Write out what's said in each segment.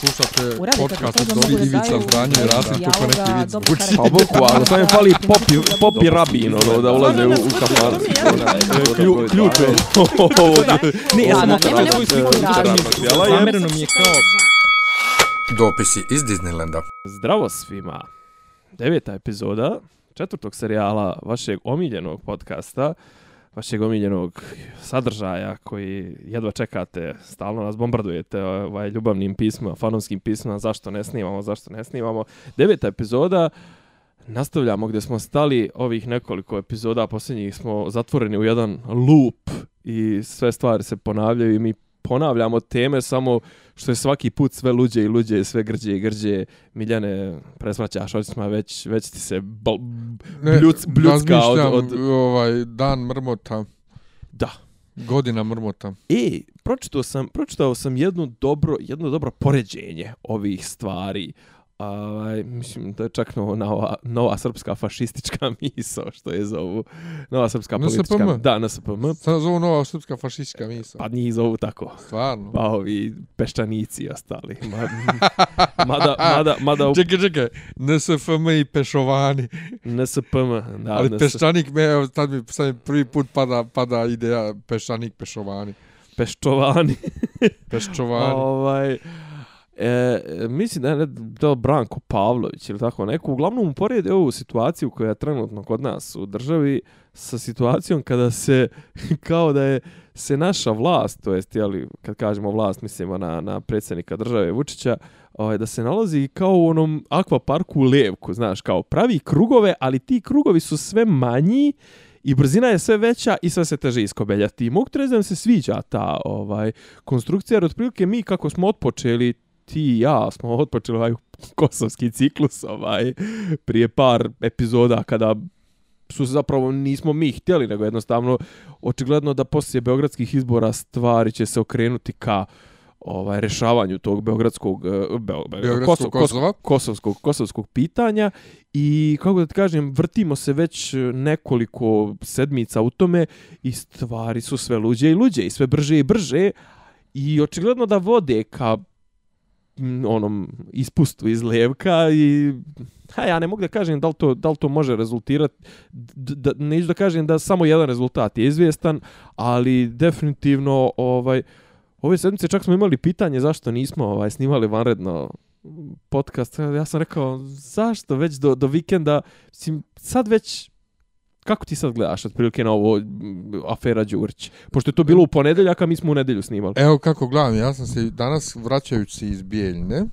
Slušate podcast od Dobri Ivica daju Zdanje i Rasim neki vic dobro zvuči. karakter. Pa boku, ali sam je fali popi, popi rabin, ono, da ulaze u, u kafan. Klju, ključ je. Ne, ja sam svoju sliku Zamereno mi je kao Dopisi iz Disneylanda. Zdravo svima. Deveta epizoda četvrtog serijala vašeg omiljenog podcasta, vašeg omiljenog sadržaja koji jedva čekate, stalno nas bombardujete ovaj, ljubavnim pismima, fanovskim pismima, zašto ne snimamo, zašto ne snimamo. Deveta epizoda, nastavljamo gdje smo stali ovih nekoliko epizoda, posljednjih smo zatvoreni u jedan loop i sve stvari se ponavljaju i mi ponavljamo teme samo što je svaki put sve luđe i luđe, sve grđe i grđe. Miljane, presvaćaš očima, već, već ti se bl, bljuc, bljucka od, razmišljam, od... ovaj, dan mrmota, Da. godina mrmota. E, pročitao sam, pročitao sam jedno dobro, jedno dobro poređenje ovih stvari. Ovaj, mislim da je čak nova, nova, nova srpska fašistička misao, što je zovu. Nova srpska NSPM? politička... Da, NSPM. Sad zovu nova srpska fašistička misa. Pa njih zovu tako. Stvarno. Pa ovi peščanici i ostali. Ma, mada, mada, mada u Čekaj, čekaj, NSFM i pešovani. NSPM. Da, Ali NS peščanik, me, evo, tad mi sad mi prvi put pada, pada ideja peščanik, pešovani. Peščovani. Peščovani. ovaj, e, mislim da je to Branko Pavlović ili tako neko. Uglavnom uporedi ovu situaciju koja je trenutno kod nas u državi sa situacijom kada se kao da je se naša vlast, to jest jeli, kad kažemo vlast mislimo na, na predsjednika države Vučića, ovaj, da se nalazi kao u onom akvaparku u Levku, znaš, kao pravi krugove, ali ti krugovi su sve manji i brzina je sve veća i sve se teže iskobeljati. I mogu ti da se sviđa ta ovaj konstrukcija, jer otprilike mi kako smo otpočeli, ti i ja smo otpočeli ovaj kosovski ciklus ovaj, prije par epizoda kada su se zapravo nismo mi htjeli, nego jednostavno očigledno da poslije beogradskih izbora stvari će se okrenuti ka ovaj rešavanju tog beogradskog eh, beo, beo, Beogradskog Kosova. kosovskog kosovskog pitanja i kako da ti kažem vrtimo se već nekoliko sedmica u tome i stvari su sve luđe i luđe i sve brže i brže i očigledno da vode ka onom ispustu iz levka i ha, ja ne mogu da kažem da li to, da li to može rezultirati, da, da, neću da kažem da samo jedan rezultat je izvjestan, ali definitivno ovaj, ove sedmice čak smo imali pitanje zašto nismo ovaj, snimali vanredno podcast. Ja sam rekao, zašto već do, do vikenda, mislim, sad već Kako ti sad gledaš otprilike na ovo afera Đurić? Pošto je to bilo u ponedeljak, a mi smo u nedelju snimali. Evo kako gledam, ja sam se danas vraćajući se iz Bijeljne,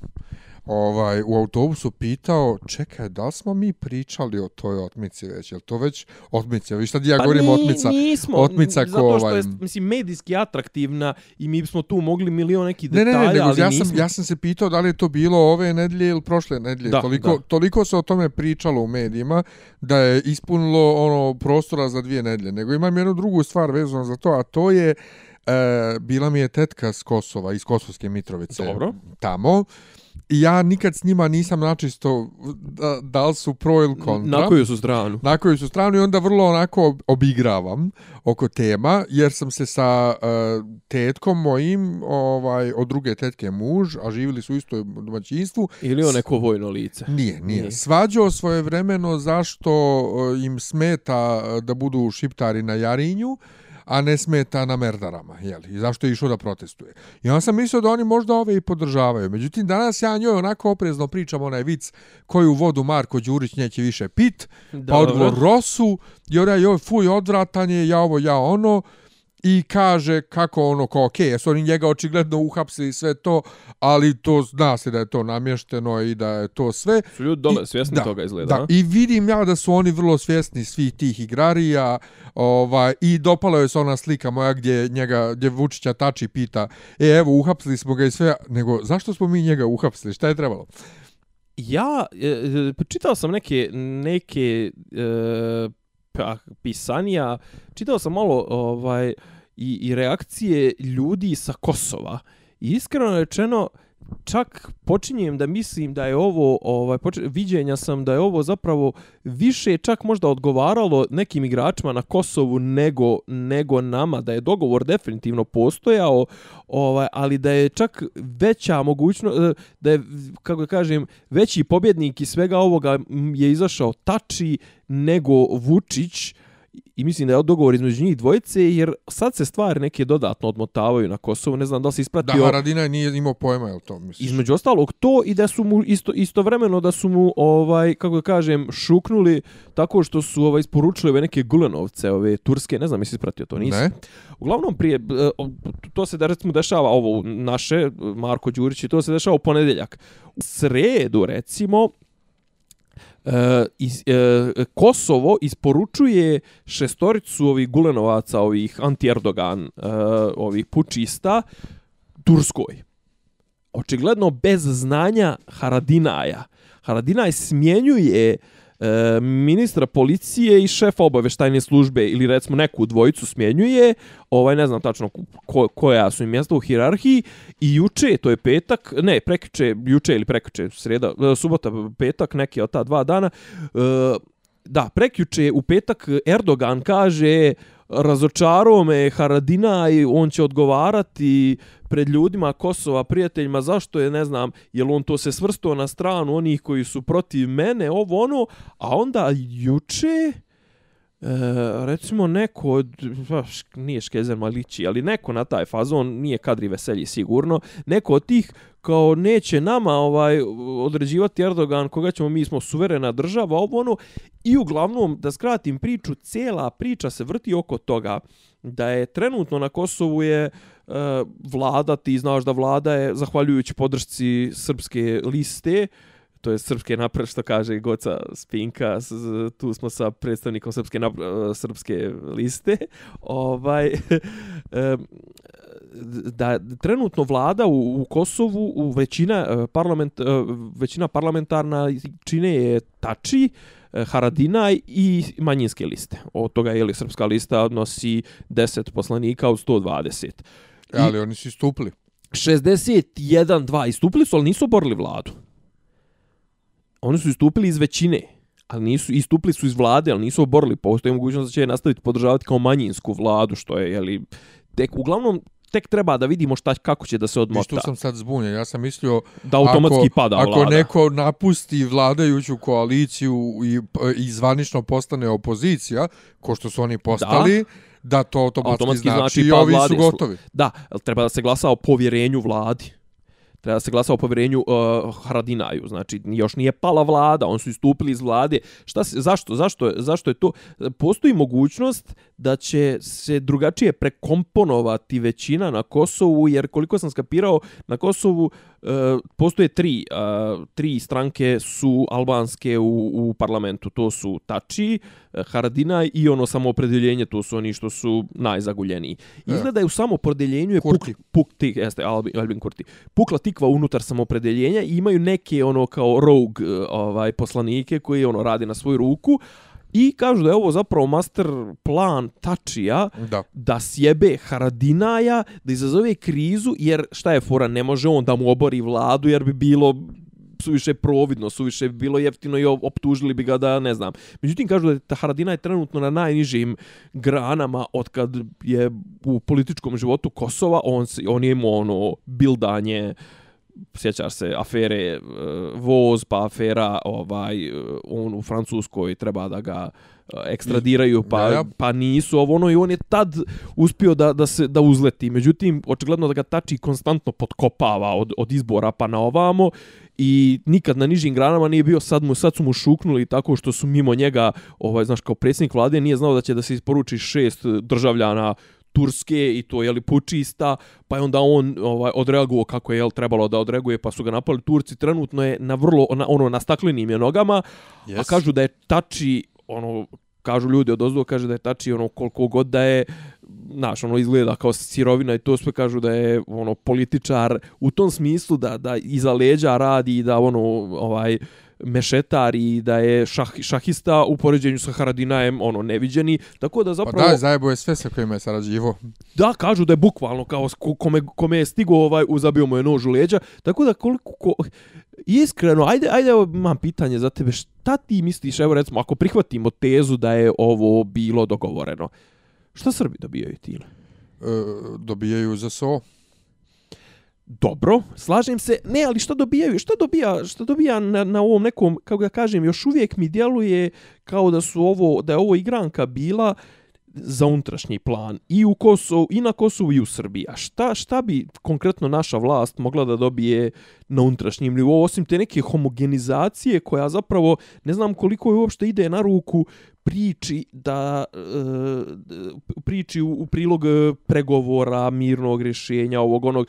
ovaj, u autobusu pitao, čekaj, da li smo mi pričali o toj otmici već? Je to već otmica? Vi šta ja govorim Pa ni- otmica? Nismo, otmica ko zato što ovaj- je, mislim, medijski atraktivna i mi smo tu mogli milion nekih Ne, detalja, ne, ne, nego ali ja nismo. sam, ja sam se pitao da li je to bilo ove nedelje ili prošle nedelje. Da, toliko, da. toliko se o tome pričalo u medijima da je ispunilo ono prostora za dvije nedelje. Nego imam jednu drugu stvar vezano za to, a to je e, bila mi je tetka s Kosova, iz Kosovske Mitrovice. Dobro. Tamo. Ja nikad s njima nisam načisto da, da li su pro ili kontra. Na koju su stranu? na koju su stranu i onda vrlo onako obigravam oko tema jer sam se sa uh, tetkom mojim ovaj od druge tetke muž a živjeli su u istoj domaćinstvu Ili on neko vojno lice? nije nije Nije. svađao svoje vremeno zašto uh, im smeta uh, da budu šiptari na Jarinju a ne smeta na Merdarama, jeli? I zašto je išao da protestuje. I onda sam mislio da oni možda ove i podržavaju. Međutim, danas ja njoj onako oprezno pričam onaj vic koju vodu Marko Đurić neće više pit, pa Dobro. odgovor Rosu, i ona joj fuj odvratan je, ja ovo, ja ono, i kaže kako ono kao okej, jesu oni njega očigledno uhapsili i sve to, ali to zna se da je to namješteno i da je to sve. Su ljudi dole I- svjesni da, toga izgleda, Da, a? i vidim ja da su oni vrlo svjesni svih tih igrarija, ovaj, i dopala je se ona slika moja gdje njega, gdje Vučića tači pita, e evo uhapsili smo ga i sve, nego zašto smo mi njega uhapsili, šta je trebalo? Ja, e, e, čitao sam neke, neke e, pa, pisanija, čitao sam malo ovaj i, i reakcije ljudi sa Kosova. I iskreno rečeno, čak počinjem da mislim da je ovo ovaj poč... viđenja sam da je ovo zapravo više čak možda odgovaralo nekim igračima na Kosovu nego nego nama da je dogovor definitivno postojao ovaj ali da je čak veća mogućnost eh, da je kako da kažem veći pobjednik i svega ovoga mm, je izašao Tači nego Vučić i mislim da je dogovor između njih dvojice, jer sad se stvari neke dodatno odmotavaju na Kosovu, ne znam da li se ispratio... Da, Haradina nije imao pojma, je to misliš? Između ostalog to i da su mu isto, istovremeno da su mu, ovaj, kako da kažem, šuknuli tako što su ovaj, isporučili ove neke gulenovce, ove turske, ne znam, misli ispratio to, nisi? Ne. Uglavnom prije, e, to se da recimo dešava ovo naše, Marko Đurić, to se dešava u ponedeljak. U sredu, recimo, e, iz, e, Kosovo isporučuje šestoricu ovih gulenovaca, ovih anti-Erdogan, e, ovih pučista, Turskoj. Očigledno bez znanja Haradinaja. Haradinaj smjenjuje uh, e, ministra policije i šefa obaveštajne službe ili recimo neku dvojicu smjenjuje, ovaj ne znam tačno ko, koja su im mjesta u hirarhiji i juče, to je petak, ne, prekiče, juče ili prekiče, sreda, e, subota, petak, neki od ta dva dana, e, da, prekjuče u petak Erdogan kaže razočarao me Haradina i on će odgovarati pred ljudima Kosova, prijateljima, zašto je, ne znam, jel on to se svrstao na stranu onih koji su protiv mene, ovo ono, a onda juče, e, recimo neko od, pa, nije Škezer Malići, ali neko na taj fazon, nije kadri veselji sigurno, neko od tih kao neće nama ovaj određivati Erdogan koga ćemo mi smo suverena država ovo ono. I uglavnom da skratim priču cela priča se vrti oko toga da je trenutno na Kosovu je e, vlada ti znaš da vlada je zahvaljujući podršci srpske liste to je srpske napred što kaže Goca Spinka tu smo sa predstavnikom srpske napre, e, srpske liste ovaj e, da trenutno vlada u, u Kosovu u većina e, parlament e, većina parlamentarna čine je Tači e, Haradinaj i manjinske liste. Od toga je li srpska lista odnosi 10 poslanika od 120. I ali oni su istupili. 61 2 istupili su, ali nisu oborili vladu. Oni su istupili iz većine ali nisu istupili su iz vlade, ali nisu oborili. Postoje mogućnost da će nastaviti podržavati kao manjinsku vladu, što je, jeli, tek, uglavnom, tek treba da vidimo šta kako će da se odmota. Što sam sad zbunjen. Ja sam mislio da automatski ako, pada ako vlada. neko napusti vladajuću koaliciju i, i zvanično postane opozicija, ko što su oni postali, da, da to automatski, automatski znači, znači i ovi su gotovi. Da, treba da se glasa o povjerenju vladi treba se glasa o povjerenju uh, Haradinaju, znači još nije pala vlada, on su istupili iz vlade. Šta se, zašto, zašto, zašto je to? Postoji mogućnost da će se drugačije prekomponovati većina na Kosovu, jer koliko sam skapirao, na Kosovu uh, postoje tri, uh, tri stranke su albanske u, u parlamentu. To su Tači, Haradina i ono samoopredeljenje, to su oni što su najzaguljeniji. E. Izgleda je u samoopredeljenju je puk, puk, ti, jeste, Albin, Albin Kurti, pukla tikva unutar samoopredeljenja i imaju neke ono kao rogue ovaj, poslanike koji ono radi na svoju ruku, I kažu da je ovo zapravo master plan Tačija da. da sjebe Haradinaja, da izazove krizu, jer šta je fora, ne može on da mu obori vladu, jer bi bilo suviše providno, suviše bilo jeftino i optužili bi ga da ne znam. Međutim, kažu da je Haradina je trenutno na najnižim granama od kad je u političkom životu Kosova, on, on je imao ono bildanje sjećaš se afere uh, voz pa afera ovaj uh, on u Francuskoj treba da ga uh, ekstradiraju pa ja, ja. pa nisu ovo ono i on je tad uspio da da se da uzleti međutim očigledno da ga tači konstantno podkopava od od izbora pa na ovamo i nikad na nižim granama nije bio sad mu sad su mu šuknuli tako što su mimo njega ovaj znaš kao predsjednik vlade nije znao da će da se isporuči šest državljana Turske i to je li pučista, pa je onda on ovaj odreagovao kako je jel trebalo da odreaguje, pa su ga napali Turci. Trenutno je na vrlo na, ono na staklenim je nogama, yes. a kažu da je Tači ono kažu ljudi od ozdo, kaže da je tači ono koliko god da je znaš, ono izgleda kao sirovina i to sve kažu da je ono političar u tom smislu da da iza leđa radi i da ono ovaj mešetar i da je šah, šahista u poređenju sa Haradinajem ono neviđeni tako da zapravo Pa da, zajebo je sve sa kojima je sarađivo. Da, kažu da je bukvalno kao kome, kome je stigo ovaj, uzabio mu je nož u leđa. Tako da koliko... Ko, iskreno, ajde, ajde, evo, imam pitanje za tebe. Šta ti misliš, evo recimo, ako prihvatimo tezu da je ovo bilo dogovoreno, šta Srbi dobijaju time? E, dobijaju za so. Dobro, slažem se. Ne, ali šta dobijaju? Šta dobija, šta dobija na, na ovom nekom, kako ga kažem, još uvijek mi djeluje kao da su ovo, da je ovo igranka bila za unutrašnji plan i u Kosovu i na Kosovu i u Srbiji. A šta, šta bi konkretno naša vlast mogla da dobije na unutrašnjem nivou osim te neke homogenizacije koja zapravo ne znam koliko je uopšte ide na ruku priči da e, priči u, u prilog e, pregovora mirnog rješenja ovog onog.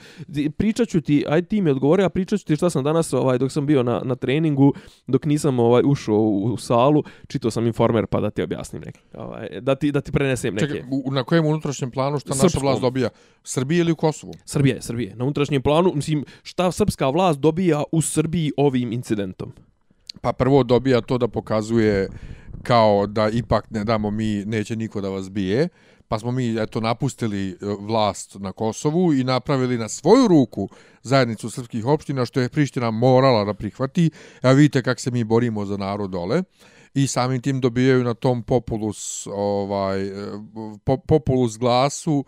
Pričat ću ti aj ti mi odgovori a pričat ću ti šta sam danas ovaj dok sam bio na, na treningu dok nisam ovaj ušao u, u salu čitao sam informer pa da ti objasnim neke ovaj da ti da ti prenesem neke. Čekaj, u, na kojem unutrašnjem planu šta naša vlast dobija? Srbije ili u Kosovu? Srbije Srbije. Na unutrašnjem planu mislim šta srpska vlast dobija u Srbiji ovim incidentom? Pa prvo dobija to da pokazuje kao da ipak ne damo mi, neće niko da vas bije, pa smo mi eto napustili e, vlast na Kosovu i napravili na svoju ruku zajednicu srpskih opština, što je Priština morala da prihvati. Ja vidite kako se mi borimo za narod dole i samim tim dobijaju na tom populus ovaj e, populus glasu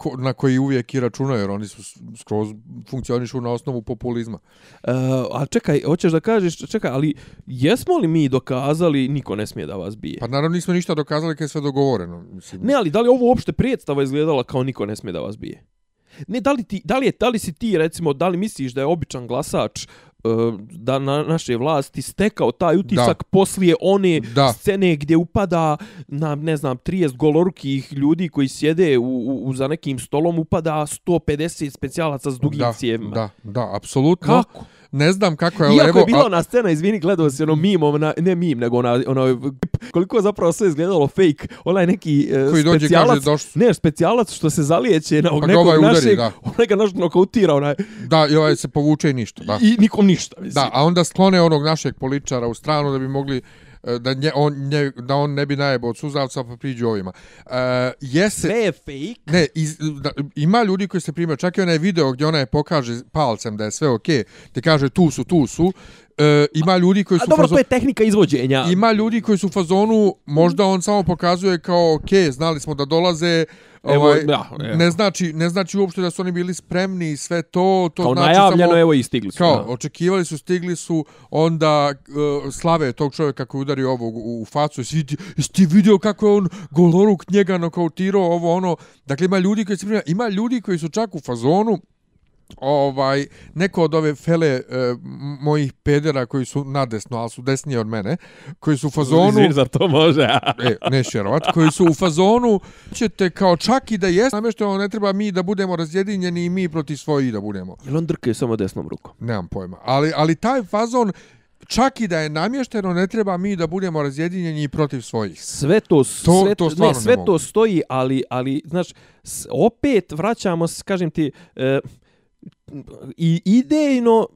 ko, na koji uvijek i računaju, jer oni su skroz funkcionišu na osnovu populizma. Uh, a čekaj, hoćeš da kažeš, čekaj, ali jesmo li mi dokazali niko ne smije da vas bije? Pa naravno nismo ništa dokazali kad je sve dogovoreno. Mislim. Ne, ali da li ovo uopšte predstava izgledala kao niko ne smije da vas bije? Ne, da li, ti, da li, je, da li si ti, recimo, da li misliš da je običan glasač uh, da na naše vlasti stekao taj utisak da. poslije one da. scene gdje upada na, ne znam, 30 golorukih ljudi koji sjede u, u, za nekim stolom, upada 150 specijalaca s dugim da, cijevima. Da, da, apsolutno. Kako? Ne znam kako je Iako levo. je bila ona scena, izvini, gledao si ono mim, ona, ne mim, nego ona, ono, koliko je zapravo sve izgledalo fake, onaj neki uh, Koji specijalac, dođe, kaže, doš... ne, specijalac što se zalijeće na pa nekog ovaj udari, našeg, da. onaj ga naš nokautira, onaj. Da, i ovaj se povuče i ništa, da. I nikom ništa, mislim. Da, a onda sklone onog našeg političara u stranu da bi mogli da, nje, on, nje, da on ne bi najebao od suzavca pa priđu ovima. Uh, jese, Sve je fake? Ne, iz, da, ima ljudi koji se primaju, čak i onaj video gdje ona je pokaže palcem da je sve okej, okay, te kaže tu su, tu su, uh, ima ljudi koji su... A dobro, fazonu, to je tehnika izvođenja. Ima ljudi koji su u fazonu, možda on samo pokazuje kao okay, znali smo da dolaze, Evo, ovaj, ja, evo. ne znači ne znači uopšte da su oni bili spremni i sve to to kao znači najavljeno samo, evo i stigli su kao da. očekivali su stigli su onda uh, slave tog čovjeka kako je udario ovog u, u facu jesi, jesi ti vidio kako je on goloruk njega nokautirao ovo ono dakle ima ljudi koji se prima, ima ljudi koji su čak u fazonu ovaj neko od ove fele e, mojih pedera koji su nadesno, ali su desnije od mene, koji su u fazonu... Zir za to može. e, ne šerovat, koji su u fazonu, ćete kao čak i da jes, namješteno ne treba mi da budemo razjedinjeni i mi proti svoji da budemo. Jel on drke samo desnom rukom? Nemam pojma. Ali, ali taj fazon, čak i da je namješteno, ne treba mi da budemo razjedinjeni protiv svojih. Sve to, to, sve, to, ne, sve to stoji, ali, ali, znaš, opet vraćamo, kažem ti, e, idejno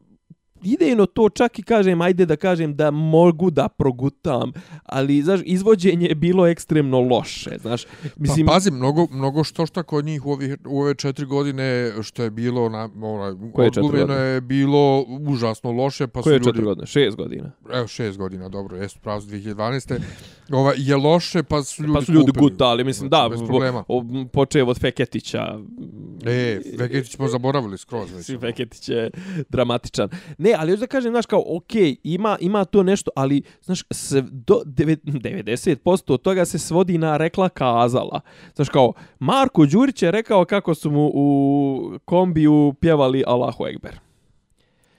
idejno to čak i kažem, ajde da kažem da mogu da progutam, ali znaš, izvođenje je bilo ekstremno loše, znaš. Pa mislim, pa pazi, mnogo, mnogo što što kod njih u, ovih, u ove četiri godine što je bilo, na, onaj, odglumljeno je bilo užasno loše. Pa Koje su četiri ljudi, godine? Šest godina? Evo, šest godina, dobro, jesu pravo 2012. Ova, je loše, pa su ljudi, pa su ljudi gutali, mislim, da, bez problema. počeo od Feketića. E, Feketić smo zaboravili skroz. Već. Feketić je dramatičan. Ne, ali još da kažem, znaš, kao, ok, ima, ima to nešto, ali, znaš, se do 90% od toga se svodi na rekla kazala. Znaš, kao, Marko Đurić je rekao kako su mu u kombiju pjevali Allahu Ekber.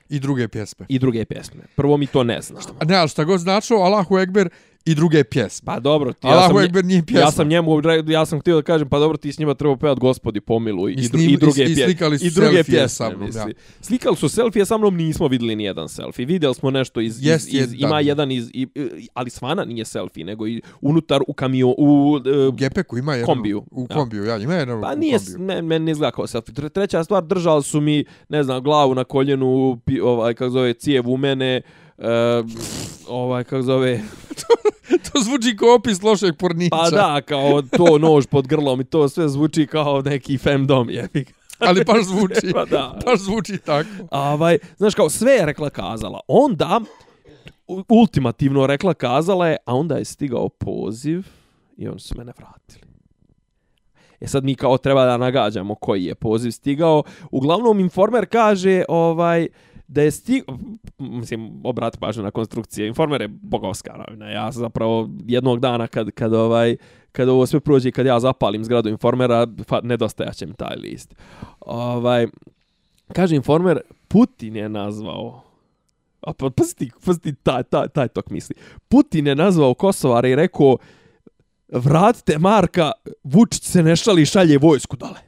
I druge pjesme. I druge pjesme. Prvo mi to ne znam. Šta, ne, ali šta god značilo, Allahu Ekber i druge pjesme. Pa dobro, ti, ja sam, Ekber nije pjesma. ja sam njemu, ja sam htio da kažem, pa dobro, ti s njima treba pevat gospodi pomiluj i, I s dru, njim- i druge i- i slikali su i druge selfije pjesme, sa mnom, misli. ja. Slikali su selfije sa mnom, nismo vidjeli ni jedan selfie. Vidjeli smo nešto iz, iz, Jest, iz, jest, ima da. jedan iz, i, ali svana nije selfie, nego i unutar u kamio, u, e, U Gepeku ima jedan. Kombiju, U ja. kombiju, ja, ima jedan Pa u nije, kombiju. ne, meni ne izgleda kao selfie. Tre- Treća stvar, držali su mi, ne znam, glavu na koljenu, pi, ovaj, kako zove, cijev u mene, e, ovaj, kako zove, to zvuči kao opis lošeg pornića. pa da, kao to nož pod grlom i to sve zvuči kao neki femdom, jebik. Ali baš zvuči. Pa da. Baš zvuči tako. Ovaj, znaš kao, sve je rekla kazala. Onda, ultimativno rekla kazala je, a onda je stigao poziv i oni su mene vratili. E sad mi kao treba da nagađamo koji je poziv stigao. Uglavnom informer kaže ovaj da je stigao, mislim, obrat pažnju na konstrukcije, informer je bogovska novina. Ja zapravo jednog dana kad, kad ovaj, kad ovo sve prođe i kad ja zapalim zgradu informera, pa nedostajaće mi taj list. Ovaj, kaže informer, Putin je nazvao A pa pazi ti, pazi ti taj, taj, taj tok misli. Putin je nazvao Kosovara i rekao vratite Marka, Vučić se ne šali i šalje vojsku dole.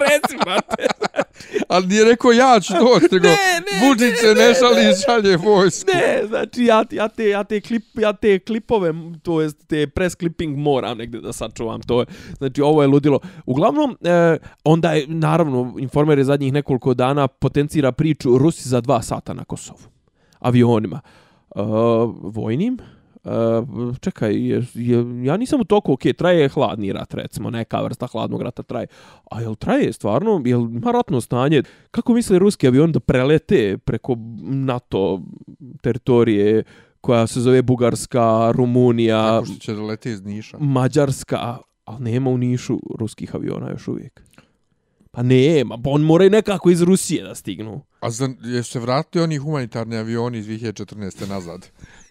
Reci. Ali nije rekao ja ću doći, nego Ne, ne, Vučić se ne, ne ne, šali i šalje vojsku. Ne, znači ja, ja, te, ja, te klip, ja te klipove, to jest te press clipping moram negde da sačuvam. To je, znači ovo je ludilo. Uglavnom, e, onda je, naravno, informer je zadnjih nekoliko dana potencira priču Rusi za dva sata na Kosovu. Avionima. E, vojnim. E, čekaj, je, je, ja nisam u toku, ok, traje hladni rat, recimo, neka vrsta hladnog rata traje. A jel traje stvarno, jel ima ratno stanje? Kako misle ruski avion da prelete preko NATO teritorije koja se zove Bugarska, Rumunija, Tako što će da leti iz Niša. Mađarska, ali nema u Nišu ruskih aviona još uvijek. Pa nema, pa on mora i nekako iz Rusije da stignu. A za, jesu se vratili oni humanitarni avioni iz 2014. nazad?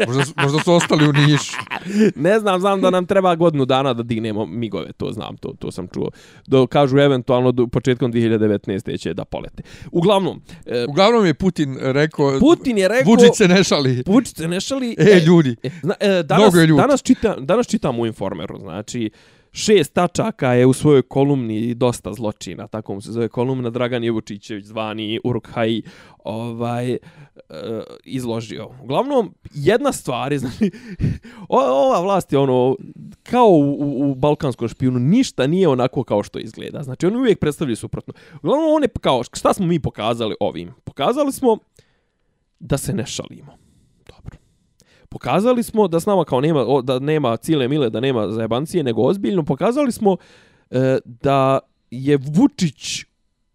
Možda, su- možda su ostali u Nišu. Ne znam, znam da nam treba godinu dana da dignemo migove, to znam, to, to sam čuo. Do, kažu eventualno do, početkom 2019. će da polete. Uglavnom, e, Uglavnom je Putin rekao... Putin je rekao... Vučić se ne šali. Vučić se ne šali... E, ljudi. E, zna, e, danas, Mnogo je ljudi. danas, čita, danas čitam u Informeru, znači, šest tačaka je u svojoj kolumni dosta zločina, tako mu se zove kolumna, Dragan Jevučićević zvani Urkhaj ovaj, e, izložio. Uglavnom, jedna stvar je, znači, o- ova vlast je ono, kao u, u, u balkanskom špijunu, ništa nije onako kao što izgleda. Znači, oni uvijek predstavljaju suprotno. Uglavnom, on je kao, šta smo mi pokazali ovim? Pokazali smo da se ne šalimo. Pokazali smo da s nama kao nema, o, da nema cile mile, da nema zajebancije, nego ozbiljno. Pokazali smo e, da je Vučić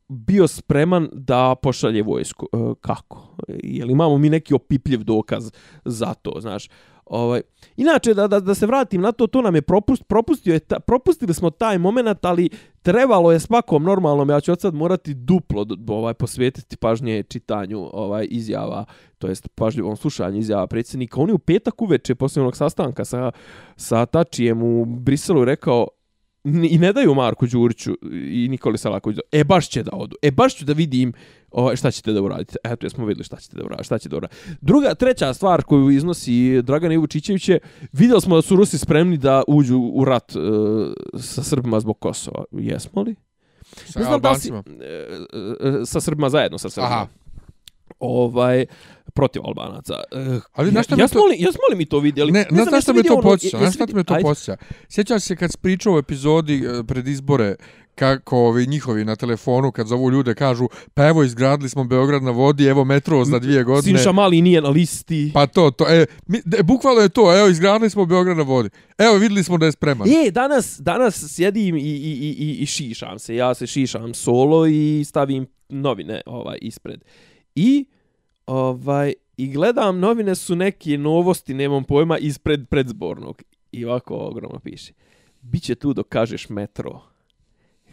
bio spreman da pošalje vojsku. E, kako? Jel imamo mi neki opipljiv dokaz za to, znaš? Ovaj, inače, da, da, da se vratim na to, to nam je propust, propustio je ta, propustili smo taj moment, ali trebalo je svakom normalnom, ja ću od sad morati duplo ovaj, posvetiti pažnje čitanju ovaj izjava, to jest pažljivom slušanju izjava predsjednika. On je u petak uveče poslije onog sastanka sa, sa Tačijem u Briselu rekao i ne daju Marku Đuriću i Nikoli Selakoviću. E, baš će da odu. E, baš ću da vidim ovaj, šta ćete da uradite. Eto, jesmo vidjeli šta ćete da uradite. Šta će da uradite. Druga, treća stvar koju iznosi Dragan Ivučićević je, vidjeli smo da su Rusi spremni da uđu u rat e, sa Srbima zbog Kosova. Jesmo li? Sa Ne znam da li si- Albancima. e, e, sa Srbima zajedno sa Srbima. Aha. Ovaj, protiv Albanaca. E, Ali znaš šta ja, jesmo, to- li, jesmo li mi to vidjeli? Ne, ne znaš šta me to ono- posjeća? jesi Znaš šta me to Ajde. posjeća? Sjećaš se kad si pričao u epizodi e, pred izbore kako ovi njihovi na telefonu kad zovu ljude kažu pa evo izgradili smo Beograd na vodi, evo metro za dvije godine. Sinša Mali nije na listi. Pa to, to, e, mi, de, bukvalno je to, evo izgradili smo Beograd na vodi. Evo videli smo da je spreman. E, danas, danas sjedim i, i, i, i, i šišam se. Ja se šišam solo i stavim novine ovaj ispred. I ovaj i gledam novine su neke novosti, nemam pojma, ispred predzbornog. I ovako ogromno piše. Biće tu dok kažeš metro.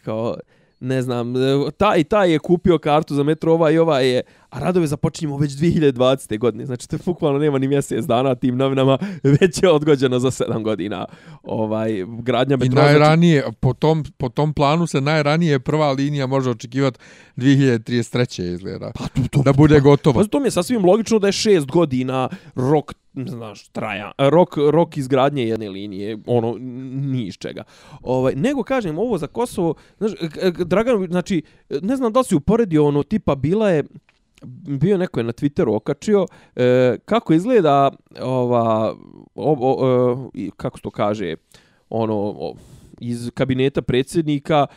Kao, ne znam, e, taj taj je kupio kartu za metro, ovaj i ovaj je, a radove započinjemo već 2020. godine, znači to bukvalno nema ni mjesec dana tim novinama, već je odgođeno za 7 godina ovaj, gradnja metroa. I znači- najranije, znači... po, tom, po tom planu se najranije prva linija može očekivati 2033. izgleda, pa, to, to, da bude pa, gotovo. Pa, to mi je sasvim logično da je 6 godina rok znaš, traja, rok, rok izgradnje jedne linije, ono, ni iz čega. Ovaj, nego, kažem, ovo za Kosovo, znaš, Dragan, znači, ne znam da li si uporedio ono, tipa, bila je, bio neko je na Twitteru okačio, e, kako izgleda, ova, o, o, e, o, kako to kaže, ono, o, iz kabineta predsjednika,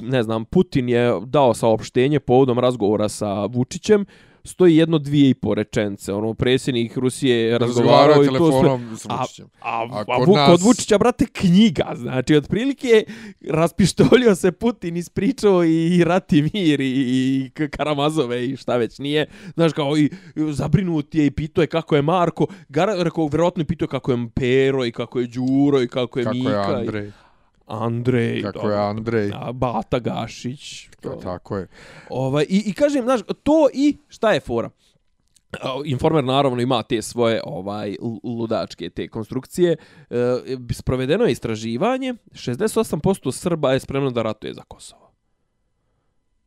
ne znam, Putin je dao saopštenje povodom razgovora sa Vučićem, stoji jedno dvije i po rečence. Ono, predsjednik Rusije razgovarao i to sve. A, a, a, a kod, nas... kod Vučića, brate, knjiga. Znači, otprilike raspištolio se Putin, ispričao i Rati Mir i, i Karamazove i šta već nije. Znaš, kao i zabrinut je i pitao je kako je Marko. Gara, rekao, vjerojatno je pitao kako je Pero i kako je Đuro i kako je kako Mika. Je Andrej. I... Andrej. Kako je Andrej. A, Bata Gašić. To, tako je. Ovaj, i, I kažem, znaš, to i šta je fora? Informer naravno ima te svoje ovaj ludačke te konstrukcije. E, sprovedeno je istraživanje, 68% Srba je spremno da ratuje za Kosovo.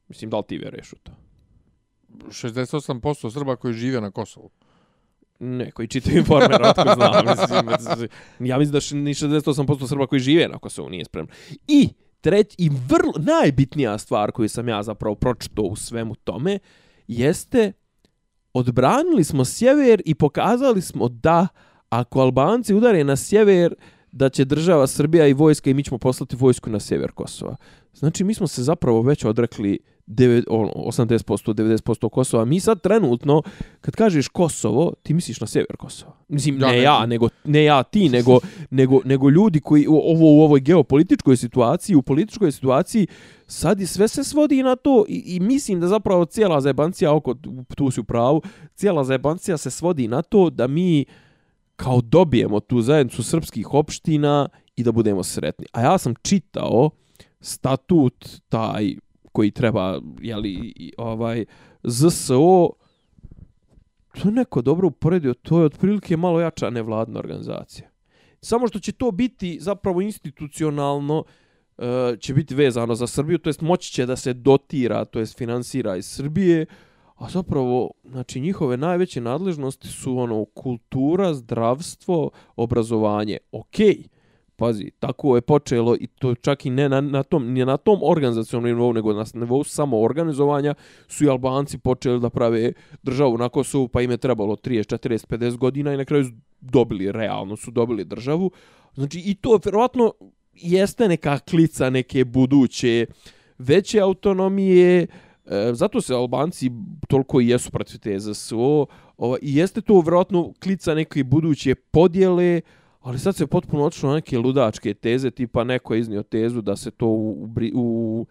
Mislim, da li ti vjeruješ u to? 68% Srba koji žive na Kosovu. Ne, koji čitaju informer, otko znam. Mislim, ja mislim da ni 68% Srba koji žive na Kosovu nije spremno. I treć, i vrlo, najbitnija stvar koju sam ja zapravo pročito u svemu tome, jeste odbranili smo sjever i pokazali smo da ako Albanci udare na sjever, da će država Srbija i vojska i mi ćemo poslati vojsku na sjever Kosova. Znači, mi smo se zapravo već odrekli 80%, 90% Kosova. Mi sad trenutno, kad kažeš Kosovo, ti misliš na sjever Kosova. Mislim, ja, ne, ne ja, nego, ne ja ti, nego, nego, nego ljudi koji ovo u ovoj geopolitičkoj situaciji, u političkoj situaciji, sad i sve se svodi na to i, i mislim da zapravo cijela zajebancija, oko, tu si u pravu, cijela zajebancija se svodi na to da mi kao dobijemo tu zajednicu srpskih opština i da budemo sretni. A ja sam čitao statut taj koji treba, jeli, ovaj, ZSO, to je neko dobro uporedio, to je otprilike malo jača nevladna organizacija. Samo što će to biti zapravo institucionalno, uh, će biti vezano za Srbiju, to jest moći će da se dotira, to jest finansira iz Srbije, a zapravo, znači, njihove najveće nadležnosti su ono kultura, zdravstvo, obrazovanje. Okej, okay pazi, tako je počelo i to čak i ne na, na tom, ne na tom organizacijalnom nivou, nego na nivou samo organizovanja, su i Albanci počeli da prave državu na Kosovu, pa im je trebalo 30, 40, 50 godina i na kraju dobili, realno su dobili državu. Znači, i to vjerovatno jeste neka klica neke buduće veće autonomije, e, zato se Albanci toliko i jesu protiv te ZSO, Ova, i jeste to vjerovatno klica neke buduće podjele, Ali sad se potpuno otišlo na neke ludačke teze, tipa neko je iznio tezu da se to u, u,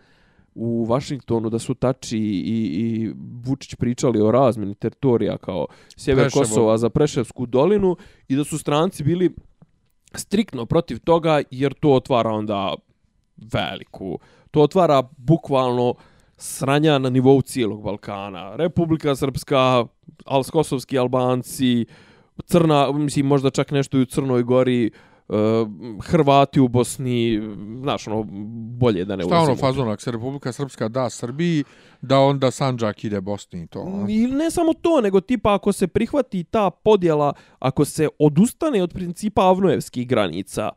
u Vašingtonu, da su Tači i, i Vučić pričali o razmeni teritorija kao sjever Preševo. Kosova za Preševsku dolinu i da su stranci bili striktno protiv toga jer to otvara onda veliku, to otvara bukvalno sranja na nivou cijelog Balkana. Republika Srpska, Alskosovski Albanci, crna, mislim, možda čak nešto i u Crnoj Gori, uh, Hrvati u Bosni, znaš, ono, bolje da ne ulazimo. Šta ono fazon, ako se Republika Srpska da Srbiji, da onda Sanđak ide Bosni i to? I ne samo to, nego tipa ako se prihvati ta podjela, ako se odustane od principa avnojevskih granica,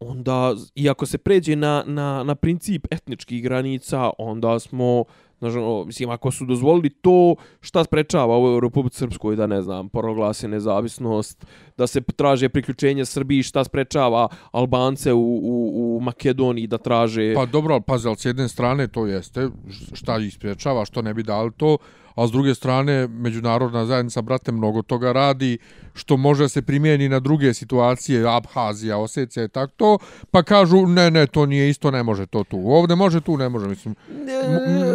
onda, i ako se pređe na, na, na princip etničkih granica, onda smo Znaš, ono, mislim, ako su dozvolili to, šta sprečava ovo u Republike Srpskoj da, ne znam, proglasi nezavisnost, da se traže priključenje Srbiji, šta sprečava Albance u, u, u Makedoniji da traže... Pa dobro, ali pazi, ali s jedne strane to jeste, šta ih sprečava, što ne bi dali to, a s druge strane međunarodna zajednica brate mnogo toga radi što može se primijeni na druge situacije Abhazija, Osecija i tako to pa kažu ne ne to nije isto ne može to tu. Ovde može tu ne može mislim.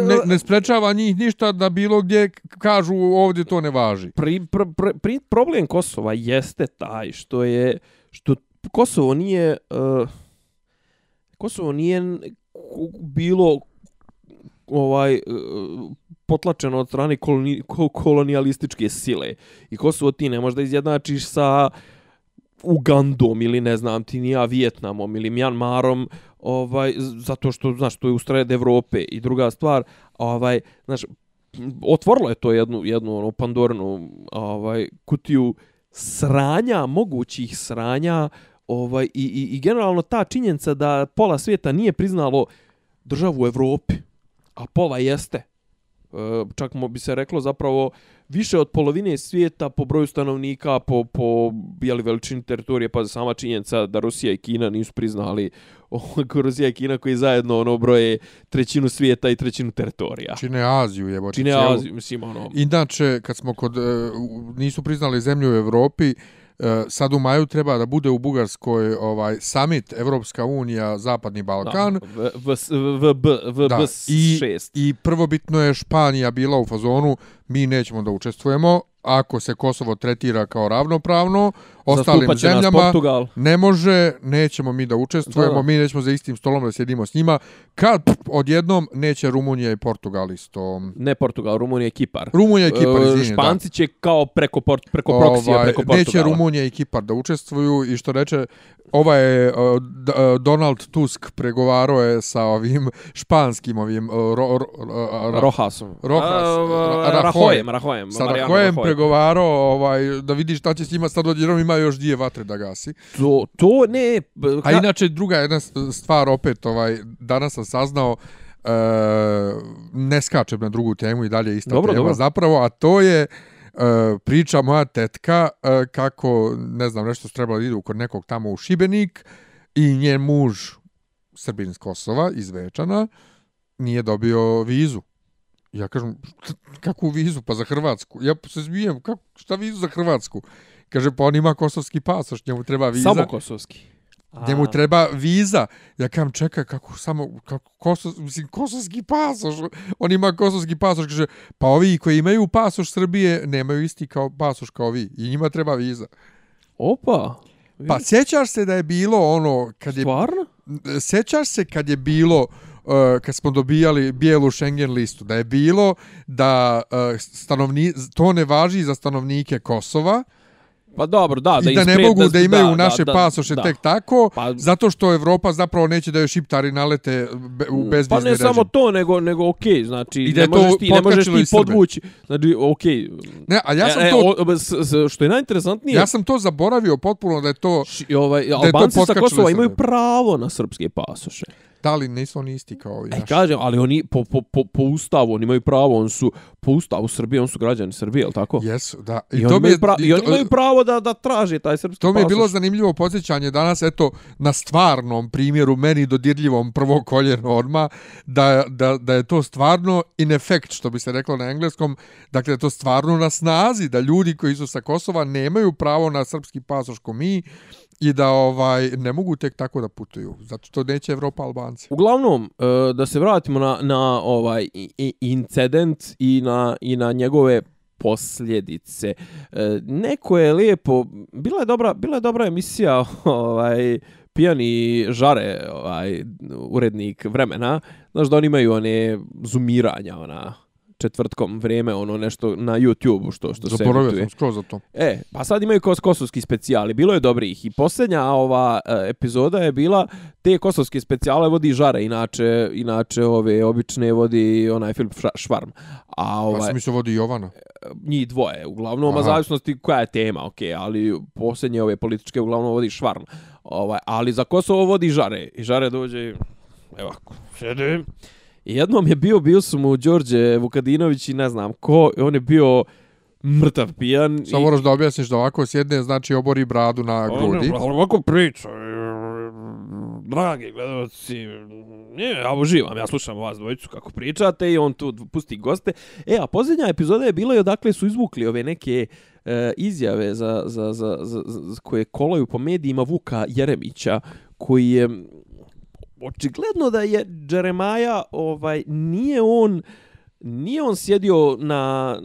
Ne, ne sprečava njih ništa da bilo gdje kažu ovdje to ne važi. Pri, pr, pr, pri, problem Kosova jeste taj što je što Kosovo nije uh, Kosovo nije bilo ovaj e, potlačeno od strane koloni, kolonijalističke sile. I Kosovo ti ne možda izjednačiš sa Ugandom ili ne znam ti nija Vijetnamom ili Mjanmarom ovaj zato što znaš to je u sred Evrope i druga stvar ovaj znaš otvorilo je to jednu jednu ono pandornu ovaj kutiju sranja mogućih sranja ovaj i, i, i generalno ta činjenica da pola svijeta nije priznalo državu u Evropi a pola jeste E, čak mo bi se reklo zapravo više od polovine svijeta po broju stanovnika, po, po jeli, veličini teritorije, pa sama činjenica da Rusija i Kina nisu priznali Rusija i Kina koji zajedno ono broje trećinu svijeta i trećinu teritorija. Čine Aziju, jebo. Čine Aziju, mislim, ono... Inače, kad smo kod, e, nisu priznali zemlju u Evropi, sad u maju treba da bude u Bugarskoj ovaj summit Evropska unija Zapadni Balkan. V v v v v da, i, I prvobitno je Španija bila u fazonu mi nećemo da učestvujemo ako se Kosovo tretira kao ravnopravno, ostalim zemljama ne može, nećemo mi da učestvujemo, da. mi nećemo za istim stolom da sjedimo s njima, kad odjednom neće Rumunija i Portugal isto. Ne Portugal, Rumunija i Kipar. Rumunija i Kipar, e, izvini, Španci će kao preko, port, preko ovaj, proksija, preko Portugala. Neće Rumunija i Kipar da učestvuju i što reče, ovaj je uh, Donald Tusk pregovarao je sa ovim španskim ovim uh, ro, ro, ro, Rohasom. Rohas, uh, Rahojem, Rahojem. Sa Rahojem pregovarao ovaj, da vidi šta će s njima sad odjednom ima još dvije vatre da gasi. To, to ne... Ka... A inače druga jedna stvar opet ovaj, danas sam saznao uh, ne skačem na drugu temu i dalje ista dobro, tema dobro. zapravo, a to je Uh, priča moja tetka uh, kako, ne znam, nešto su trebalo da idu kod nekog tamo u Šibenik i njen muž, Srbin iz Kosova, iz Večana, nije dobio vizu. Ja kažem, kakvu vizu? Pa za Hrvatsku. Ja se zbijem, kako, šta vizu za Hrvatsku? Kaže, pa on ima kosovski pasoš, njemu treba viza. Samo kosovski. Njemu treba viza. Ja kam čeka kako samo kako kosov, mislim kosovski pasoš. On ima kosovski pasoš, kaže pa ovi koji imaju pasoš Srbije nemaju isti kao pasoš kao vi i njima treba viza. Opa. Pa sjećaš se da je bilo ono kad je Stvarno? Sjećaš se kad je bilo uh, kad smo dobijali bijelu Schengen listu da je bilo da uh, stanovni to ne važi za stanovnike Kosova. Pa dobro, da, da I da ne mogu da imaju da, naše da, pasoše da, tek tako, pa, zato što Evropa zapravo neće da joj šiptari nalete u bezvizni Pa ne režim. samo to, nego, nego okay, znači, I ne, možeš ti, ne možeš ti podvući, znači. Okay. Ne, a ja sam e, to... O, s, s, što je najinteresantnije... Ja sam to zaboravio potpuno da je to... Ši, ovaj, da Albanci sa Kosova imaju pravo na srpske pasoše. Da li nisu oni isti kao ovi naši? E, kažem, ali oni po, po, po, po ustavu, oni imaju pravo, oni su po ustavu Srbije, oni su građani Srbije, je li tako? Jesu, da. I, I, oni, imaju pra, i, i oni imaju pravo da, da traže taj srpski To mi je bilo zanimljivo podsjećanje danas, eto, na stvarnom primjeru, meni dodirljivom prvo koljeno odma, da, da, da je to stvarno in effect, što bi se reklo na engleskom, dakle, da je to stvarno na snazi, da ljudi koji su sa Kosova nemaju pravo na srpski pasoš ko mi, i da ovaj ne mogu tek tako da putuju zato što neće Evropa Albanci. Uglavnom eh, da se vratimo na na ovaj incident i na i na njegove posljedice. Eh, neko je lijepo bila je dobra bila je dobra emisija ovaj pijani žare ovaj urednik vremena znaš da oni imaju one zumiranja ona četvrtkom vrijeme ono nešto na YouTube što što se Zaboravio sam skoro za to. E, pa sad imaju kos kosovski specijali. Bilo je dobrih i posljednja ova e, epizoda je bila te kosovske specijale vodi Žare, inače inače ove obične vodi onaj Filip Švarm. A ovaj Pa se vodi Jovana. E, njih dvoje, uglavnom, a zavisnosti koja je tema, ok, ali posljednje ove političke uglavnom vodi Švarm. Ovaj, ali za Kosovo vodi Žare. I Žare dođe, evo, sedim, jednom je bio, bio su mu Đorđe Vukadinović i ne znam ko, on je bio mrtav pijan. Samo i... moraš da objasniš da ovako sjedne, znači obori bradu na grudi. On, ovako priča, dragi gledalci, nije, ja uživam, ja slušam vas dvojicu kako pričate i on tu pusti goste. E, a posljednja epizoda je bila i odakle su izvukli ove neke e, izjave za, za, za, za, za, koje kolaju po medijima Vuka Jeremića, koji je očigledno da je Jeremaja ovaj nije on nije on sjedio na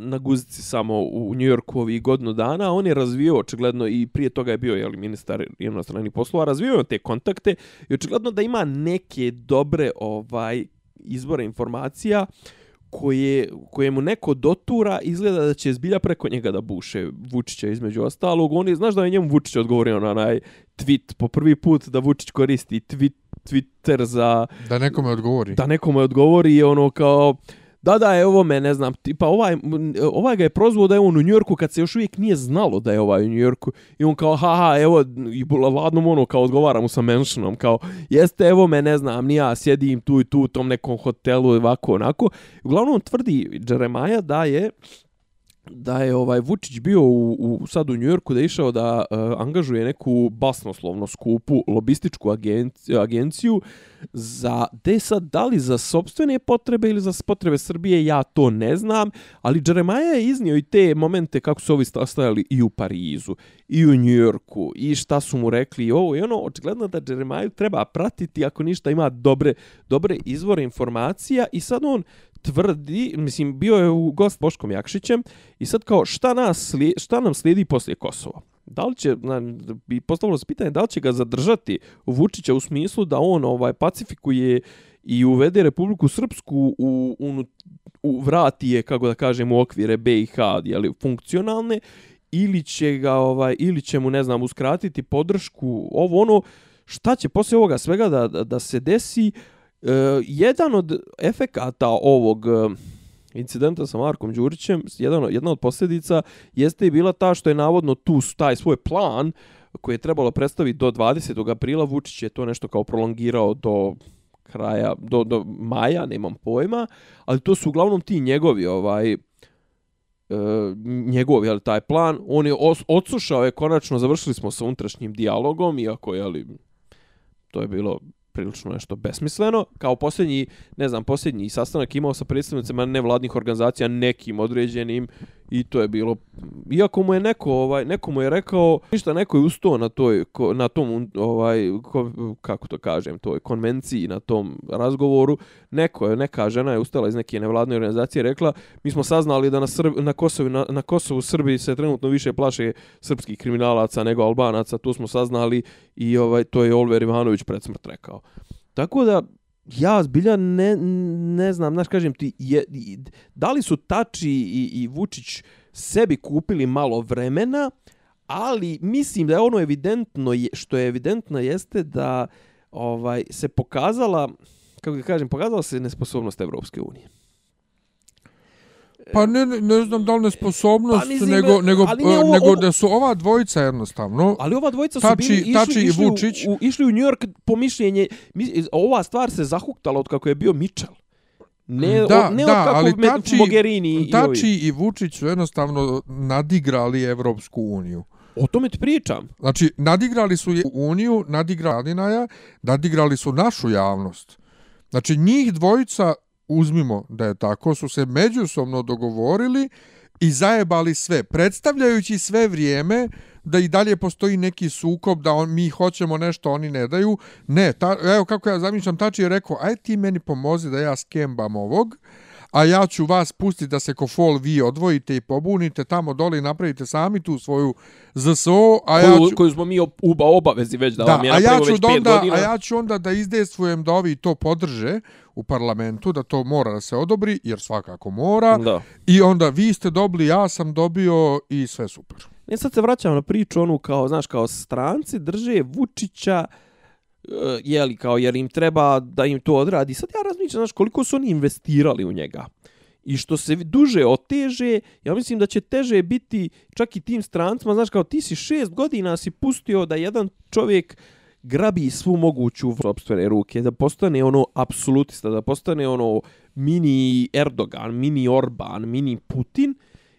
na guzici samo u New Yorku ovih godinu dana, on je razvio očigledno i prije toga je bio je ministar inostranih poslova, razvio je te kontakte i očigledno da ima neke dobre ovaj izvore informacija koje, koje mu neko dotura, izgleda da će zbilja preko njega da buše Vučića između ostalog. On je, znaš da je njemu Vučić odgovorio na onaj tweet po prvi put da Vučić koristi tweet, Twitter za... Da nekome odgovori. Da nekome odgovori i ono kao da, da, evo me, ne znam, tipa ovaj, ovaj ga je prozvao da je on u Njorku kad se još uvijek nije znalo da je ovaj u Njorku i on kao, haha, evo, i ladno ono kao odgovara mu sa mentionom, kao, jeste, evo me, ne znam, ni ja sjedim tu i tu u tom nekom hotelu, ovako, onako. Uglavnom, tvrdi Jeremiah da je, da je ovaj Vučić bio u, u sad u Njujorku da je išao da uh, angažuje neku basnoslovno skupu lobističku agenciju, agenciju za de sad da li za sopstvene potrebe ili za potrebe Srbije ja to ne znam ali Jeremiah je iznio i te momente kako su ovi stajali i u Parizu i u Njujorku i šta su mu rekli i ovo i ono očigledno da Jeremiah treba pratiti ako ništa ima dobre dobre izvore informacija i sad on tvrdi, mislim, bio je u gost Boškom Jakšićem i sad kao šta, nas, šta nam slijedi poslije Kosova? Da li će, na, bi postavilo se pitanje, da li će ga zadržati Vučića u smislu da on ovaj pacifikuje i uvede Republiku Srpsku u, u, u vrati je, kako da kažem, u okvire BiH, jeli, funkcionalne, ili će ga, ovaj, ili će mu, ne znam, uskratiti podršku, ovo ono, šta će poslije ovoga svega da, da, da se desi, Uh, E, jedan od efekata ovog e, incidenta sa Markom Đurićem, jedan, jedna od posljedica jeste i bila ta što je navodno tu taj svoj plan koji je trebalo predstaviti do 20. aprila, Vučić je to nešto kao prolongirao do kraja, do, do maja, nemam pojma, ali to su uglavnom ti njegovi ovaj, e, njegovi, ali taj plan, on je os, odsušao je, konačno završili smo sa unutrašnjim dijalogom, iako je, ali, to je bilo prilično nešto besmisleno. Kao posljednji, ne znam, posljednji sastanak imao sa predstavnicima nevladnih organizacija nekim određenim i to je bilo iako mu je neko ovaj neko mu je rekao ništa neko je ustao na toj na tom ovaj ko, kako to kažem toj konvenciji na tom razgovoru. Neko je neka žena je ustala iz neke nevladne organizacije rekla mi smo saznali da na Srb, na Kosovu na, na Kosovu Srbiji se trenutno više plaše srpskih kriminalaca nego albanaca to smo saznali. I ovaj to je Oliver Ivanović pred smrt rekao. Tako da ja zbilja ne, ne znam, znaš, kažem ti, je, da li su Tači i, i Vučić sebi kupili malo vremena, ali mislim da je ono evidentno, što je evidentno jeste da ovaj se pokazala, kako da kažem, pokazala se nesposobnost Evropske unije. Pa ne, ne znam da li nesposobnost, pa, mislim, nego, nego, ne, ovo, nego da su ova dvojica jednostavno... Ali ova dvojica su tači, bili, išli, tači išli, Vučić. U, išli u New York po mišljenje... Ova stvar se zahuktala od kako je bio Mitchell. Ne, da, o, ne da, od kako ali tači, Mogherini tači i, i Vučić su jednostavno nadigrali Evropsku uniju. O tome ti pričam. Znači, nadigrali su Uniju, nadigrali Naja, nadigrali su našu javnost. Znači, njih dvojica uzmimo da je tako, su se međusobno dogovorili i zajebali sve, predstavljajući sve vrijeme da i dalje postoji neki sukob, da on, mi hoćemo nešto, oni ne daju. Ne, ta, evo kako ja zamišljam, Tači je rekao, aj ti meni pomozi da ja skembam ovog, a ja ću vas pustiti da se ko fol vi odvojite i pobunite tamo dole i napravite sami tu svoju ZSO. A koju, ja ću, koju smo mi uba obavezi već da, da vam je a ja ću već onda, godina. A ja ću onda da izdejstvujem da ovi to podrže u parlamentu, da to mora da se odobri, jer svakako mora. Da. I onda vi ste dobili, ja sam dobio i sve super. Ne, sad se vraćamo na priču onu kao, znaš, kao stranci drže Vučića, uh, Eh, jeli, kao, jer im treba da im to odradi. Sad ja razmišljam, znaš, koliko su oni investirali u njega. I što se duže oteže, ja mislim da će teže biti čak i tim strancima, znaš, kao ti si šest godina si pustio da jedan čovjek grabi svu moguću sobstvene ruke, da postane ono apsolutista, da postane ono mini Erdogan, mini Orban, mini Putin.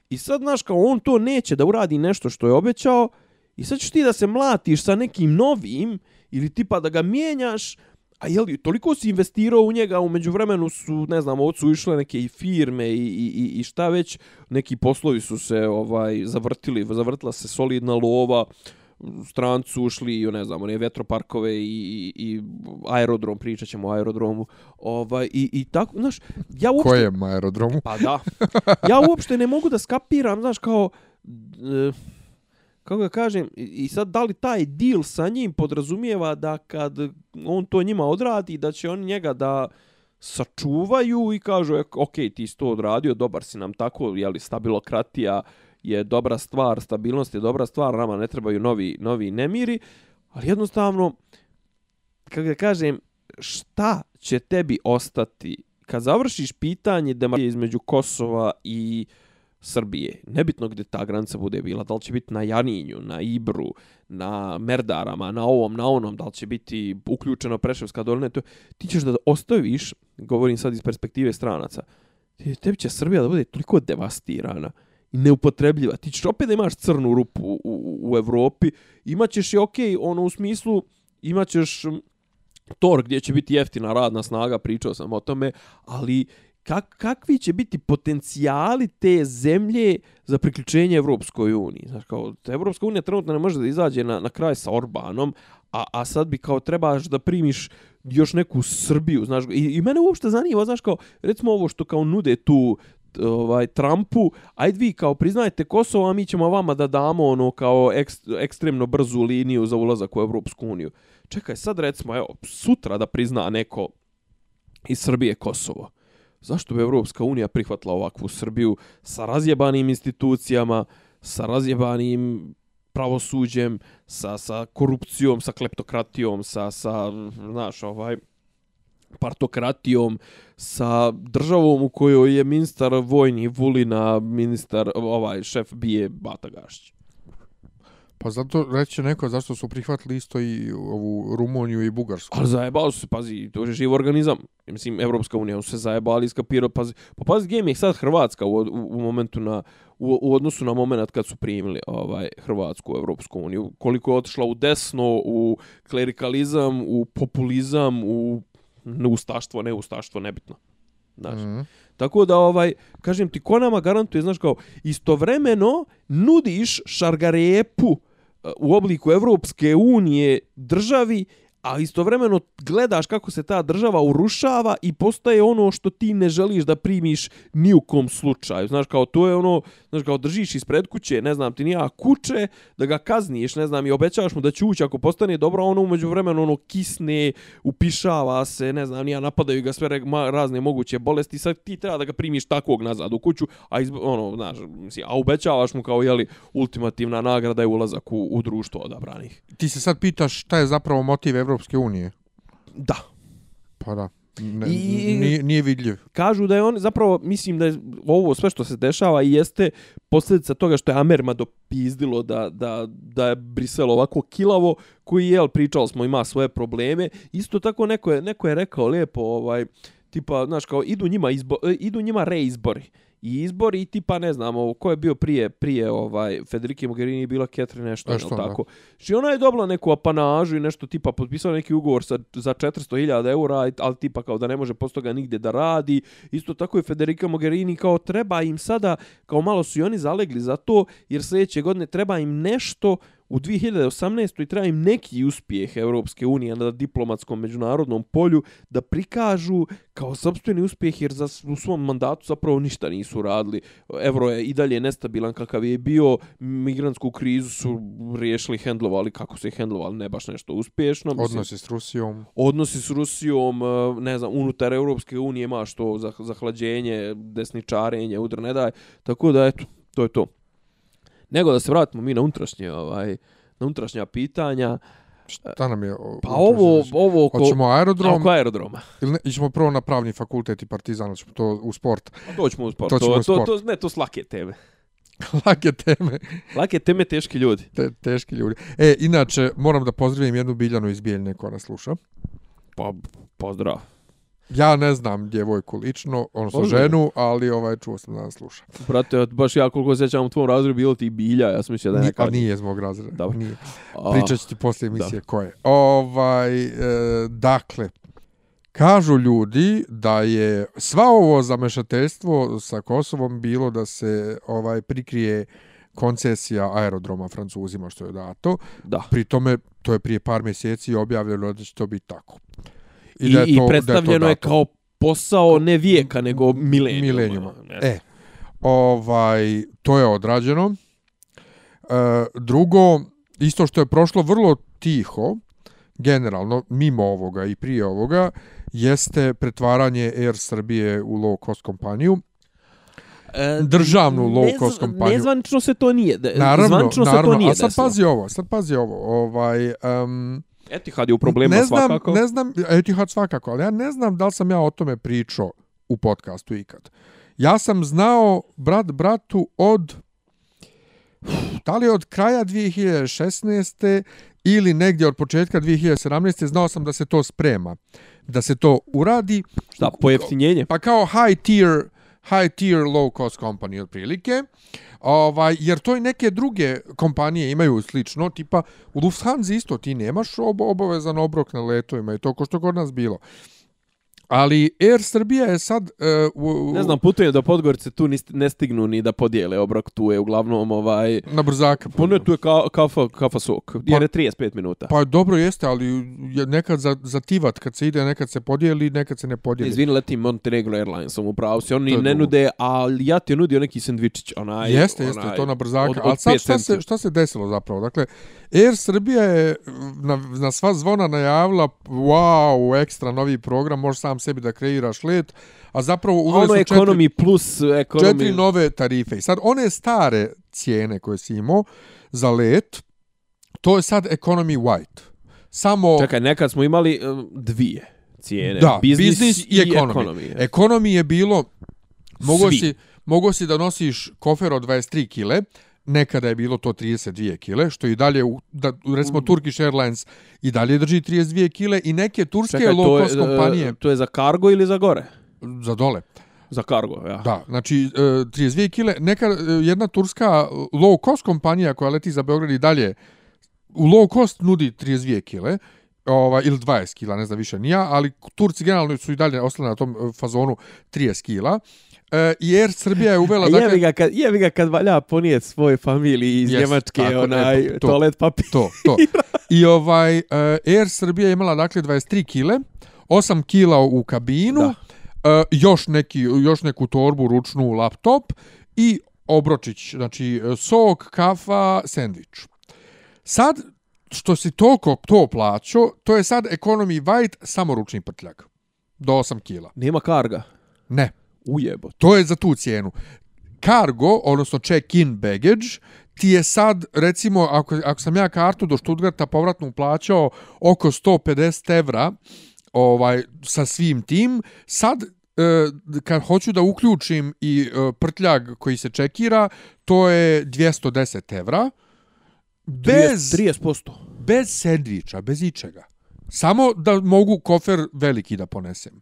I sad, znaš, kao on to neće da uradi nešto što je obećao i sad ćeš ti da se mlatiš sa nekim novim ili tipa da ga mijenjaš, a je li toliko si investirao u njega, umeđu vremenu su, ne znam, ovo su išle neke i firme i, i, i šta već, neki poslovi su se ovaj zavrtili, zavrtila se solidna lova, strancu ušli i ne znam, one vetroparkove i, i, i aerodrom, pričat ćemo o aerodromu. Ovaj, i, I tako, znaš, ja uopšte... Kojem aerodromu? Pa da. Ja uopšte ne mogu da skapiram, znaš, kao... E, kako ga kažem, i sad da li taj deal sa njim podrazumijeva da kad on to njima odradi, da će on njega da sačuvaju i kažu, ok, ti si to odradio, dobar si nam tako, jeli, stabilokratija je dobra stvar, stabilnost je dobra stvar, nama ne trebaju novi, novi nemiri, ali jednostavno, kako da kažem, šta će tebi ostati? Kad završiš pitanje demarkacije između Kosova i Srbije, nebitno gdje ta granica bude bila, da li će biti na Janinju, na Ibru, na Merdarama, na ovom, na onom, da li će biti uključeno Preševska dolina, to, ti ćeš da ostaviš, govorim sad iz perspektive stranaca, tebi će Srbija da bude toliko devastirana i neupotrebljiva. Ti ćeš opet da imaš crnu rupu u, u, u Evropi, imaćeš je ok, ono u smislu, imaćeš Tor gdje će biti jeftina radna snaga, pričao sam o tome, ali kak, kakvi će biti potencijali te zemlje za priključenje Evropskoj uniji? Znaš, kao, Evropska unija trenutno ne može da izađe na, na kraj sa Orbanom, a, a sad bi kao trebaš da primiš još neku Srbiju, znaš, i, i mene uopšte zanima, znaš, kao, recimo ovo što kao nude tu ovaj Trumpu, ajde vi kao priznajte Kosovo, a mi ćemo vama da damo ono kao ekst, ekstremno brzu liniju za ulazak u Evropsku uniju. Čekaj, sad recimo, evo, sutra da prizna neko iz Srbije Kosovo zašto bi Evropska unija prihvatila ovakvu Srbiju sa razjebanim institucijama, sa razjebanim pravosuđem, sa, sa korupcijom, sa kleptokratijom, sa, sa znaš, ovaj, partokratijom, sa državom u kojoj je ministar vojni Vulina, ministar, ovaj, šef bije Bata Gašić. Pa zato reći neko zašto su prihvatili isto i ovu Rumuniju i Bugarsku. Ali zajebali su se, pazi, to je živ organizam. Mislim, Evropska unija, su se zajebali, iskapirao, pazi. Pa pazi, game je sad Hrvatska u, u, u momentu na, u, u, odnosu na moment kad su primili ovaj Hrvatsku u Evropsku uniju. Koliko je otišla u desno, u klerikalizam, u populizam, u neustaštvo, neustaštvo, nebitno. Znaš. Mm -hmm. Tako da, ovaj, kažem ti, ko nama garantuje, znaš kao, istovremeno nudiš šargarepu, u obliku Evropske unije državi a istovremeno gledaš kako se ta država urušava i postaje ono što ti ne želiš da primiš ni u kom slučaju. Znaš, kao to je ono, znaš, kao držiš ispred kuće, ne znam, ti nija kuće, da ga kazniješ, ne znam, i obećavaš mu da će ući ako postane dobro, ono umeđu vremenu ono kisne, upišava se, ne znam, nija napadaju ga sve razne moguće bolesti, sad ti treba da ga primiš takvog nazad u kuću, a izb, ono, znaš, mislim, a obećavaš mu kao, jeli, ultimativna nagrada je ulazak u, u društvo odabranih. Ti se sad pitaš šta je zapravo motiv Evropske unije. Da. Pa da. Ne, I, nije, nije vidljiv. Kažu da je on, zapravo, mislim da je ovo sve što se dešava i jeste posljedica toga što je Amerma dopizdilo da, da, da je Brisel ovako kilavo, koji je, pričali smo, ima svoje probleme. Isto tako neko je, neko je rekao lijepo, ovaj, tipa, znaš, kao, idu njima, izbo, idu njima reizbori i izbori i tipa ne znam ovo ko je bio prije prije ovaj Federica Mogherini bila Catherine nešto, nešto tako. Znači ona je dobila neku apanažu i nešto tipa potpisala neki ugovor sa za 400.000 eura, ali tipa kao da ne može posle toga nigde da radi. Isto tako je Federica Mogherini kao treba im sada kao malo su i oni zalegli za to jer sljedeće godine treba im nešto u 2018. treba im neki uspjeh Europske unije na diplomatskom međunarodnom polju da prikažu kao sobstveni uspjeh jer za, u svom mandatu zapravo ništa nisu radili. Evro je i dalje nestabilan kakav je bio, migrantsku krizu su riješili, hendlovali kako su je hendlovali, ne baš nešto uspješno. Mislim, odnosi s Rusijom. Odnosi s Rusijom, e, ne znam, unutar Europske unije ima što za, zahlađenje, desničarenje, udr ne daj. Tako da, eto, to je to. Nego da se vratimo mi na unutrašnje, ovaj, na unutrašnja pitanja. Šta nam je? Pa ovo, ovo oko... Hoćemo aerodrom? Oko aerodroma. Ili ne, ićemo prvo na pravni fakultet i partizan, ćemo to u sport. Pa to ćemo u sport. To, to, u sport. to, to, ne, to slake teme. lake teme. Lake teme, teški ljudi. Te, teški ljudi. E, inače, moram da pozdravim jednu biljanu iz Bijeljne koja nas sluša. Pa, pozdrav. Ja ne znam djevojku lično, ono sa ženu, ali ovaj čuo sam da nas sluša. Brate, baš ja koliko sećam u tvom razredu bilo ti bilja, ja sam mislio da je neka... A nije zbog razreda. Dobro. Nije. Pričat ću ti poslije emisije da. koje. Ovaj, e, dakle, kažu ljudi da je sva ovo zamešateljstvo sa Kosovom bilo da se ovaj prikrije koncesija aerodroma francuzima što je dato. Da. Pri tome, to je prije par mjeseci objavljeno da će to biti tako. I, I, da je to, i predstavljeno da je, je kao posao ne vijeka, nego milenijuma. milenijuma. E, ovaj, to je odrađeno. E, drugo, isto što je prošlo vrlo tiho, generalno, mimo ovoga i prije ovoga, jeste pretvaranje Air Srbije u low cost kompaniju. E, državnu low cost kompaniju. Nezvanično se to nije. Naravno, zvanično se naravno, to nije a sad desilo. pazi ovo, sad pazi ovo, ovaj, um, Etihad je u ne znam, svakako. Ne znam, Etihad svakako, ali ja ne znam da li sam ja o tome pričao u podcastu ikad. Ja sam znao brat bratu od da li od kraja 2016. ili negdje od početka 2017. znao sam da se to sprema. Da se to uradi. Šta, pojeftinjenje? Pa kao high tier, high tier low cost company otprilike. Ovaj, jer to i neke druge kompanije imaju slično, tipa u Lufthansa isto ti nemaš ob obavezan obrok na letovima i to ko što kod nas bilo. Ali Air Srbija je sad... Uh, u, Ne znam, putujem do Podgorice, tu ni, ne stignu ni da podijele obrok, tu je uglavnom ovaj... Na brzaka. Puno je tu je ka, kafa, kafa sok, jer je 35 minuta. Pa dobro jeste, ali je nekad za, za tivat kad se ide, nekad se podijeli, nekad se ne podijeli. Izvini, letim Montenegro Airlinesom, upravo si, oni ne dobro. nude, ali ja ti je nudio neki sandvičić, onaj... Jeste, jeste, onaj, to na brzaka. od- od Ali sad šta centi. se, šta se desilo zapravo? Dakle, Air Srbija je na, na sva zvona najavila wow, ekstra novi program, možeš sam sebi da kreiraš let, a zapravo uveli Ono su četiri, ekonomi plus ekonomi... četiri nove tarife. I sad one stare cijene koje si imao za let, to je sad economy white. Samo Čekaj, nekad smo imali um, dvije cijene. Da, biznis, biznis i ekonomi. ekonomi. Ekonomi je bilo, mogo Svi. si, mogo si da nosiš kofer od 23 kile, nekada je bilo to 32 kile, što i dalje, u- da, recimo Turkish Airlines i dalje drži 32 kile i neke turske Čekaj, low cost kompanije e, to je za kargo ili za gore? za dole. Za kargo, ja. Da, znači e, 32 kile, neka e, jedna turska low cost kompanija koja leti za Beograd i dalje u low cost nudi 32 kile, ova, ili 20 kila, ne znam više nija, ali Turci generalno su i dalje ostali na tom e, fazonu 30 kila. E, I Air Srbija je uvela... A jebi ga, kad, jebi ga kad valja ponijet svoj familiji iz Jest, Njemačke, tako, onaj e, to. toalet papir. To, to. I ovaj, uh, Air Srbija je imala dakle 23 kile, 8 kila u kabinu, uh, još, neki, još neku torbu, ručnu, laptop i obročić, znači e, sok, kafa, sendvič. Sad, što si toliko to plaćao, to je sad economy white, samo ručni prtljak. Do 8 kila. Nema karga. Ne, Ujebo. To je za tu cijenu. Cargo, odnosno check-in baggage, ti je sad, recimo, ako, ako sam ja kartu do Stuttgarta povratnu plaćao oko 150 evra ovaj, sa svim tim, sad e, kad hoću da uključim i e, prtljag koji se čekira, to je 210 evra. Bez, 30%. 30%. bez sendviča, bez ičega. Samo da mogu kofer veliki da ponesem.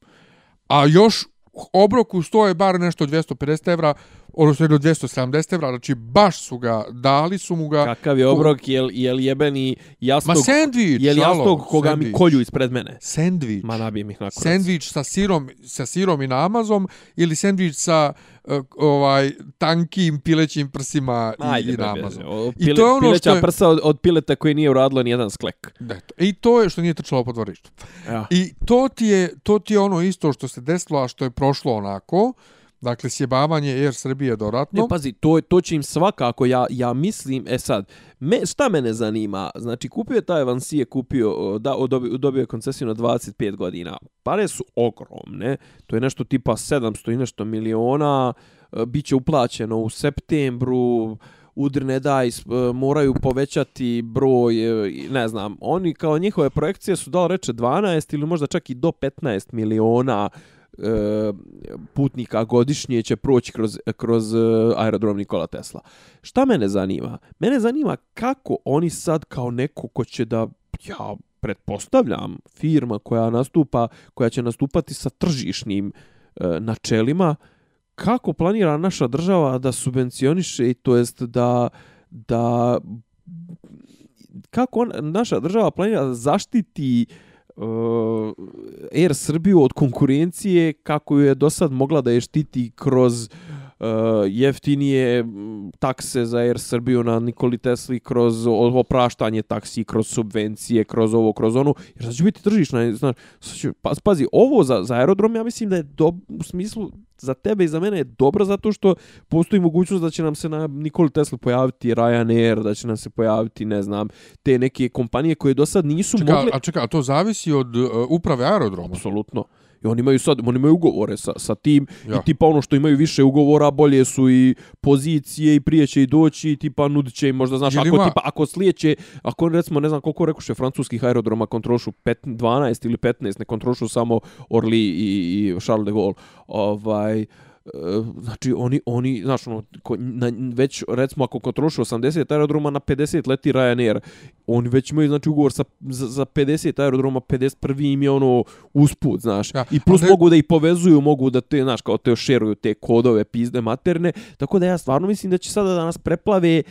A još obrok uz to je bar nešto 250 evra, odnosno jedno 270 evra, znači baš su ga dali, su mu ga... Kakav je obrok, jel, jel jebeni jastog... Ma sendvič, Jel alo, jastog koga mi sendvič. kolju ispred mene? Sendvič. Ma nabijem ih na kurac. Sendvič sa sirom, sa sirom i namazom ili sendvič sa uh, ovaj tankim pilećim prsima i, Ajde, i namazom. O, I to je ono pileća što je- prsa od, od pileta koji nije uradilo ni jedan sklek. Eto. I to je što nije trčalo po dvorištu. Ja. I to ti, je, to ti je ono isto što se desilo, a što je prošlo onako, dakle sjebavanje Air Srbije dodatno. Ne, pazi, to, to će im svakako, ja, ja mislim, e sad, me, šta mene zanima? Znači, kupio je taj Vansije, kupio, da, dobio, dobio je koncesiju na 25 godina. Pare su ogromne, to je nešto tipa 700 i nešto miliona, biće bit će uplaćeno u septembru, udrne daj, e, moraju povećati broj, e, ne znam, oni kao njihove projekcije su dao reče 12 ili možda čak i do 15 miliona uh, E, putnika godišnje će proći kroz, kroz e, aerodrom Nikola Tesla. Šta mene zanima? Mene zanima kako oni sad kao neko ko će da, ja pretpostavljam, firma koja nastupa, koja će nastupati sa tržišnim e, načelima, kako planira naša država da subvencioniše i to jest da da kako on, naša država planira da zaštiti uh, Air Srbiju od konkurencije kako ju je do sad mogla da je štiti kroz jeftinije m, takse za Air Srbiju na Nikoli Tesli kroz opraštanje taksi, kroz subvencije, kroz ovo, kroz ono, jer sad će biti tržišna, znaš, sad će, pa, pazi, ovo za, za aerodrom ja mislim da je do, u smislu za tebe i za mene je dobro zato što postoji mogućnost da će nam se na Nikoli Tesla pojaviti Ryanair, da će nam se pojaviti, ne znam, te neke kompanije koje do sad nisu Čekaj, mogle... a čekaj, a to zavisi od uh, uprave aerodroma. Apsolutno. I oni imaju sad, oni imaju ugovore sa, sa tim Ja. i tipa ono što imaju više ugovora, bolje su i pozicije i prije će i doći i tipa nudit će im možda, znaš, ako ima- tipa, ako slijeće, ako recimo, ne znam koliko rekuše francuskih aerodroma kontrošu 15, 12 ili 15, ne kontrošu samo Orly i, i Charles de Gaulle, ovaj, e, znači oni oni znaš ono ko, na, već recimo ako kontrolišu 80 aerodroma na 50 leti Ryanair. Oni već imaju znači ugovor sa za, za 50 aerodroma 51 im je ono usput znaš. Ja, i plus ali- mogu da ih povezuju mogu da te znaš kao te šeruju te kodove pizde materne. Tako da ja stvarno mislim da će sada da nas preplave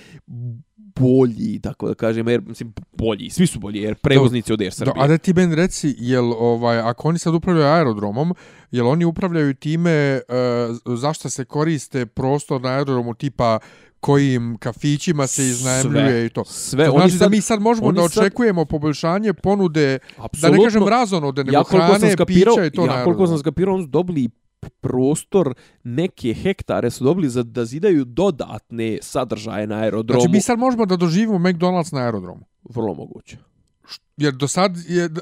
bolji, tako da kažem, jer, mislim, bolji, svi su bolji, jer prevoznici od Air Do, Srbije. a da ti meni reci, jel, ovaj, ako oni sad upravljaju aerodromom, jel oni upravljaju time uh, zašto se koriste prostor na aerodromu tipa kojim kafićima se iznajmljuje i to. Sve, to oni znači da sad- mi sad možemo da sad- očekujemo poboljšanje ponude, da ne kažem razonode, nego ja hrane, skapirao, pića i to na ja koliko sam skapirao, oni su dobili prostor, neke hektare su dobili za da zidaju dodatne sadržaje na aerodromu. Znači mi sad možemo da doživimo McDonald's na aerodromu. Vrlo moguće. Jer do sad je uh,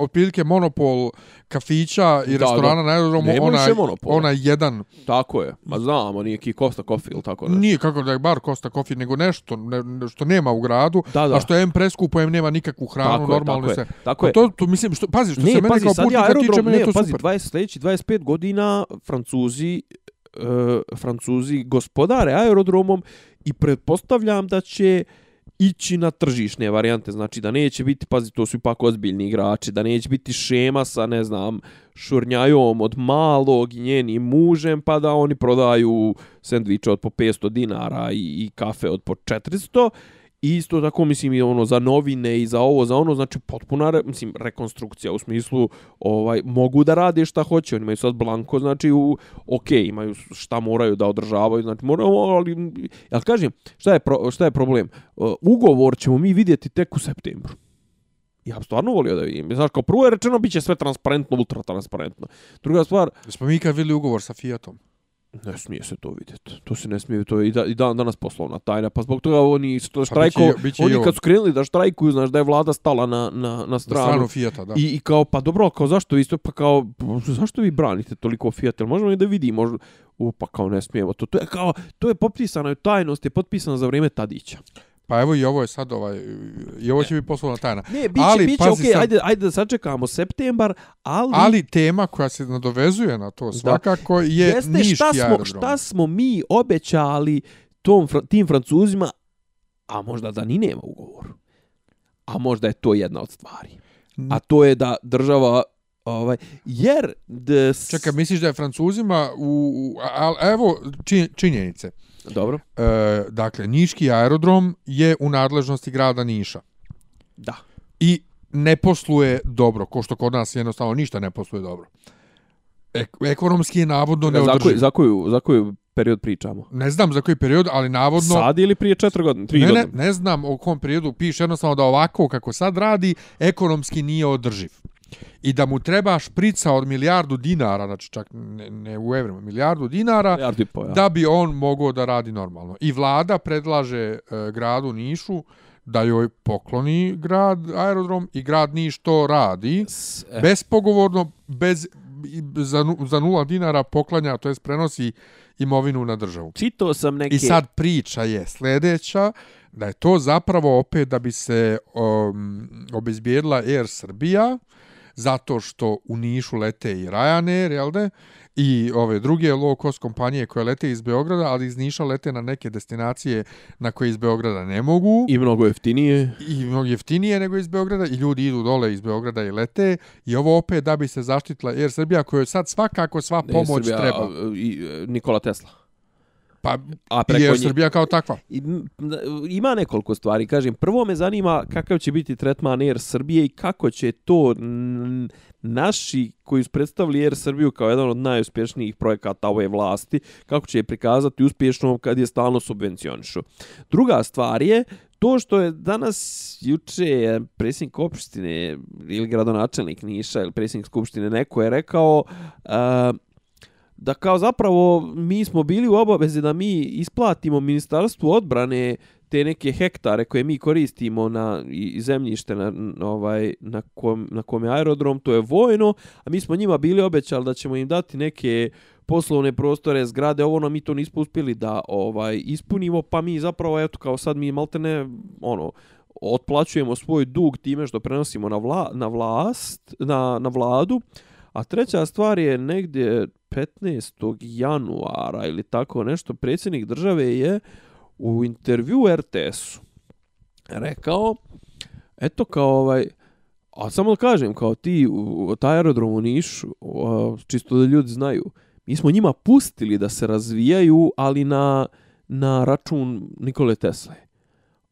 otprilike monopol kafića i Da, restorana da. na aerodromu ona, ona jedan Tako je. Ma znamo, nije ki Costa Coffee ili tako da. Nije kako da je bar Costa Coffee, nego nešto ne, ne- što nema u gradu, Da, da. a što je M preskupo, M nema nikakvu hranu, Tako je, normalno tako je, tako A je. to, to mislim, što, pazi, što Ne, se mene pazi, kao putnika tiče, aerodrom, meni je to pazi, super. 20, sljedeći 25 godina Francuzi, e, Francuzi gospodare aerodromom i pretpostavljam da će ići na tržišne varijante, znači da neće biti, pazi, to su ipak ozbiljni igrači, da neće biti šema sa, ne znam, šurnjajom od malog i njenim mužem, pa da oni prodaju sendviče od po 500 dinara i, i kafe od po 400, I isto tako mislim i ono za novine i za ovo za ono znači potpuna re, mislim rekonstrukcija u smislu ovaj mogu da rade šta hoće oni imaju sad blanko znači u ok, imaju šta moraju da održavaju znači moraju ali ja kažem šta je pro, šta je problem Uh, ugovor ćemo mi vidjeti tek u septembru Ja bi stvarno volio da vidim. Znaš, kao prvo je rečeno, bit će sve transparentno, ultra transparentno. Druga stvar, Smo mi kad vidjeli ugovor sa Fiatom ne smije se to vidjeti. To se ne smije, to je i, da, i dan, danas poslovna tajna. Pa zbog toga oni što Pa štrajko, bit će i- bit će i oni kad su krenuli da štrajkuju, znaš da je vlada stala na, na, na Na stranu. stranu Fiata, da. I, I kao, pa dobro, kao zašto isto, pa kao, zašto vi branite toliko jel možemo i da vidimo, možda, u, pa kao ne smijemo to, to je kao, to je potpisano, je tajnost je potpisana za vrijeme Tadića. Pa evo i ovo je sad ovaj, i ovo će biti poslovna tajna. Ne, biće, Ali, biće, okej, sad- ajde, ajde da sačekamo septembar, ali, Ali tema koja se nadovezuje na to svakako je jeste niški šta smo, aerodrom. šta smo mi obećali tom, tim Francuzima, a možda da ni nema ugovor. A možda je to jedna od stvari. A to je da država ovaj jer da s- Čekaj, misliš da je Francuzima u, u a, evo čin, činjenice. Dobro E, dakle, Niški aerodrom je u nadležnosti grada Niša. da I ne posluje dobro, ko što kod nas jednostavno ništa ne posluje dobro. Ek, ekonomski je navodno za, neodrživ. koju, za, koju, za koju period pričamo Ne znam za koji period, ali navodno... sad ili prije 4 godine 3 ne, ne, godine ne znam o kom periodu piše jednostavno da ovako kako sad radi, ekonomski nije održiv. I da mu treba šprica od milijardu dinara, znači čak ne, ne u evrima, milijardu dinara, Milijardu po, ja. da bi on mogao da radi normalno. I vlada predlaže e, gradu Nišu da joj pokloni grad aerodrom i grad Niš to radi S- e, bespogovorno bez za, za nula dinara poklanja, to jest prenosi imovinu na državu. čitao sam neke I sad priča je sljedeća, da je to zapravo opet da bi se um, obezbijedila Air Srbija, zato što u Nišu lete i Ryanair, jel de? I ove druge low cost kompanije koje lete iz Beograda, ali iz Niša lete na neke destinacije na koje iz Beograda ne mogu. i mnogo jeftinije I mnogo jeftinije nego iz Beograda i ljudi idu dole iz Beograda i lete i ovo opet da bi se zaštitila Air Srbija kojoj sad svakako sva Ne, pomoć Srbija, treba. i, e, Nikola Tesla Pa a preko nje- Srbija kao takva. Ima nekoliko stvari. Kažem, prvo me zanima kakav će biti tretman Air Srbije i kako će to naši koji su predstavili Air Srbiju kao jedan od najuspješnijih projekata ove vlasti, kako će je prikazati uspješnom kad je stalno subvencionišu. Druga stvar je to što je danas juče je predsjednik opštine ili gradonačelnik Niša ili predsjednik skupštine neko je rekao uh, da kao zapravo mi smo bili u obavezi da mi isplatimo ministarstvu odbrane te neke hektare koje mi koristimo na i zemljište na, ovaj na kom na kom je aerodrom to je vojno a mi smo njima bili obećali da ćemo im dati neke poslovne prostore zgrade ovo no mi to nismo uspjeli da ovaj ispunimo pa mi zapravo eto kao sad mi maltene ono otplaćujemo svoj dug time što prenosimo na vla, na vlast na na vladu a treća stvar je negdje 15. januara ili tako nešto predsjednik države je u intervju RTS-u rekao eto kao ovaj a samo da kažem kao ti u taj aerodrom u Nišu čisto da ljudi znaju mi smo njima pustili da se razvijaju ali na na račun Nikole Tesle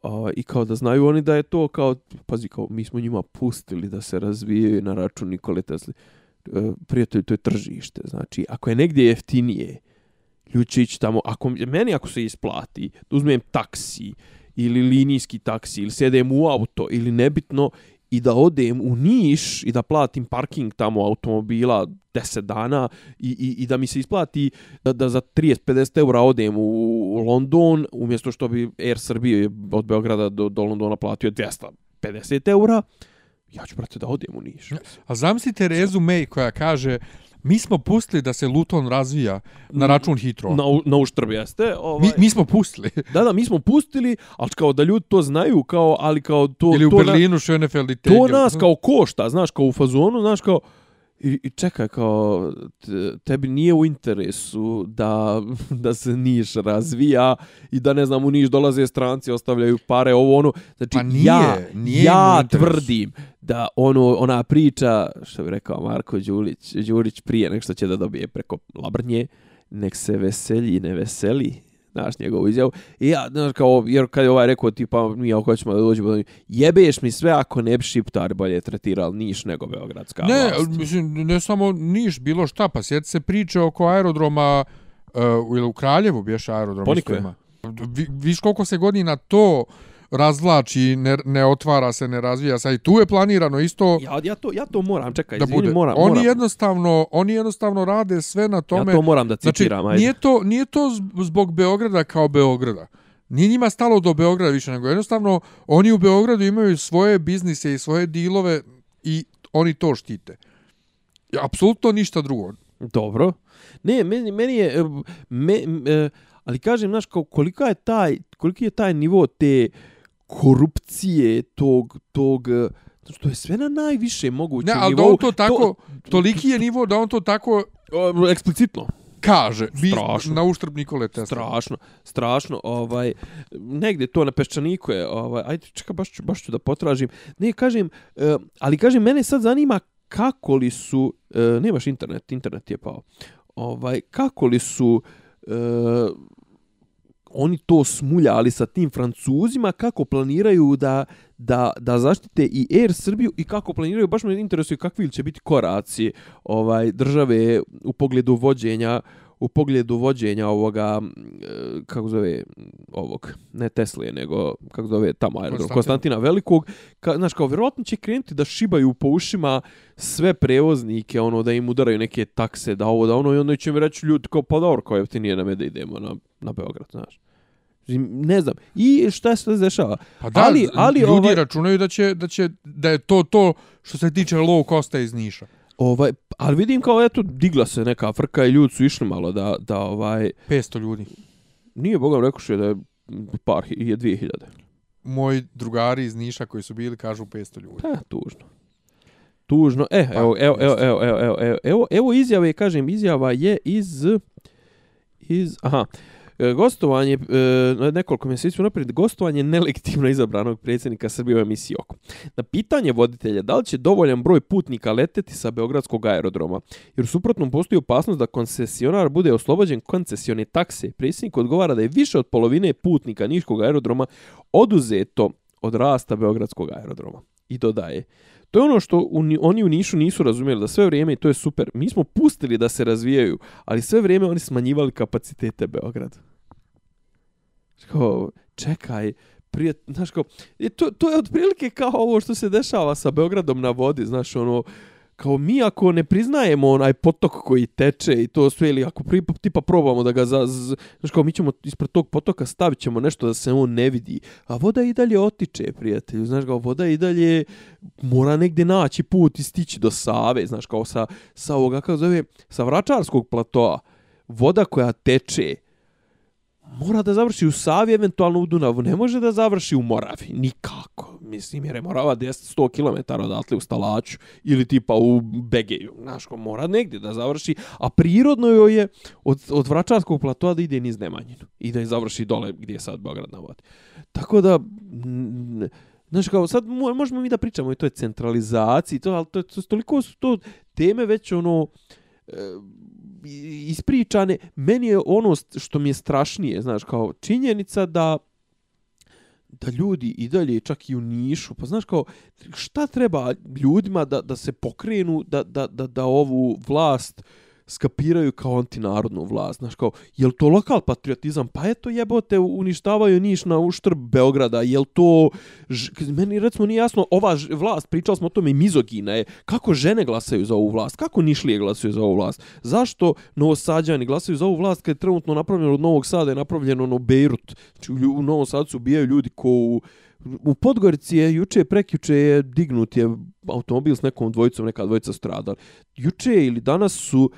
a, i kao da znaju oni da je to kao pazi kao mi smo njima pustili da se razvijaju na račun Nikole Tesle E, prijatelj, to je tržište. Znači, ako je negdje jeftinije, ljudi će ići tamo, ako, meni ako se isplati, da uzmem taksi, ili linijski taksi, ili sedem u auto, ili nebitno, i da odem u Niš i da platim parking tamo automobila 10 dana i, i, i da mi se isplati da, da za 30-50 eura odem u, u London, umjesto što bi Air Srbije od Beograda do, do Londona platio 250 eura, ja ću, brate, da odem u Niš. A zamisli Terezu May koja kaže mi smo pustili da se Luton razvija na račun Hitro. Na, na uštrb jeste. Ovaj, Mi, mi smo pustili. Da, da, mi smo pustili, ali kao da ljudi to znaju, kao, ali kao to... Ili u to na- Berlinu, Schönefeld i to Tegel. nas kao košta, znaš, kao u fazonu, znaš, kao, i, i čekaj, kao, te- tebi nije u interesu da, da se Niš razvija i da, ne znam, u Niš dolaze stranci, ostavljaju pare, ovo, ono. Znači, Pa nije, ja, nije ja tvrdim da ono, ona priča, što bi rekao Marko Đulić, Đurić prije nek što će da dobije preko Labrnje, nek se veselji, ne veseli, znaš njegovu izjavu. I ja, znaš, kao, jer kad je ovaj rekao, tipa, mi ako hoćemo da dođemo, do- jebeš mi sve ako ne bi šiptari bolje tretirali Niš nego Beogradska Ne, vlast. mislim, ne samo Niš, bilo šta, pa sjeti se priče oko aerodroma uh, ili u Kraljevu bješe aerodrom. Ponikve. Vi, viš koliko se godina to razvlači, ne, ne otvara se, ne razvija se. I tu je planirano isto Ja, ja, to, ja to moram, čekaj, da izvini, bude. moram, oni moram. jednostavno, oni jednostavno rade sve na ja tome. to moram da znači, citiram, ajde. nije to, nije to zb- zbog Beograda kao Beograda. Nije njima stalo do Beograda više, nego jednostavno oni u Beogradu imaju svoje biznise i svoje dilove i oni to štite. Apsolutno ništa drugo. Dobro. Ne, meni, meni je, e, me, m, e, ali kažem, znaš, kao, kolika je taj, koliki je taj nivo te korupcije, tog, tog, e, znači, to je sve na najviše mogućem Ne, ali da nivou. on to tako, toliki je nivo da on to tako O, eksplicitno. kaže. Bi, Strašno. na uštrb Nikole Tesla. Strašno, strašno, ovaj, negdje to na peščaniku je, ovaj, ajde, čekaj, baš ću, baš ću da potražim. Ne, kažem, e, ali kažem, mene sad zanima kako li su, e, nemaš internet, internet je pao, ovaj, kako li su, e, oni to smuljali sa tim Francuzima, kako planiraju da, da, da zaštite i Air Srbiju i kako planiraju, baš me interesuje kakvi će biti koraci ovaj države u pogledu vođenja u pogledu vođenja ovoga e, kako zove ovog ne Tesle nego kako zove tamo aerodrom Konstantina. Konstantina Velikog ka, znaš kao vjerovatno će krenuti da šibaju po ušima sve prevoznike ono da im udaraju neke takse da ovo da ono i onda će mi reći ljudi kao pa dobro kao jeftinije nam je da idemo na na Beograd znaš ne znam i šta se dešava Pa da, ali ali ljudi ovaj, računaju da će, da će da je to to što se tiče low costa iz Niša. ovaj ali vidim kao eto digla se neka frka i ljudi su išli malo da da ovaj 500 ljudi. Nije Bogom rekao što je da je par je 2000. Moji drugari iz Niša koji su bili kažu 500 ljudi. Pa, tužno. Tužno. E, Pa, evo, evo, evo, evo, evo, evo, evo, evo, izjave, kažem, izjava je iz, iz, aha, E, gostovanje, e, nekoliko mjeseci unaprijed, gostovanje nelektivno izabranog predsjednika Srbije u emisiji Oko. Na pitanje voditelja da li će dovoljan broj putnika leteti sa Beogradskog aerodroma, jer suprotno suprotnom postoji opasnost da koncesionar bude oslobođen koncesione takse, predsjednik odgovara da je više od polovine putnika Niškog aerodroma oduzeto od rasta Beogradskog aerodroma. I dodaje, To je ono što u, oni u Nišu nisu razumjeli, da sve vrijeme, i to je super, mi smo pustili da se razvijaju, ali sve vrijeme oni smanjivali kapacitete Beograda. Kao, čekaj, prije, znaš kao, to, to je otprilike kao ovo što se dešava sa Beogradom na vodi, znaš, ono, kao mi ako ne priznajemo onaj potok koji teče i to sve ili ako pri, tipa probamo da ga za, z, znaš kao mi ćemo ispred tog potoka stavit ćemo nešto da se on ne vidi a voda i dalje otiče prijatelju znaš kao voda i dalje mora negdje naći put i stići do Save znaš kao sa, sa ovoga kao zove sa Vračarskog platoa. Voda koja teče mora da završi u Savi, eventualno u Dunavu. Ne može da završi u Moravi. Nikako. Mislim, jer je Morava 10-100 km odatle u Stalaću ili tipa u Begeju. Znaš, ko mora negdje da završi. A prirodno joj je od, od Vračarskog platoa da ide niz Nemanjinu. I da je završi dole gdje je sad Beograd na vodi. Tako da... Znaš, kao, sad možemo mi da pričamo i to je centralizaciji, to, ali to, to, toliko su to teme već ono... uh, E, ispričane, meni je ono što mi je strašnije, znaš, kao činjenica da da ljudi i dalje čak i u Nišu, pa znaš kao šta treba ljudima da, da se pokrenu da, da, da, da ovu vlast uh, skapiraju kao antinarodnu vlast. Znaš, kao, je to lokal patriotizam? Pa eto jebote, uništavaju Niš na uštrb Beograda. Je to... Ž... Meni recimo nije jasno, ova ž... vlast, pričali smo o tome, mizogina je. Kako žene glasaju za ovu vlast? Kako Nišlije glasaju za ovu vlast? Zašto novosađani glasaju za ovu vlast kad je trenutno napravljeno od Novog Sada je napravljeno ono Beirut? Znači, u Novom Sadu se ubijaju ljudi ko u... U Podgorici je juče prekjuče je dignut je automobil s nekom dvojicom, neka dvojica stradala. Juče ili danas su uh,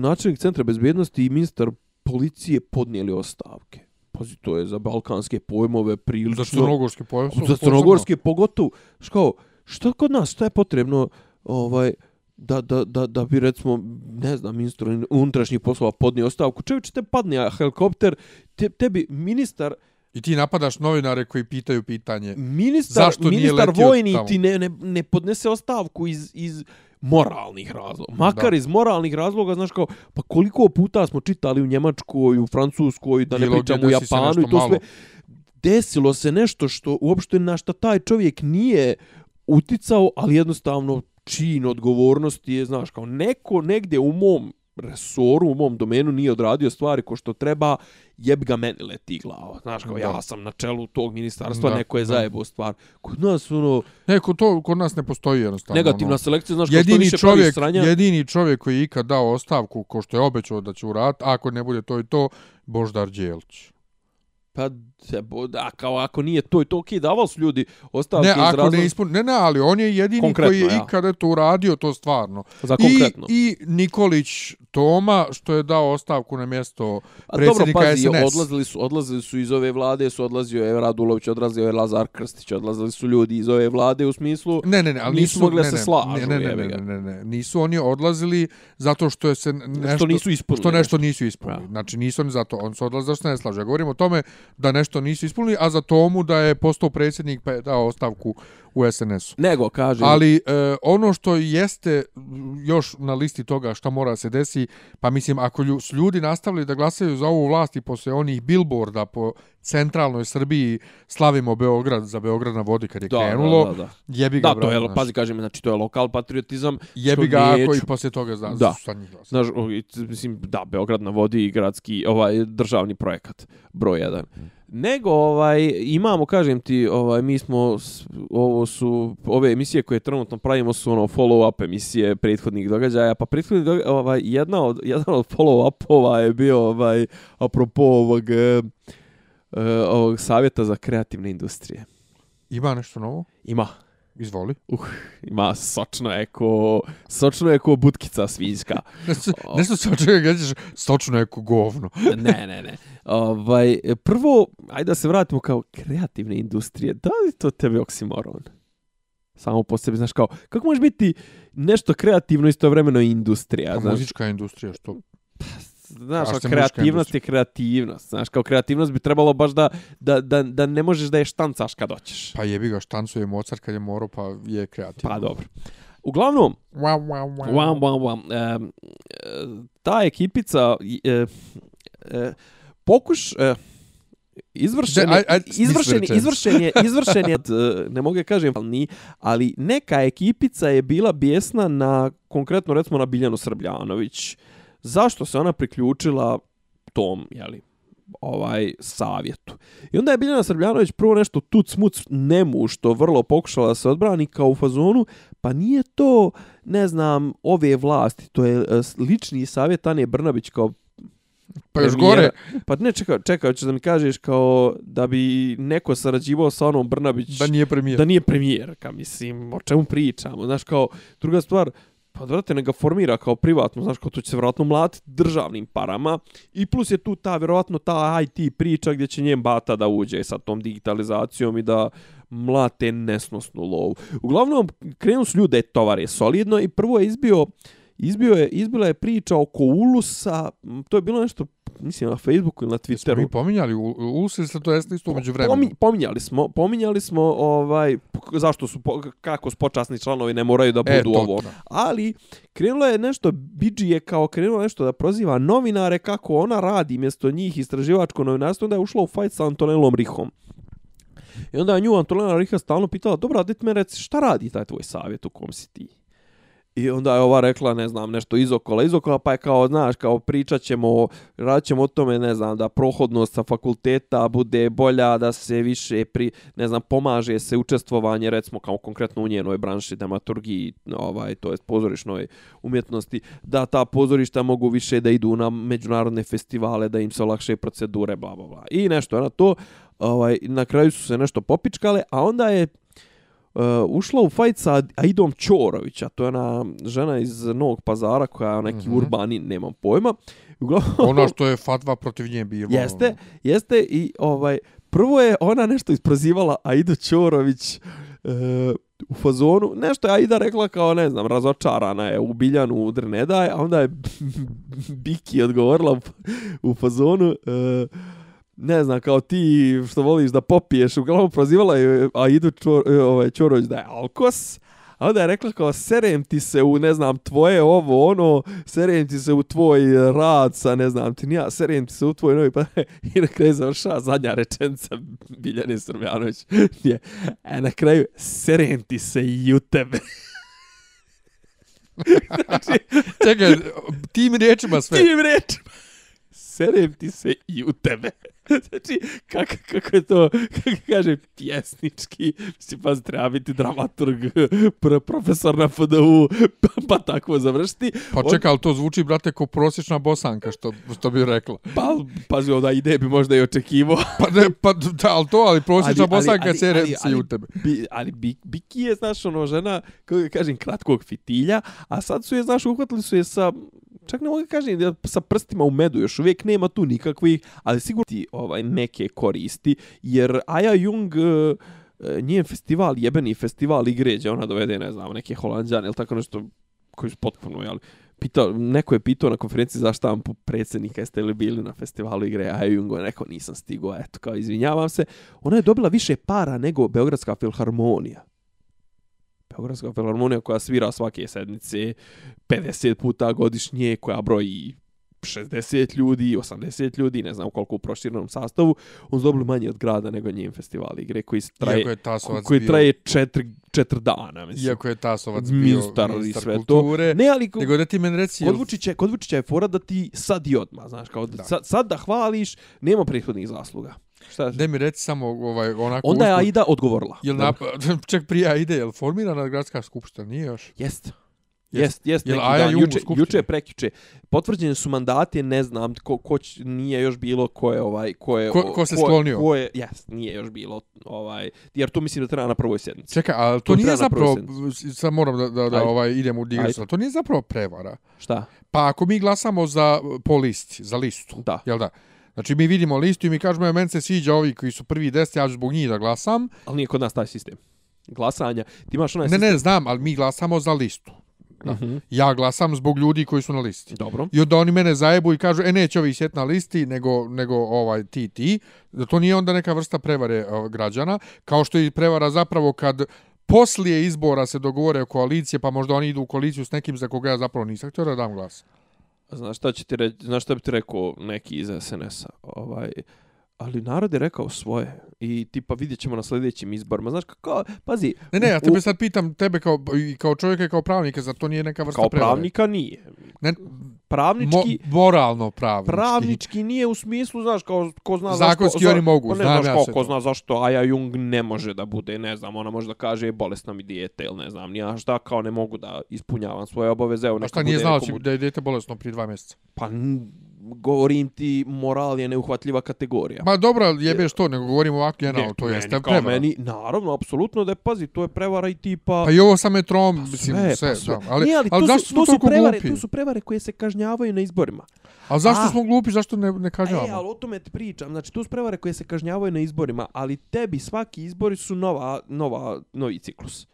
načelnik centra bezbjednosti i ministar policije podnijeli ostavke. Pazi, to je za balkanske pojmove prilično... Za crnogorske pojmove? Za crnogorske pogotovo. Što, što kod nas, što je potrebno ovaj, da, da, da, da bi, recimo, ne znam, ministar unutrašnjih poslova podnije ostavku? Čević, te padne helikopter, te, tebi ministar... I ti napadaš novinare koji pitaju pitanje. Ministar, zašto ministar vojni ti ne, ne, ne podnese ostavku iz, iz, moralnih razloga. Makar da. iz moralnih razloga, znaš kao, pa koliko puta smo čitali u Njemačkoj, u Francuskoj, da ne pričamo u Japanu i to sve. Desilo se nešto što uopšte na šta taj čovjek nije uticao, ali jednostavno čin odgovornosti je, znaš, kao neko negdje u mom resoru, u mom domenu nije odradio stvari ko što treba, jeb ga meni leti glava. Znaš, kao da. ja sam na čelu tog ministarstva, da, neko je zajebo stvar. Kod nas, ono... Neko, to kod nas ne postoji jednostavno. Negativna ono, selekcija, znaš, jedini kao što više čovjek, sranja... Jedini čovjek koji je ikad dao ostavku, ko što je obećao da će urat, ako ne bude to i to, Boždar Đelić. Pa se boda, kao ako nije to i to, okej, okay, davali su ljudi ostavke ne, iz razloga. Ne, ispun... ne, ne, ali on je jedini konkretno, koji je ja. ikada to uradio, to stvarno. Za konkretno. I, I Nikolić Toma, što je dao ostavku na mjesto predsjednika dobro, pazi, SNS. Odlazili su, odlazili su iz ove vlade, su odlazio je Radulović, odlazio je Lazar Krstić, odlazili su ljudi iz ove vlade u smislu ne, ne, ne, ali nisu, nisu mogli ne, se slažu. Ne, ne, ne, ne, ne, ne, nisu oni odlazili zato što je se nešto, što nisu ispunili. Što nešto nisu ispunili. Ja. Znači nisu oni zato, oni su odlazili zato što ne slažu. Ja govorim o tome da nešto nisu ispunili, a za tomu da je postao predsjednik pa je dao ostavku u SNS-u. Nego, kaže... Ali e, ono što jeste još na listi toga šta mora se desi, pa mislim, ako su ljudi nastavili da glasaju za ovu vlast i posle onih billboarda po centralnoj Srbiji slavimo Beograd za Beograd na vodi kad je da, krenulo, da, da, da. jebi ga, Da, to je, pazi, kažem, znači, to je lokal patriotizam. Jebi ga ako i posle toga zna, da. sa njih Znaš, mislim, da, Beograd na vodi i gradski, ovaj, državni projekat, broj jedan. Hmm. Nego ovaj imamo kažem ti ovaj mi smo ovo su ove emisije koje trenutno pravimo su ono follow up emisije prethodnih događaja pa prethodni događaj, ovaj jedna od jedan od follow upova je bio ovaj apropo ovog eh, ovog savjeta za kreativne industrije. Ima nešto novo? Ima. Izvoli. Uh, ima sočno eko, sočno eko butkica svinjska. nešto, sočno je, sočno eko govno. ne, ne, ne. Ovaj, prvo, ajde da se vratimo kao kreativne industrije. Da li to tebe oksimoron? Samo po sebi, znaš kao, kako može biti nešto kreativno istovremeno industrija? A znaš? muzička industrija, što? znaš, Kažete kao kreativnost je kreativnost. Znaš, kao kreativnost bi trebalo baš da, da, da, da ne možeš da je štancaš kad hoćeš. Pa jebi ga štancuje Mozart kad je morao, pa je kreativno. Pa dobro. Uglavnom, Wow, wow, wow. Wam, wam, wam. Um, ta ekipica e, e, pokuš e, izvršen je, izvršen, je- izvršen je, izvršen je, ne mogu da kažem, ali, ni, ali neka ekipica je bila bijesna na, konkretno recimo na Biljanu Srbljanović. Zašto se ona priključila tom, jeli, ovaj savjetu. I onda je Biljana Srbljanović prvo nešto tuc muc nemu što vrlo pokušala da se odbrani kao u fazonu, pa nije to, ne znam, ove vlasti, to je e, lični savjet Ane Brnabić kao Pa još gore, Pa ne, čekaj, čekaj, hoćeš da mi kažeš kao da bi neko sarađivao sa onom Brnabić da nije premijer. da nije premijerka, mislim, o čemu pričamo, znaš, kao, druga stvar, pa vrate, neka formira kao privatno, znaš, kao to će se vjerojatno mlatiti državnim parama i plus je tu ta, vjerojatno, ta IT priča gdje će njen bata da uđe sa tom digitalizacijom i da mlate nesnosnu lovu. Uglavnom, krenu su ljude tovare solidno i prvo je izbio Izbio je, izbila je priča oko Ulusa, to je bilo nešto, mislim, na Facebooku ili na Twitteru. mi pominjali, Ulus se to jeste isto umeđu vremenu. Pomi, pominjali smo, pominjali smo ovaj zašto su kako spočasni članovi ne moraju da budu E, to, ovo. Ali krenulo je nešto Bidži je kao krenulo nešto da proziva novinare kako ona radi mjesto njih istraživačko novinarstvo, onda je ušla u fight sa Antonelom Rihom. I onda je nju Antonella Riha stalno pitala, dobra, daj ti me reci, šta radi taj tvoj savjet u kom si ti? I onda je ova rekla, ne znam, nešto izokola, izokola, pa je kao, znaš, kao pričat ćemo, radit ćemo o tome, ne znam, da prohodnost sa fakulteta bude bolja, da se više, pri, ne znam, pomaže se učestvovanje, recimo, kao konkretno u njenoj branši dramaturgiji, ovaj, to je pozorišnoj umjetnosti, da ta pozorišta mogu više da idu na međunarodne festivale, da im se olakše procedure, bla, bla, bla. I nešto je na to, ovaj, na kraju su se nešto popičkale, a onda je uh, ušla u fajt sa Aidom Ćorovića, to je ona žena iz Novog pazara koja je neki mm. -hmm. urbani, nemam pojma. Uglavnom, Ono što je fatva protiv nje bilo. jeste, jeste i ovaj prvo je ona nešto isprozivala Aidu Ćorović uh, u fazonu, nešto je Aida rekla kao, ne znam, razočarana je u Biljanu u Drnedaj, a onda je Biki odgovorila u, u fazonu, uh, ne znam, kao ti što voliš da popiješ, uglavnom prozivala je Aidu Čor, ovaj, Ćorović da je alkos, a onda je rekla kao serem ti se u, ne znam, tvoje ovo, ono, serem ti se u tvoj rad sa, ne znam, ti nija, serem ti se u tvoj novi, pa i na kraju završava zadnja rečenica Biljane Srbljanović. Je, e, na kraju, serem ti se i u tebe. znači, Čekaj, tim riječima sve. tim rečima. Serem ti se i u tebe. Znači, kako, kako je to, kako kaže, pjesnički, mislim, pa treba biti dramaturg, pr profesor na FDU, pa, pa tako završiti. Pa čekaj, ali to zvuči, brate, kao prosječna bosanka, što, što bi rekla. Pa, pazi, onda ide bi možda i očekivo. Pa ne, pa da, ali to, ali prosječna Ali- bosanka ali- se ali- u ali- tebe. Bi, ali bi, Biki je, znaš, ono, žena, kako kažem, kratkog fitilja, a sad su je, znaš, uhvatili su je sa, čak ne mogu kažem, da sa prstima u medu, još uvijek nema tu nikakvih, ali sigurno ti ovaj, neke koristi, jer Aja Jung, Nije eh, njen festival, jebeni festival igređa, ona dovede, ne znam, neke holandžane ili tako nešto, koji su potpuno, jel, pitao, neko je pitao na konferenciji za štampu predsjednika jeste li bili na festivalu igre a Jungo neko nisam stigao eto kao izvinjavam se. Ona je dobila više para nego Beogradska filharmonija. Beogradska filharmonija koja svira svake sedmice 50 puta godišnje koja broji 60 ljudi, 80 ljudi, ne znam koliko u proširenom sastavu, on dobili manje od grada nego njen festival igre koji traje, Iako je Tasovac koji bio, traje četiri, četiri dana, mislim. iako je Tasovac bio ministar sve to. kulture. Ne, ali ko- Nego da ti meni reci, Kod Vučića, kod Vučića je fora da ti sad i odmah, znaš, kao da. Da. Sad, sad da hvališ, nema prethodnih zasluga. Šta? da mi reci samo ovaj, onako... Onda je Aida odgovorila. Jel na, ček prije Aide, jel formirana gradska skupština? Nije još. Jest. Jest. Jest, jest, Jel neki Aja dan, juče, juče, prekjuče. Potvrđeni su mandati, ne znam, ko, ko će, nije još bilo ko je, ovaj, ko je... Ko- ko se sklonio? Ko je, jest, nije još bilo, ovaj, jer to mislim da treba na prvoj sjednici. Čekaj, ali to, To nije treba na zapravo, prvoj sad moram da, da, da Ajde. ovaj, idem u Ajde. digresiju, to nije zapravo prevara. Šta? Pa ako mi glasamo za, po listi, za listu, Da. jel da? Znači mi vidimo listu i mi kažemo, "E, meni se sviđa ovi koji su prvi deset, ja ću zbog njih da glasam. Ali nije kod nas taj sistem. Glasanja. Ti imaš onaj Ne, sistem... ne, znam, ali mi glasamo za listu. Da. Mhm. Ja glasam zbog ljudi koji su na listi. Dobro. I onda oni mene zajebu i kažu, e, neće ovi sjeti na listi, nego, nego ovaj, ti, ti. Da to nije onda neka vrsta prevare o, građana, kao što je i prevara zapravo kad poslije izbora se dogovore o koalicije, pa možda oni idu u koaliciju s nekim za koga ja zapravo nisam htio da dam glas. Znaš šta će ti reći, znaš šta bi ti rekao neki iz SNS-a? Ovaj, ali narod je rekao svoje i tipa vidjet ćemo na sljedećim izborima. Znaš, kako, pazi, Ne, ne, ja u- tebe sad pitam, tebe kao, i kao čovjeka i kao pravnika, za to nije neka vrsta kao prevare. pravnika nije. Ne, Pravnički, mo, moralno pravnički. pravnički nije u smislu, znaš, kao ko zna Zakonski zašto... oni mogu, pa ne, znam znaš, ja kao, ko zna zašto Aja Jung ne može da bude, ne znam, ona može da kaže bolesna mi dijete ili ne znam, nija šta, kao ne mogu da ispunjavam svoje obaveze. Evo, A šta nije znao nekomu- da je dete bolesno prije dva mjeseca? Pa govorim ti, moral je neuhvatljiva kategorija. Ma dobro, jebeš to, nego govorimo ovako generalno, to meni jeste kao prevara. Meni, naravno, apsolutno da je, pazi, to je prevara i tipa... Pa i ovo sa metrom, mislim, sve, sve, pa sve. da. Ali, Nije, ali, ali to zašto su, smo to su toliko prevare, glupi? To su prevare koje se kažnjavaju na izborima. Ali zašto A. smo glupi, zašto ne, ne kažemo? E, ali o tome ti pričam. Znači, to su prevare koje se kažnjavaju na izborima, ali tebi svaki izbori su nova, nova, novi ciklus.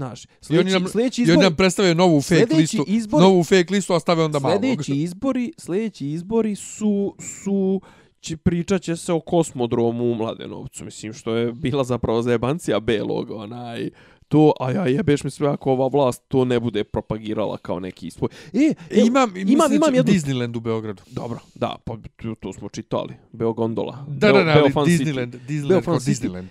Znaš, I oni sljedeći, nam, sljedeći i oni nam predstave novu fake sljedeći listu, izbori- novu fake listu, a stave onda malo. Sljedeći izbori, sljedeći izbori su su će pričat će se o kosmodromu u Mladenovcu, mislim što je bila zapravo zajebancija belog, onaj to, a ja jebeš mi sve ako ova vlast to ne bude propagirala kao neki ispoj. E, E, imam, imam, imam, imam jednu... Disneyland u Beogradu. Dobro, da, pa to, to smo čitali. Beogondola. Da, da, da, ali Beofan City. Disneyland, Disneyland, kao. Disneyland.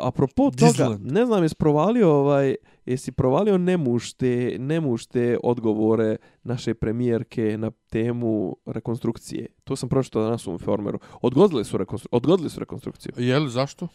Apropo toga, ne znam, jesi provalio ovaj, jesi provalio nemušte, nemušte odgovore naše premijerke na temu rekonstrukcije. To sam pročitao danas u Informeru. Odgodili su, rekonstru, odgodili su rekonstrukciju. Jel, zašto?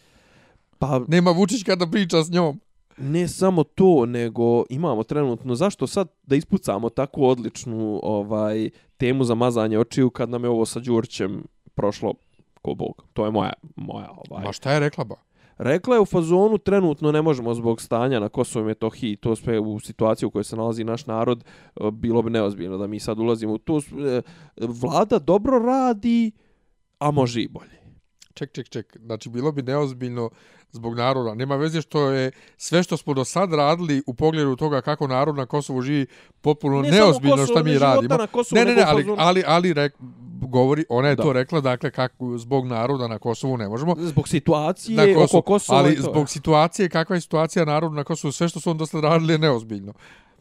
Pa Nema Vučić kada priča s njom. ne samo to, nego imamo trenutno, zašto sad da ispucamo takvu odličnu ovaj temu za mazanje očiju kad nam je ovo sa Đurćem prošlo ko bog. To je moja, moja ovaj, Ma šta je rekla ba? Rekla je u fazonu trenutno ne možemo zbog stanja na Kosovo i Metohiji, to sve u situaciju u kojoj se nalazi naš narod, e, bilo bi neozbiljno da mi sad ulazimo u to. E, Vlada dobro radi, a može i bolje. Ček, ček, ček. Znači, bilo bi neozbiljno zbog naroda. Nema veze što je sve što smo do sad radili u pogledu toga kako narod na Kosovu živi potpuno Ne neozbiljno Kosovo, šta mi ne radimo. Kosovu, Ne, ne, ne, ali, ali, ali rek, govori, ona je Da. to rekla, dakle, kako zbog naroda na Kosovu ne možemo. Zbog situacije Na Kosovu, oko Kosova ali to. zbog situacije, kakva je situacija narodu na Kosovu, sve što su on do sad radili je neozbiljno.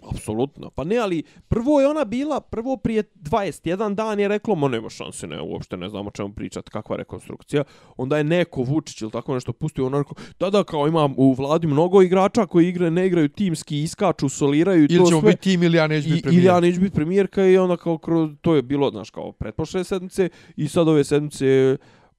Apsolutno. Pa ne, ali prvo je ona bila, prvo prije 21 dan je reklo, ma nema šanse, ne, uopšte ne znamo čemu pričat, kakva rekonstrukcija. Onda je neko Vučić ili tako nešto pustio, ona rekao, da, da, kao imam u vladi mnogo igrača koji igre, ne igraju timski, iskaču, soliraju i to Ili ćemo sve. biti tim ili ja neću biti premijer. ili ja neću biti premijerka i onda kao kroz, to je bilo, znaš, kao pretpošle sedmice i sad ove sedmice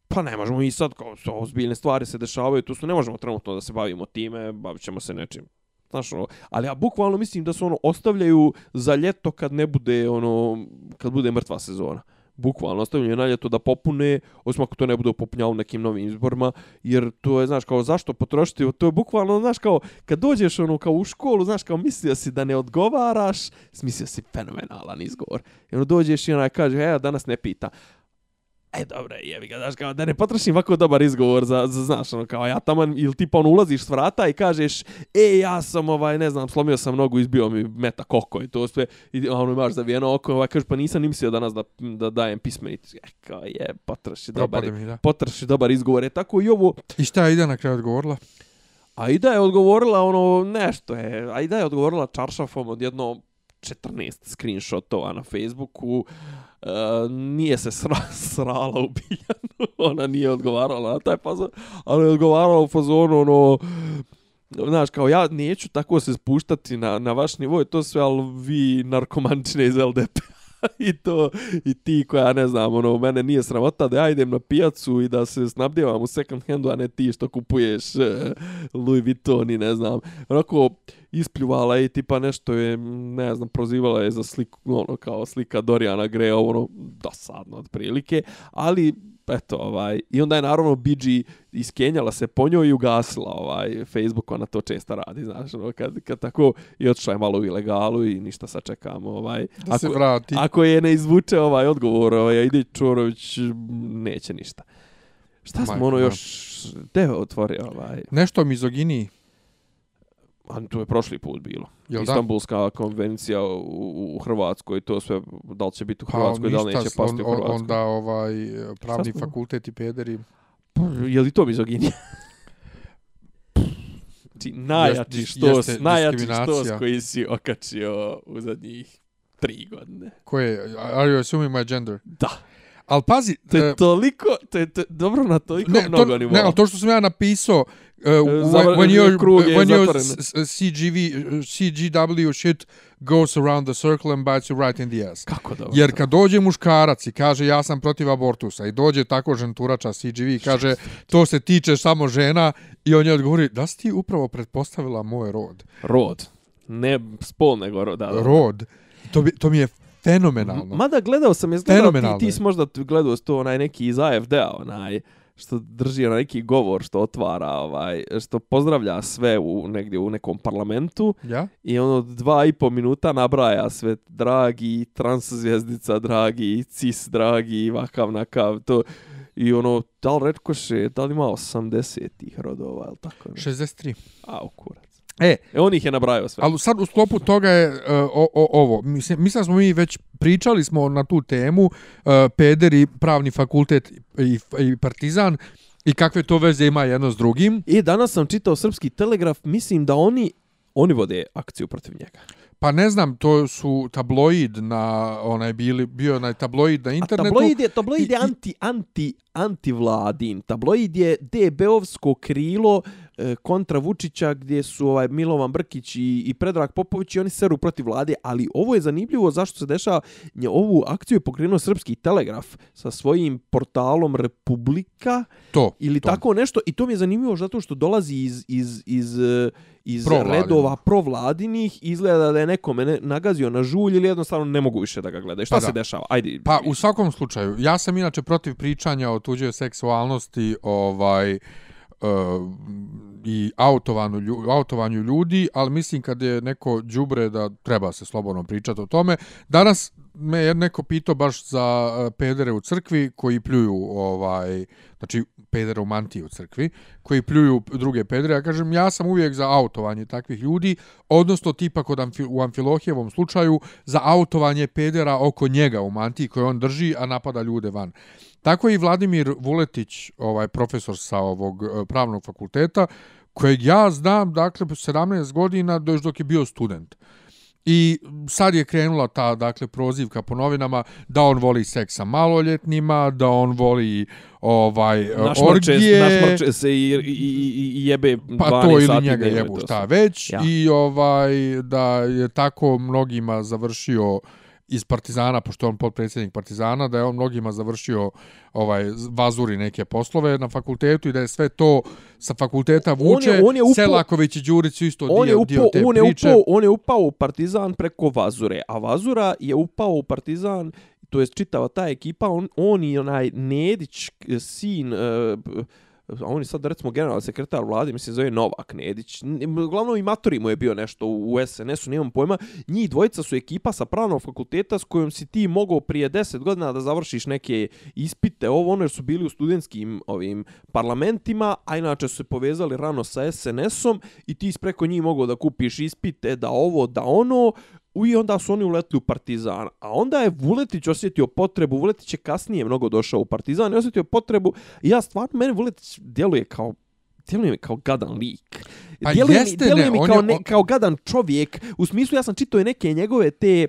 pa ne možemo i sad kao ozbiljne stvari se dešavaju, tu su ne možemo trenutno da se bavimo time, bavit ćemo se nečim. Znaš, ono, ali ja bukvalno mislim da se ono ostavljaju za ljeto kad ne bude ono kad bude mrtva sezona. Bukvalno ostavljaju na ljeto da popune, osim ako to ne bude popunjao nekim novim izborima, jer to je, znaš, kao zašto potrošiti, to je bukvalno, znaš, kao kad dođeš ono kao u školu, znaš, kao mislio si da ne odgovaraš, smislio si fenomenalan izgovor. I ono dođeš i onaj kaže, e, danas ne pita. E, dobro, jebi ga, znaš, kao da ne potrošim ovako dobar izgovor za, za znaš, ono, kao ja tamo, ili tipa on ulaziš s vrata i kažeš, e, ja sam, ovaj, ne znam, slomio sam nogu, izbio mi meta koko i to sve, i ono imaš zavijeno oko, ovaj, kažeš, pa nisam ni mislio danas da, da dajem pismenicu. E, kao je, potroši dobar, mi, da. potroši dobar izgovor. E, tako i ovo, I šta je Ida na kraju odgovorila? Aida je odgovorila ono nešto je. Aida je odgovorila čaršafom od jedno 14 screenshotova na Facebooku. Uh, Eh, nije se sra, srala u biljanu. Ona nije odgovarala na taj fazon, ali je odgovarala u fazonu ono Znaš, kao ja neću tako se spuštati na, na vaš nivo i to sve, ali vi narkomančine iz LDP p-a. i to i ti koja ne znam ono mene nije sramota da ja idem na pijacu i da se snabdjevam u second handu a ne ti što kupuješ uh, Louis Vuitton i ne znam. Onako ispljuvala je i tipa nešto je ne znam prozivala je za sliku ono kao slika Doriana Greja ono dosadno otprilike ali eto, ovaj, i onda je naravno BG iskenjala se po njoj i ugasila ovaj, Facebook, ona to često radi, znaš, ono, kad, kad tako, i otišla je malo u ilegalu i ništa sad čekamo, ovaj, Da se ako, vrati. ako je ne izvuče ovaj odgovor, ovaj, ide Čorović, neće ništa. Šta smo Majko ono još, te otvori ovaj, Nešto o mizoginiji. A to je prošli put bilo. Jel da? Istanbulska konvencija u, u Hrvatskoj, to sve, da li će biti u Pa Hrvatskoj, da li neće pasti u on- Hrvatskoj. Onda ovaj, pravni fakultet i pederi. Je li to mizoginija? Znači, najjači Jest- štos, najjači štos koji si okačio u zadnjih tri godine. Koje, are you assuming my gender? Da. Ali pazi, To je e, toliko, to je, to je dobro na toliko ne, mnogo to, nivoa. ne, ali to što sam ja napisao, uh, when, Zavr- when your, krug when your CGV, CGW shit goes around the circle and bites you right in the ass. Kako dobro? Jer kad dođe muškarac i kaže ja sam protiv abortusa i dođe tako ženturača CGV i kaže to se tiče samo žena i on je odgovori da si ti upravo pretpostavila moj rod. Rod. Ne spol, nego rod. Da, da. Rod. To, bi, to mi je fenomenalno. Mada gledao sam, jes gledao ti, ti si možda gledao to onaj neki iz AFD-a, onaj što drži onaj neki govor što otvara, ovaj, što pozdravlja sve u negdje u nekom parlamentu Ja? i ono dva i po minuta nabraja sve dragi transzvjezdica, dragi cis, dragi vakav nakav, to i ono, da li retkoše, da li ima 80-ih rodova, ili tako? ne? 63. A, u kurac. E, E, on ih je nabrajao sve. Ali sad u sklopu toga je uh, o, o, ovo. Mislim, mislim smo mi već pričali smo na tu temu uh, pederi, pravni fakultet i, i partizan i kakve to veze ima jedno s drugim. I danas sam čitao Srpski telegraf, mislim da oni oni vode akciju protiv njega. Pa ne znam, to su tabloid na onaj bili bio onaj tabloid na A internetu. tabloid je, tabloid je I- i- anti, anti, antivladin. Tabloid je DB-ovsko krilo e, kontra Vučića gdje su ovaj Milovan Brkić i, i Predrag Popović i oni seru protiv vlade, ali ovo je zanimljivo zašto se dešava. Nje, ovu akciju je pokrenuo Srpski telegraf sa svojim portalom Republika to. ili to. tako nešto i to mi je zanimljivo zato što dolazi iz iz iz eh, iz Provladinih. redova provladinih izgleda da je nekome ne, nagazio na žulj ili jednostavno ne mogu više da ga gledaju. Šta Pa se da. dešava? Ajde. Pa u svakom slučaju, ja sam inače protiv pričanja o tuđoj seksualnosti, ovaj uh, i autovanju, autovanju ljudi, ali mislim kad je neko đubre da treba se slobodno pričati o tome. Danas me je neko pitao baš za e, pedere u crkvi koji pljuju ovaj znači pedere u mantiji u crkvi koji pljuju druge pedere. Ja kažem ja sam uvijek za autovanje takvih ljudi, odnosno tipa kod Amfi, u Amfilohijevom slučaju za autovanje pedera oko njega u mantiji koje on drži, a napada ljude van. Tako je i Vladimir Vuletić, ovaj profesor sa ovog eh, pravnog fakulteta, kojeg ja znam, dakle, 17 godina do još dok je bio student. I sad je krenula ta, dakle, prozivka po novinama da on voli seks sa maloljetnima, da on voli ovaj našmrče, orgije. našmrče se i, i, i, i jebe 12 Pa to ili njega jebu šta već Ja. i ovaj da je tako mnogima završio iz Partizana, pošto je on potpredsjednik Partizana, da je on mnogima završio ovaj vazuri neke poslove na fakultetu i da je sve to sa fakulteta vuče. On je- on je upao- Selaković i Đurić su isto On je, dio, dio upao, te on, je priče. upao, on je upao u Partizan preko Vazure, a Vazura je upao u Partizan, to je čitava ta ekipa, on, on i onaj Nedić, sin, uh, a on je sad recimo general sekretar vlade, mislim zove Novak Nedić. N- Uglavnom i matori mu je bio nešto u, SNS-u, nemam pojma. Njih dvojica su ekipa sa pravnog fakulteta s kojom si ti mogao prije 10 godina da završiš neke ispite, ovo ono jer su bili u studentskim ovim parlamentima, a inače su se povezali rano sa SNS-om i ti ispreko preko njih mogao da kupiš ispite, da ovo, da ono, i onda su oni uletli u Partizan. A onda je Vuletić osjetio potrebu, Vuletić je kasnije mnogo došao u Partizan i osjetio potrebu, i ja stvarno, meni Vuletić djeluje kao djeluje mi kao gadan lik. Pa djeluje mi, jeste, djeluje ne, mi kao, je- ne, kao gadan čovjek. U smislu, ja sam čitao i neke njegove te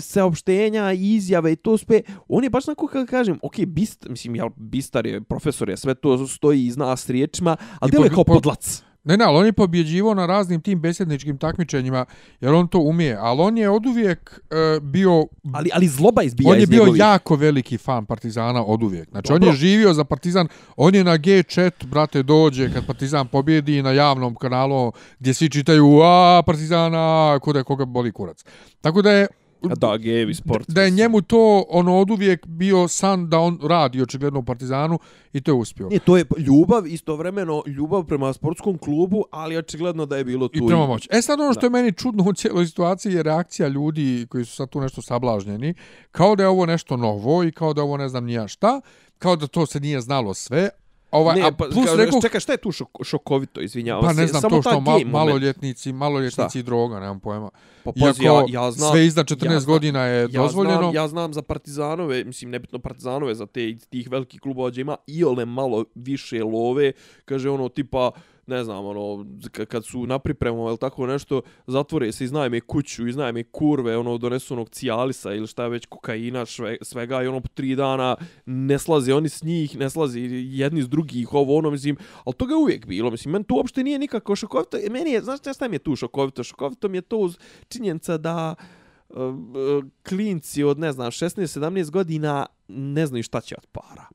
saopštenja, izjave i to sve. On je baš onako, kako kažem, ok, bist, mislim, jel, bistar je, profesor je, sve to stoji i zna s riječima, ali djeluje kao po- podlac. Ne, ne, ali on je pobjeđivo na raznim tim besjedničkim takmičenjima, jer on to umije. Ali on je oduvijek uh, bio... Ali, ali zloba izbija on je iz bio njegovih. jako veliki fan Partizana oduvijek. Znači, on Dobro. je živio za Partizan. On je na G4, brate, dođe kad Partizan pobjedi na javnom kanalu gdje svi čitaju a Partizana, kod je koga boli kurac. Tako da je Da, gevi sport. da je njemu to ono oduvijek bio san da on radi očigledno u Partizanu i to je uspio. Nije, to je ljubav, istovremeno ljubav prema sportskom klubu, ali očigledno da je bilo tu I prema moći. E sad ono što je meni čudno u cijeloj situaciji je reakcija ljudi koji su sad tu nešto sablažnjeni, kao da je ovo nešto novo i kao da je ovo ne znam nija šta, kao da to se nije znalo sve, Ovaj, ne, a pa, plus rekao, čekaj, šta je tu šok, šokovito, izvinjavam pa se? ne znam Samo to što ma, maloljetnici, maloljetnici Šta? droga, nemam pojma. Pa pazi, ja, Iako ja znam, sve iznad 14 ja znam- godina je ja dozvoljeno. Znam, ja znam za partizanove, mislim, nebitno partizanove, za te, tih velikih klubova gdje ima i ole malo više love, kaže ono tipa, ne znam, ono, kad su na pripremu ili tako nešto, zatvore se, iznajme kuću, iznajme kurve, ono, donesu onog cijalisa ili šta je već, kokaina, šve, svega i ono, po tri dana ne slaze oni s njih, ne slaze jedni s drugih, ovo, ono, mislim, ali toga je uvijek bilo, mislim, meni to uopšte nije nikako šokovito, e, meni je, znaš šta mi je tu šokovito? Šokovito mi je to činjenica da eh, eh, klinci od, ne znam, 16-17 godina ne znaju šta će od para.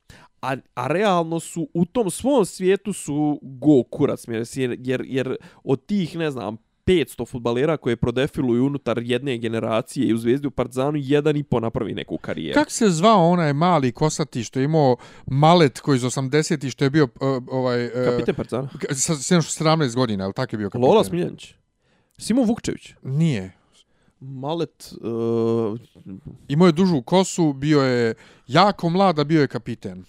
A, a realno su u tom svom svijetu su go kurac jer, jer, jer od tih, ne znam, 500 futbalera koje prodefiluju unutar jedne generacije i u Zvezdi u Partizanu, jedan i po napravi neku karijeru. Kako se zvao onaj mali kosati što je imao malet koji iz 80 što je bio uh, ovaj... Uh, Kapiten Partizana? sa, sa 17 godina, ali tako je bio kapiten? Lola Smiljanić. Simo Vukčević. Nije. Malet... Uh, Imao je dužu kosu, bio je jako mlad, a bio je kapiten.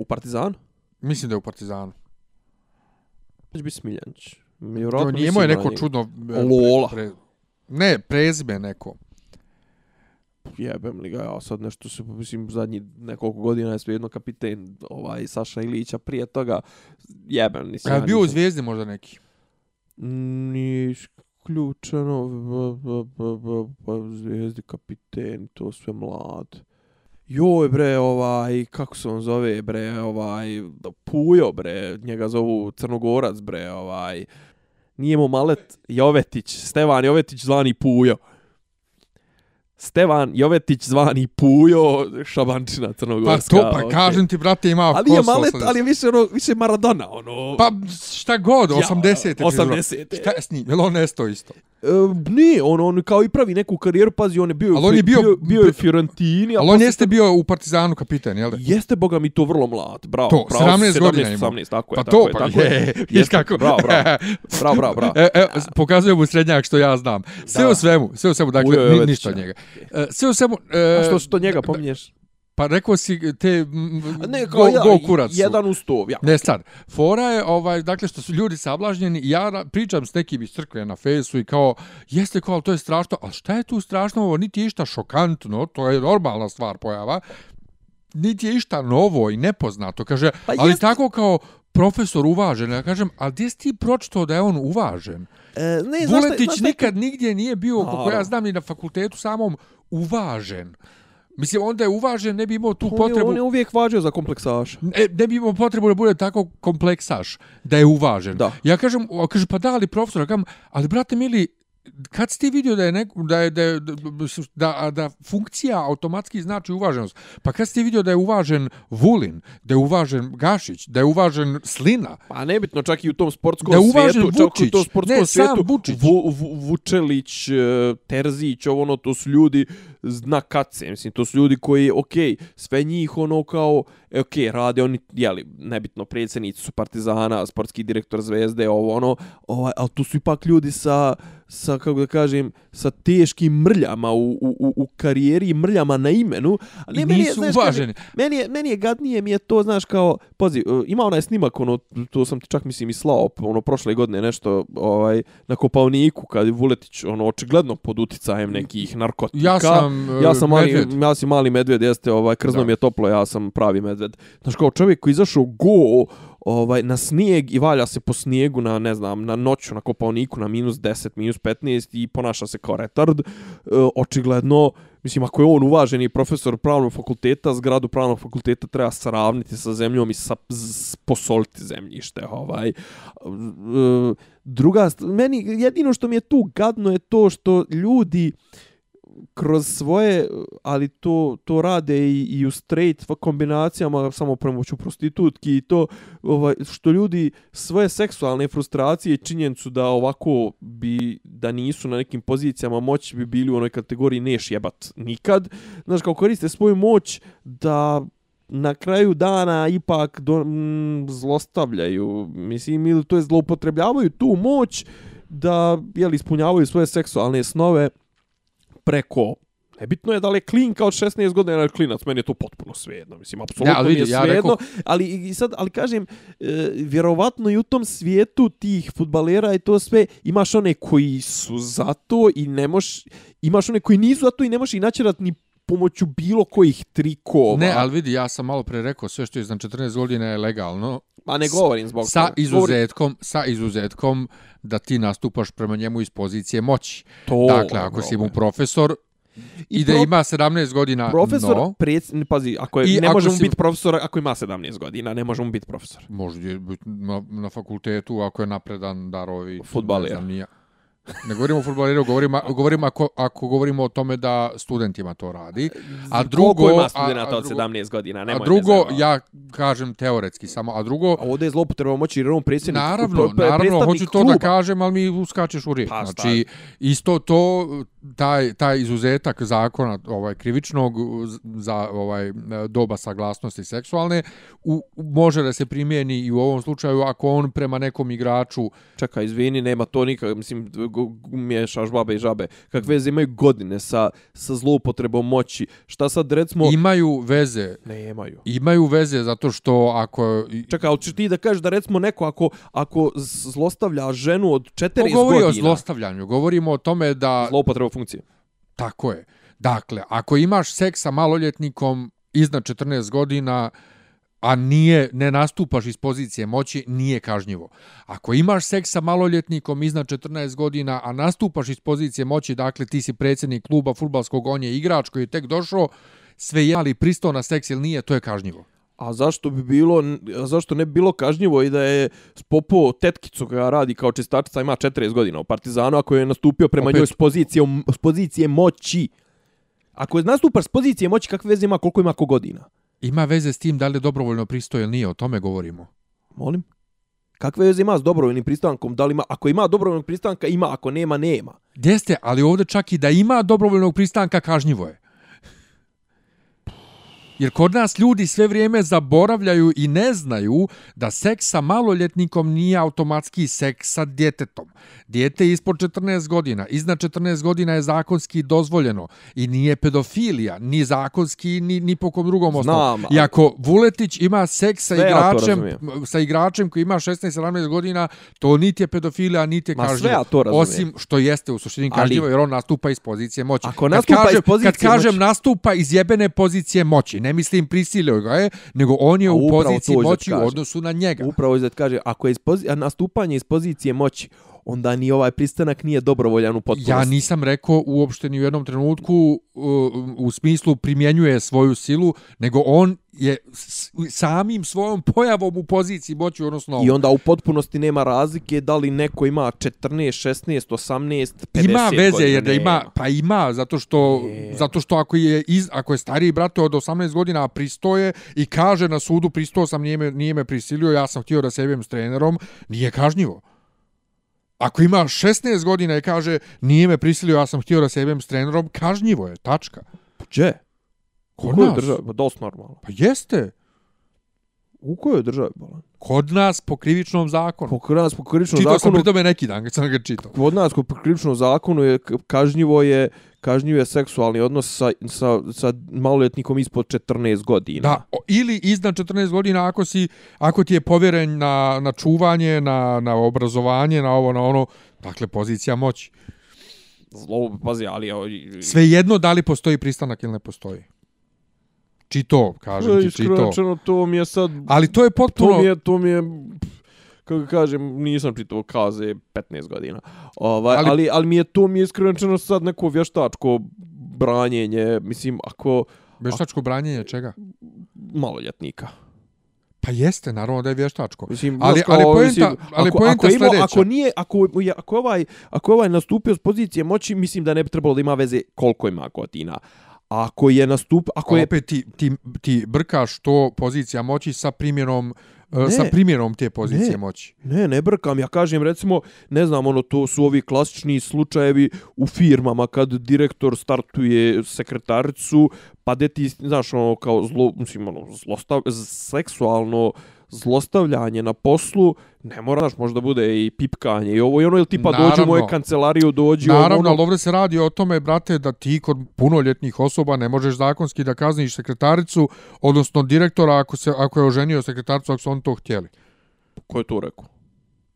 U Partizanu? Mislim da je u Partizanu. Će biti Smiljanić. To Vjerojatno nije imao je mislim neko čudno... e, Lola. Pre, ne, prezime neko. jebem li ga ja sad nešto se mislim zadnji nekoliko godina je svejedno kapiten ovaj Saša Ilića prije toga jebem nisam A je ja bio u Zvijezdi možda neki? Nije isključeno b- zvijezdi kapiten to sve mlad Joj bre, ovaj, kako se on zove bre, ovaj, Pujo bre, njega zovu Crnogorac bre, ovaj, nije mu malet Jovetić, Stevan Jovetić zvani Pujo. Stevan Jovetić zvani Pujo, Šabančina Pa Crnogorska. to, pa okej. kažem ti, brate, ima Ali je kosu malet, 80. ali je više, ono, više Maradona, ono... Pa šta god, 80. ti 80. Šta je s njim? Jel on nesto isto? E, nije, on, on kao i pravi neku karijeru, pazi, on je bio, Ali on je bio- bio, bio je Fiorentini, Ali on jeste bio u Partizanu kapiten, jel da? Jeste, boga mi, to vrlo mlad, bravo. To, bravo, 17 godina imao. 18, tako je, Pa tako to, je, pa tako je, je. Jeste, kako. Bravo, bravo, bravo, bravo, bravo. E, e, pokazujem mu srednjak što ja znam. Sve Da. u svemu, sve u svemu, dakle, Ujo ništa od njega. E, sve u svemu... E, A što što njega pominješ? Pa rekao si te A Ne, go, ja, go kurac jedan u sto, ja. Ne sad, fora je, ovaj, dakle, što su ljudi sablažnjeni, ja pričam s nekim iz crkve na fejsu i kao, jeste kao, to je strašno, a šta je tu strašno, ovo niti je išta šokantno, to je normalna stvar pojava, niti je išta novo i nepoznato, kaže, Pa ali jeste- tako kao profesor uvažen, ja kažem, ali gdje si ti pročito da je on uvažen? E, ne, Vuletić znaš nikad nigdje nije bio, kako ja znam, ni na fakultetu samom, uvažen. Mislim, onda je uvažen, ne bi imao tu On je, potrebu... on je uvijek važio za kompleksaša. Ne, ne bi imao potrebu da bude tako kompleksaš, da je uvažen. Da. Ja kažem, kaže, pa da, ali profesor, kažem, ali brate mili, kad si ti vidio da je neko, da je, da, je, da, da, da funkcija automatski znači uvaženost, pa kad si ti vidio da je uvažen Vulin, da je uvažen Gašić, da je uvažen Slina, Pa nebitno, čak i u tom sportskom Da je uvažen svijetu, čak i u Vučić. tom sportskom Ne, sam svijetu, Vučić. Vu, Vu, Vučelić, e, Terzić, ovo ono, to su ljudi zna kace, mislim, to su ljudi koji, okej, sve njih ono kao, e, okej, rade oni, jeli, nebitno, predsjednici su Partizana, sportski direktor Zvezde, ovo ono, ovaj, ali tu su ipak ljudi sa, sa, kako da kažem, sa teškim mrljama u, u, u- karijeri mrljama na imenu. Ali I meni je, nisu znaš, kaže, uvaženi. Meni je, meni je gadnije, mi je to, znaš, kao, pazi, uh, ima onaj snimak, ono, to sam ti čak, mislim, i slao, ono, prošle godine nešto, ovaj, na Kopavniku, kad je Vuletić, ono, očigledno pod uticajem nekih narkotika. Ja sam, e, ja sam mali, medved. ja sam mali medved, jeste, ovaj, krzno mi je toplo, ja sam pravi medved. Znaš, kao čovjek koji izašao go, ovaj, na snijeg i valja se po snijegu na, ne znam, na noću, na Kopavniku, na minus 10, minus 15 i ponaša se kao retard, e, očigledno, mislim, ako je on uvaženi profesor pravnog fakulteta, zgradu pravnog fakulteta treba sravniti sa zemljom i sa, z, posoliti zemljište, ovaj. E, druga, meni jedino što mi je tu gadno je to što ljudi kroz svoje, ali to, to rade i, i u straight kombinacijama samo premoću prostitutki i to ovaj, što ljudi svoje seksualne frustracije činjencu da ovako bi, da nisu na nekim pozicijama moći bi bili u onoj kategoriji neš jebat nikad. Znaš, kao koriste svoju moć da na kraju dana ipak do, mm, zlostavljaju, mislim, ili to je zloupotrebljavaju tu moć da jel, ispunjavaju svoje seksualne snove preko Nebitno je da li je klinka od 16 godina ili klinac, meni je to potpuno svejedno, mislim, apsolutno ali vidi, mi je ja svejedno, rekao- ali i sad, ali kažem, e, vjerovatno i u tom svijetu tih futbalera i to sve, imaš one koji su za to i ne moš, imaš one koji nisu za to i ne možeš ih načerat ni pomoću bilo kojih trikova. Ne, ali vidi, ja sam malo pre rekao, sve što je iznad 14 godina je legalno, Ma ne govorim zbog sa toga. Izuzetkom, sa izuzetkom da ti nastupaš prema njemu iz pozicije moći. To, dakle, ako si mu profesor i, I da pro- ima 17 godina, Profesor, no, preds, pazi, ako je, I ne ako možemo si- biti profesor ako ima 17 godina, ne možemo biti profesor. može biti na, na fakultetu ako je napredan darovi. Fudbaler. ne znam ni ja. Ne govorimo o futbaleru, govorimo, govorimo ako, ako govorimo o tome da studentima to radi. A drugo, Koliko ima a- studenta a od drugo- 17 godina? A Nemoj me drugo, zajebavati. ja kažem teoretski samo, a drugo, A ovdje je zloupotreba moći jer je on predsjednik Naravno, naravno, hoću to kluba. da kažem, ali mi uskačeš u riječ. Pa, znači, isto to, taj, taj izuzetak zakona ovaj krivičnog za ovaj doba saglasnosti seksualne u, može da se primijeni i u ovom slučaju ako on prema nekom igraču Čekaj, izvini, nema to nikak, mislim, miješaš babe i žabe. Kak veze imaju godine sa, sa zloupotrebom moći? Šta sad, recimo... imaju veze Nemaju. imaju veze zato što ako Čekaj, ali ćeš ti da kažeš da recimo neko ako, ako zlostavlja ženu od 40 govori o godina... zlostavljanju, govorimo o tome da Zloupotreba funkcije. Tako je. Dakle, ako imaš seks sa maloljetnikom iznad 14 godina, a nije, ne nastupaš iz pozicije moći, nije kažnjivo. Ako imaš seks sa maloljetnikom iznad 14 godina, a nastupaš iz pozicije moći, dakle ti si predsjednik kluba futbalskog, on je igrač koji je tek došao, sve je ali pristao na seks ili nije, to je kažnjivo. A zašto bi bilo, a zašto ne bi bilo kažnjivo i da je spopo tetkicu koja radi kao čistačica ima 40 godina u Partizanu ako je nastupio prema Opet- njoj s pozicije, s pozicije moći. Ako je nastupaš s pozicije moći, kakve veze ima koliko ima ko godina? Ima veze s tim da li je dobrovoljno pristoje ili nije, o tome govorimo. Molim? Kakve veze ima s dobrovoljnim pristankom? Da li ima, ako ima dobrovoljnog pristanka, ima, ako nema, nema. Jeste, ali ovdje čak i da ima dobrovoljnog pristanka, kažnjivo je. Jer kod nas ljudi sve vrijeme zaboravljaju i ne znaju da seks sa maloljetnikom nije automatski seks sa djetetom. Dijete ispod 14 godina, iznad 14 godina je zakonski dozvoljeno i nije pedofilija, ni zakonski, ni, ni po kom drugom osnovu. I ako Vuletić ima seks sa ja igračem, razumijem. sa igračem koji ima 16-17 godina, to niti je pedofilija, niti je Ma kažnjivo. ja to razumijem. Osim što jeste u suštini kažnjivo, jer on nastupa iz pozicije moći. Ako nastupa iz pozicije Kad kažem moći- nastupa iz jebene pozicije moći, ne mislim prisilio ga je, nego on je u poziciji moći u odnosu na njega. Upravo da kaže, ako je iz pozi nastupanje iz pozicije moći, onda ni ovaj pristanak nije dobrovoljan u potpunosti. Ja nisam rekao uopšte ni u jednom trenutku u, u smislu primjenjuje svoju silu, nego on je samim svojom pojavom u poziciji moći, odnosno I onda u potpunosti nema razlike da li neko ima 14, 16, 18, 50 ima veze godina, jer da ima pa ima zato što Nema. zato što ako je iz, ako je stariji brat od 18 godina pristoje i kaže na sudu pristao sam nije me, nije me prisilio ja sam htio da se jebem s trenerom nije kažnjivo Ako ima 16 godina i kaže nije me prisilio, ja sam htio da se jebem s trenerom, kažnjivo je, tačka. Gdje? Kod U kojoj nas. državi? Pa dosta normalno. Pa jeste. U kojoj državi, bolan? Kod nas po krivičnom zakonu. Po nas po krivičnom Čitao sam zakonu, pri tome neki dan kad sam ga čitao. kod nas po krivičnom zakonu je kažnjivo je kažnjivo je seksualni odnos sa, sa, sa maloljetnikom ispod 14 godina. Da, ili iznad 14 godina ako si ako ti je povjeren na, na čuvanje, na, na obrazovanje, na ovo, na ono, dakle pozicija moći. Zlo, pazi, ali... evo, i- Svejedno da li postoji pristanak ili ne postoji. Čito, kažem ti, čito. rečeno, to mi je sad... Ali to je potpuno... To mi je, to mi je, kako kažem, nisam čitao kaze 15 godina. Ovaj, ali, Ali- ali, ali mi je to mi je iskreno sad neko vještačko branjenje, mislim, ako Vještačko branjenje čega? maloljetnika. Pa jeste, naravno da je vještačko. Mislim, Ali- ali kao, poenta- mislim, ali ako, poenta ako, ima, sljedeća. ako nije, ako, ako, ovaj, ako ovaj nastupio s pozicije moći, mislim da ne bi trebalo da ima veze koliko ima godina. A ako je nastup, ako je Opet ti, ti, ti brkaš to pozicija moći sa primjenom ne, Ne. sa primjerom te pozicije Ne. moći. Ne, ne brkam. Ja kažem, recimo, ne znam, ono, to su ovi klasični slučajevi u firmama kad direktor startuje sekretaricu, pa de ti, znaš, ono, kao zlo, mislim, ono, zlostav, seksualno zlostavljanje na poslu, ne mora, znaš, možda bude i pipkanje i ovo i ono, ili tipa Naravno. dođi u moju kancelariju, dođi Naravno, ovo, ali ono. ovdje se radi o tome, brate, da ti kod punoljetnih osoba ne možeš zakonski da kazniš sekretaricu, odnosno direktora ako, se, ako je oženio sekretaricu, ako su oni to htjeli. Ko je to rekao?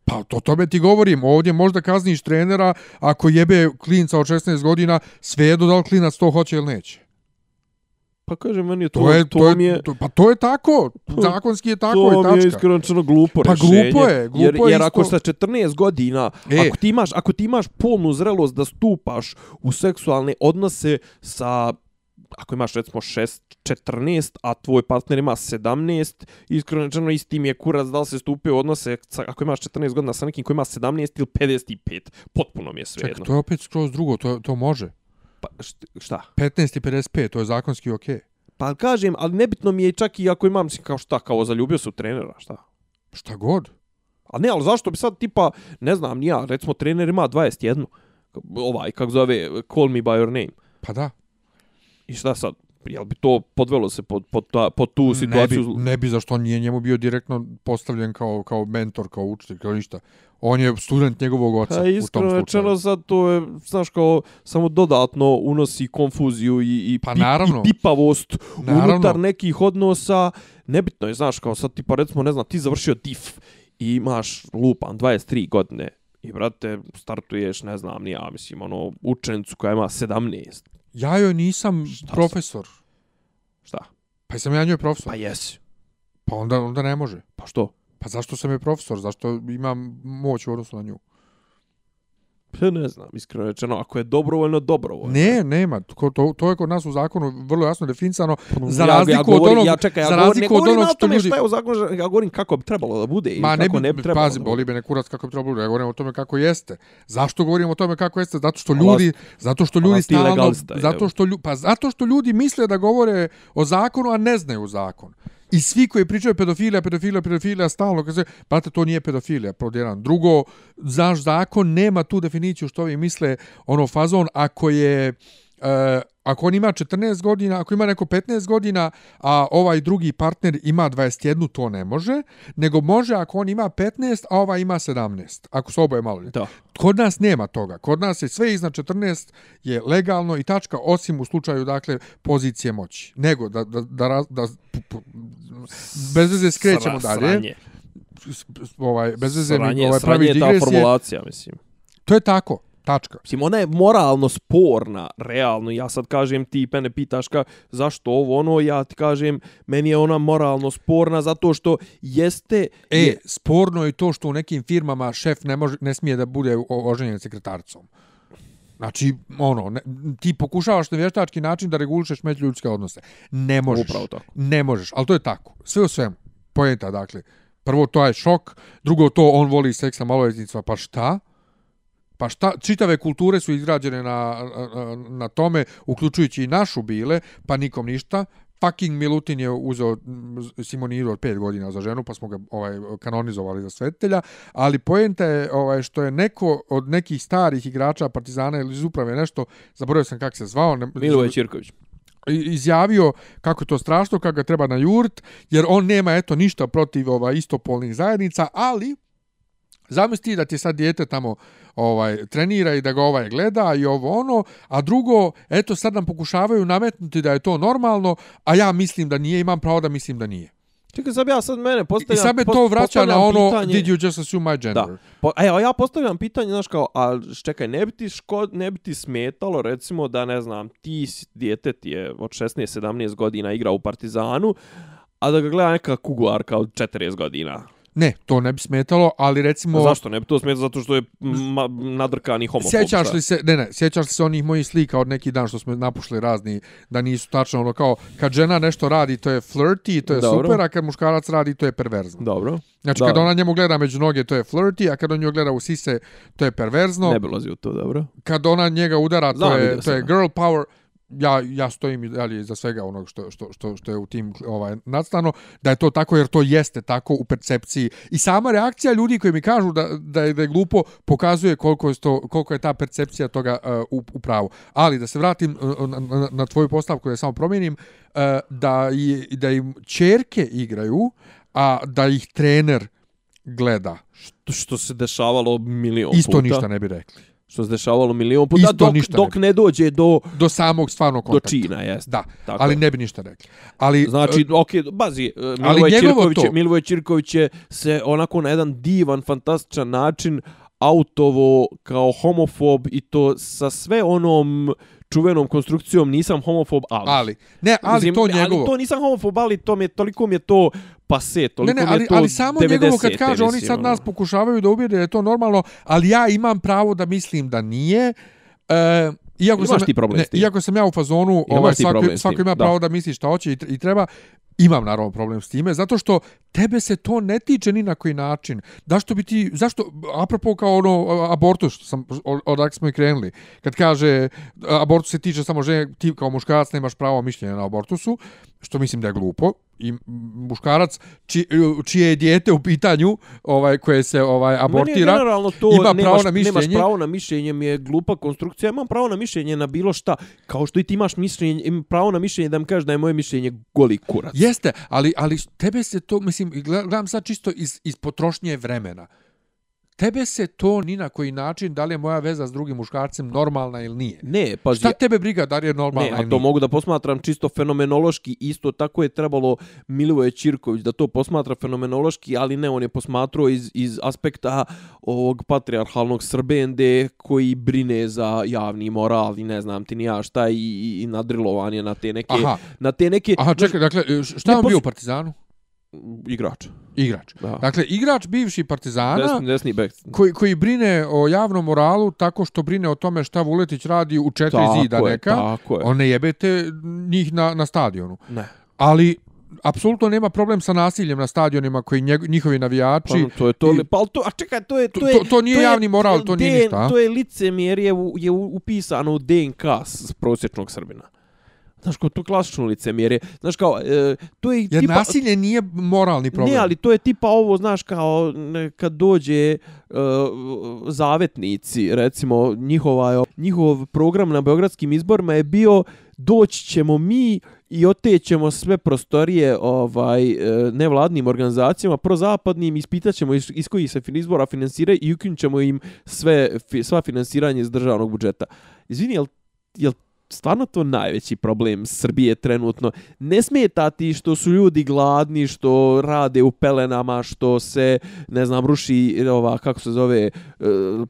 Pa to tome ti govorim, ovdje možda kazniš trenera ako jebe klinca od 16 godina, svejedno da li klinac to hoće ili neće. Pa kaže, meni je to, To, je, to, mi je, to, pa to je tako, zakonski je tako to i mi je tačka. iskreno glupo Pa rješenje. glupo je, glupo jer, je jer isto. ako sa 14 godina, E. ako, ti imaš, ako ti imaš polnu zrelost da stupaš u seksualne odnose sa ako imaš recimo 6, 14, a tvoj partner ima 17, iskreno rečeno isti mi je kurac da li se stupe u odnose sa, ako imaš 14 godina sa nekim koji ima 17 ili 55. Potpuno mi je Ček, svejedno. to je opet skroz drugo, to, to može. Pa, št- šta? 15 i 55, to je zakonski okej. Pa kažem, ali nebitno mi je čak i ako imam, mislim, kao šta, kao zaljubio se u trenera, šta? Šta god. A ne, ali zašto bi sad tipa, ne znam, ni ja, recimo trener ima 21, ovaj, kako zove, call me by your name. Pa da. I šta sad? Jel bi to podvelo se pod, pod, ta, pod tu situaciju? Ne bi, ne bi zašto on nije njemu bio direktno postavljen kao, kao mentor, kao učitelj, kao ništa. On je student njegovog oca Pa u tom iskreno slučaju. rečeno sad to je, znaš, kao samo dodatno unosi konfuziju i, i, Pa naravno. i pipavost Naravno. unutar nekih odnosa. Nebitno je, znaš, kao sad tipa recimo, ne znam, ti završio DIF i imaš lupan 23 godine i brate startuješ, ne znam, ni ja mislim, ono, učenicu koja ima 17. Ja joj nisam Šta profesor. Šta? Pa sam ja njoj profesor. Pa jesi. Pa onda, onda ne može. Pa što? Pa zašto sam je profesor? Zašto imam moć u odnosu na nju? Pa ne znam, iskreno rečeno, ako je dobrovoljno, dobrovoljno. Ne, nema. To, to, to je kod nas u zakonu vrlo jasno definisano. Za Ja- ja razliku govorim- od onog, ja čekaj, ja za govorim, razliku ne od govorim onog što ljudi... Šta je u zakonu, ja govorim kako bi trebalo da bude i Ma ne kako bi, ne bi trebalo. pazi, da bude. boli me ne kurac kako bi trebalo da bude. Ja govorim o tome kako jeste. Zašto govorim o tome kako jeste? Zato što ljudi, zato što ljudi vas stalno, zato što ljudi, pa zato što ljudi misle da govore o zakonu, a ne znaju zakon. I svi koji pričaju pedofilija, pedofilija, pedofilija, stalno kaže, brate, to nije pedofilija, pod jedan. Drugo, znaš zakon nema tu definiciju što vi misle, ono fazon, ako je, e, ako on ima 14 godina, ako ima neko 15 godina, a ovaj drugi partner ima 21, to ne može, nego može ako on ima 15, a ovaj ima 17, ako su oboje maloljetni. Da. Kod nas nema toga. Kod nas je sve iznad 14 je legalno i tačka, osim u slučaju, dakle, pozicije moći. Nego, da, da, da, raz- da, p- p- bez veze skrećemo Sra- dalje. Sranje. Ovaj, bez veze mi Sranje, ovaj, sranje pravi je ta formulacija, mislim. To je tako, tačka. Mislim, ona je moralno sporna, realno. Ja sad kažem, ti mene pitaš ka, zašto ovo ono, ja ti kažem, meni je ona moralno sporna zato što jeste... E, je, sporno je to što u nekim firmama šef ne, može, ne smije da bude o- oženjen sekretaricom. Znači, ono, ne, ti pokušavaš na vještački način da regulišeš međuljudske odnose. Ne možeš. Upravo tako. Ne možeš, ali to je tako. Sve u svemu. Pojenta, dakle. Prvo, to je šok. Drugo, to on voli seks sa maloljetnicima. Pa šta? Pa šta? Čitave kulture su izgrađene na, na, tome, uključujući i našu bile, pa nikom ništa. Fucking Milutin je uzeo Simonidu od pet godina za ženu, pa smo ga ovaj kanonizovali za svetitelja, ali poenta je ovaj što je neko od nekih starih igrača Partizana ili iz uprave nešto, zaboravio sam kako se zvao, ne, Miloje Ćirković. i- izjavio kako je to strašno, kako ga treba na jurt, jer on nema eto ništa protiv ovaj istopolnih zajednica, ali zamisli da ti sad dijete tamo ovaj trenira i da ga ovaj gleda i ovo ono, a drugo, eto sad nam pokušavaju nametnuti da je to normalno, a ja mislim da nije, imam pravo da mislim da nije. Čekaj, sad ja sad mene I postavljam... sad me to vraća na ono, pitanje- did you just assume my gender? Da. Po, a evo, ja postavljam pitanje, znaš kao, a čekaj, ne bi ti, ško, ne bi ti smetalo, recimo, da, ne znam, ti dijete ti je od 16-17 godina igra u Partizanu, a da ga gleda neka kuguarka od 40 godina. Ne, to ne bi smetalo, ali recimo... Zašto ne bi to smetalo? Zato što je nadrkani homofob. Sjećaš li se, ne ne, sjećaš li se onih mojih slika od neki dan što smo napušli razni, da nisu tačno ono kao, kad žena nešto radi to je flirty, to je Dobro. super, a kad muškarac radi to je perverzno. Dobro, Znači Da. kad ona njemu gleda među noge to je flirty, a kad on nju gleda u sise to je perverzno. ne bi u to, dobro. Kad ona njega udara to Znam, je, to je girl power. Ja, ja stojim i dalje za svega onog što, što, što, što je u tim ovaj, nadstano, da je to tako jer to jeste tako u percepciji. I sama reakcija ljudi koji mi kažu da, da, je, da je glupo pokazuje koliko je, to, koliko je ta percepcija toga uh, u, u pravu. Ali da se vratim uh, na, na, na tvoju postavku da je samo promijenim, uh, da, i, da im čerke igraju, a da ih trener gleda. Što, što se dešavalo milion Isto puta. ništa ne bi rekli. Što se dešavalo milion puta Isto dok, ništa dok ne ne dođe do, Do samog stvarnog do kontakta. čina, jest. Da, Tako ali ne bi ništa rekli. Ali, Znači, okej, bazi, e, ali Milivoje njegovo Čirković, je- to- Milivoje Čirković je se onako na jedan divan, fantastičan način autovo kao homofob i to sa sve onom čuvenom konstrukcijom nisam homofob, ali. ali, ne, ali Mislim, to njegovo. Ali to nisam homofob, ali to mi je, toliko mi je to pase, Ne, toliko ne, mi ali, je to ali samo njegovo kad 90-te, kaže, oni mislim, sad ono. nas pokušavaju da ubijede da je to normalno, ali ja imam pravo da mislim da nije. E, iako Imaš sam, ti problem ne, iako sam ja u fazonu, Imaš ovaj, svako, svako ima da. pravo da misli šta hoće i treba, imam naravno problem s time, zato što tebe se to ne tiče ni na koji način. Zašto bi ti, zašto, apropo kao ono, abortus, što sam, odak smo i krenuli, kad kaže abortus se tiče samo žene, ti kao muškarac nemaš pravo mišljenja na abortusu, što mislim da je glupo, i muškarac či, čije je dijete u pitanju ovaj koje se ovaj Meni abortira generalno to ima nemaš, pravo na Nemaš mišljenje. pravo na mišljenje mi je glupa konstrukcija. Ja imam pravo na mišljenje na bilo šta. Kao što i ti imaš mišljenje, imam pravo na mišljenje da mi kažeš da je moje mišljenje goli kurac. Jeste, ali ali tebe se to mislim gled- gledam sad čisto iz iz potrošnje vremena. Tebe se to ni na koji način da li je moja veza s drugim muškarcem normalna ili nije. Ne, pa Šta tebe briga da li je Ne, normalna a ili to nije? mogu da posmatram čisto fenomenološki, isto tako je trebalo Milivoje Čirković da to posmatra fenomenološki, ali ne, on je posmatrao iz, iz aspekta ovog patrijarhalnog Srbende koji brine za javni moral i ne znam ti ni ja šta i, i, i nadrilovan je na te neke... Aha. Na te neke Aha, čekaj, dakle, šta Ne, on bio u Partizanu? Igrač. Igrač. Da. Dakle, igrač bivši Partizana Desni, desni koji, koji brine o javnom moralu tako što brine o tome šta Vuletić radi u četiri Tako zida je, neka, tako je. on ne jebete njih na, na stadionu. Ne. Ali, apsolutno nema problem sa nasiljem na stadionima koji njeg, njihovi navijači... Pa, to je to, i- pa to, a čekaj, to je, to To- je, to- to nije javni moral, to nije DN ništa? To je licemjerje je upisano u DNK prosječnog Srbina. Znaš, kao to klasično licemjerje. Znaš, kao, e, to je Jer tipa... nasilje nije moralni problem. Ne, ali to je tipa ovo, znaš, kao ne, kad dođe uh, zavetnici, recimo, njihova, njihov program na beogradskim izborima je bio doći ćemo mi i otećemo sve prostorije ovaj e, nevladnim organizacijama prozapadnim ispitat ćemo iz, iz kojih se fin- izbora finansiraju i ukinut ćemo im sve, sva finansiranje iz državnog budžeta. Izvini, jel, jel stvarno to najveći problem Srbije trenutno. Ne smeta ti što su ljudi gladni, što rade u pelenama, što se, ne znam, ruši ova, kako se zove, e,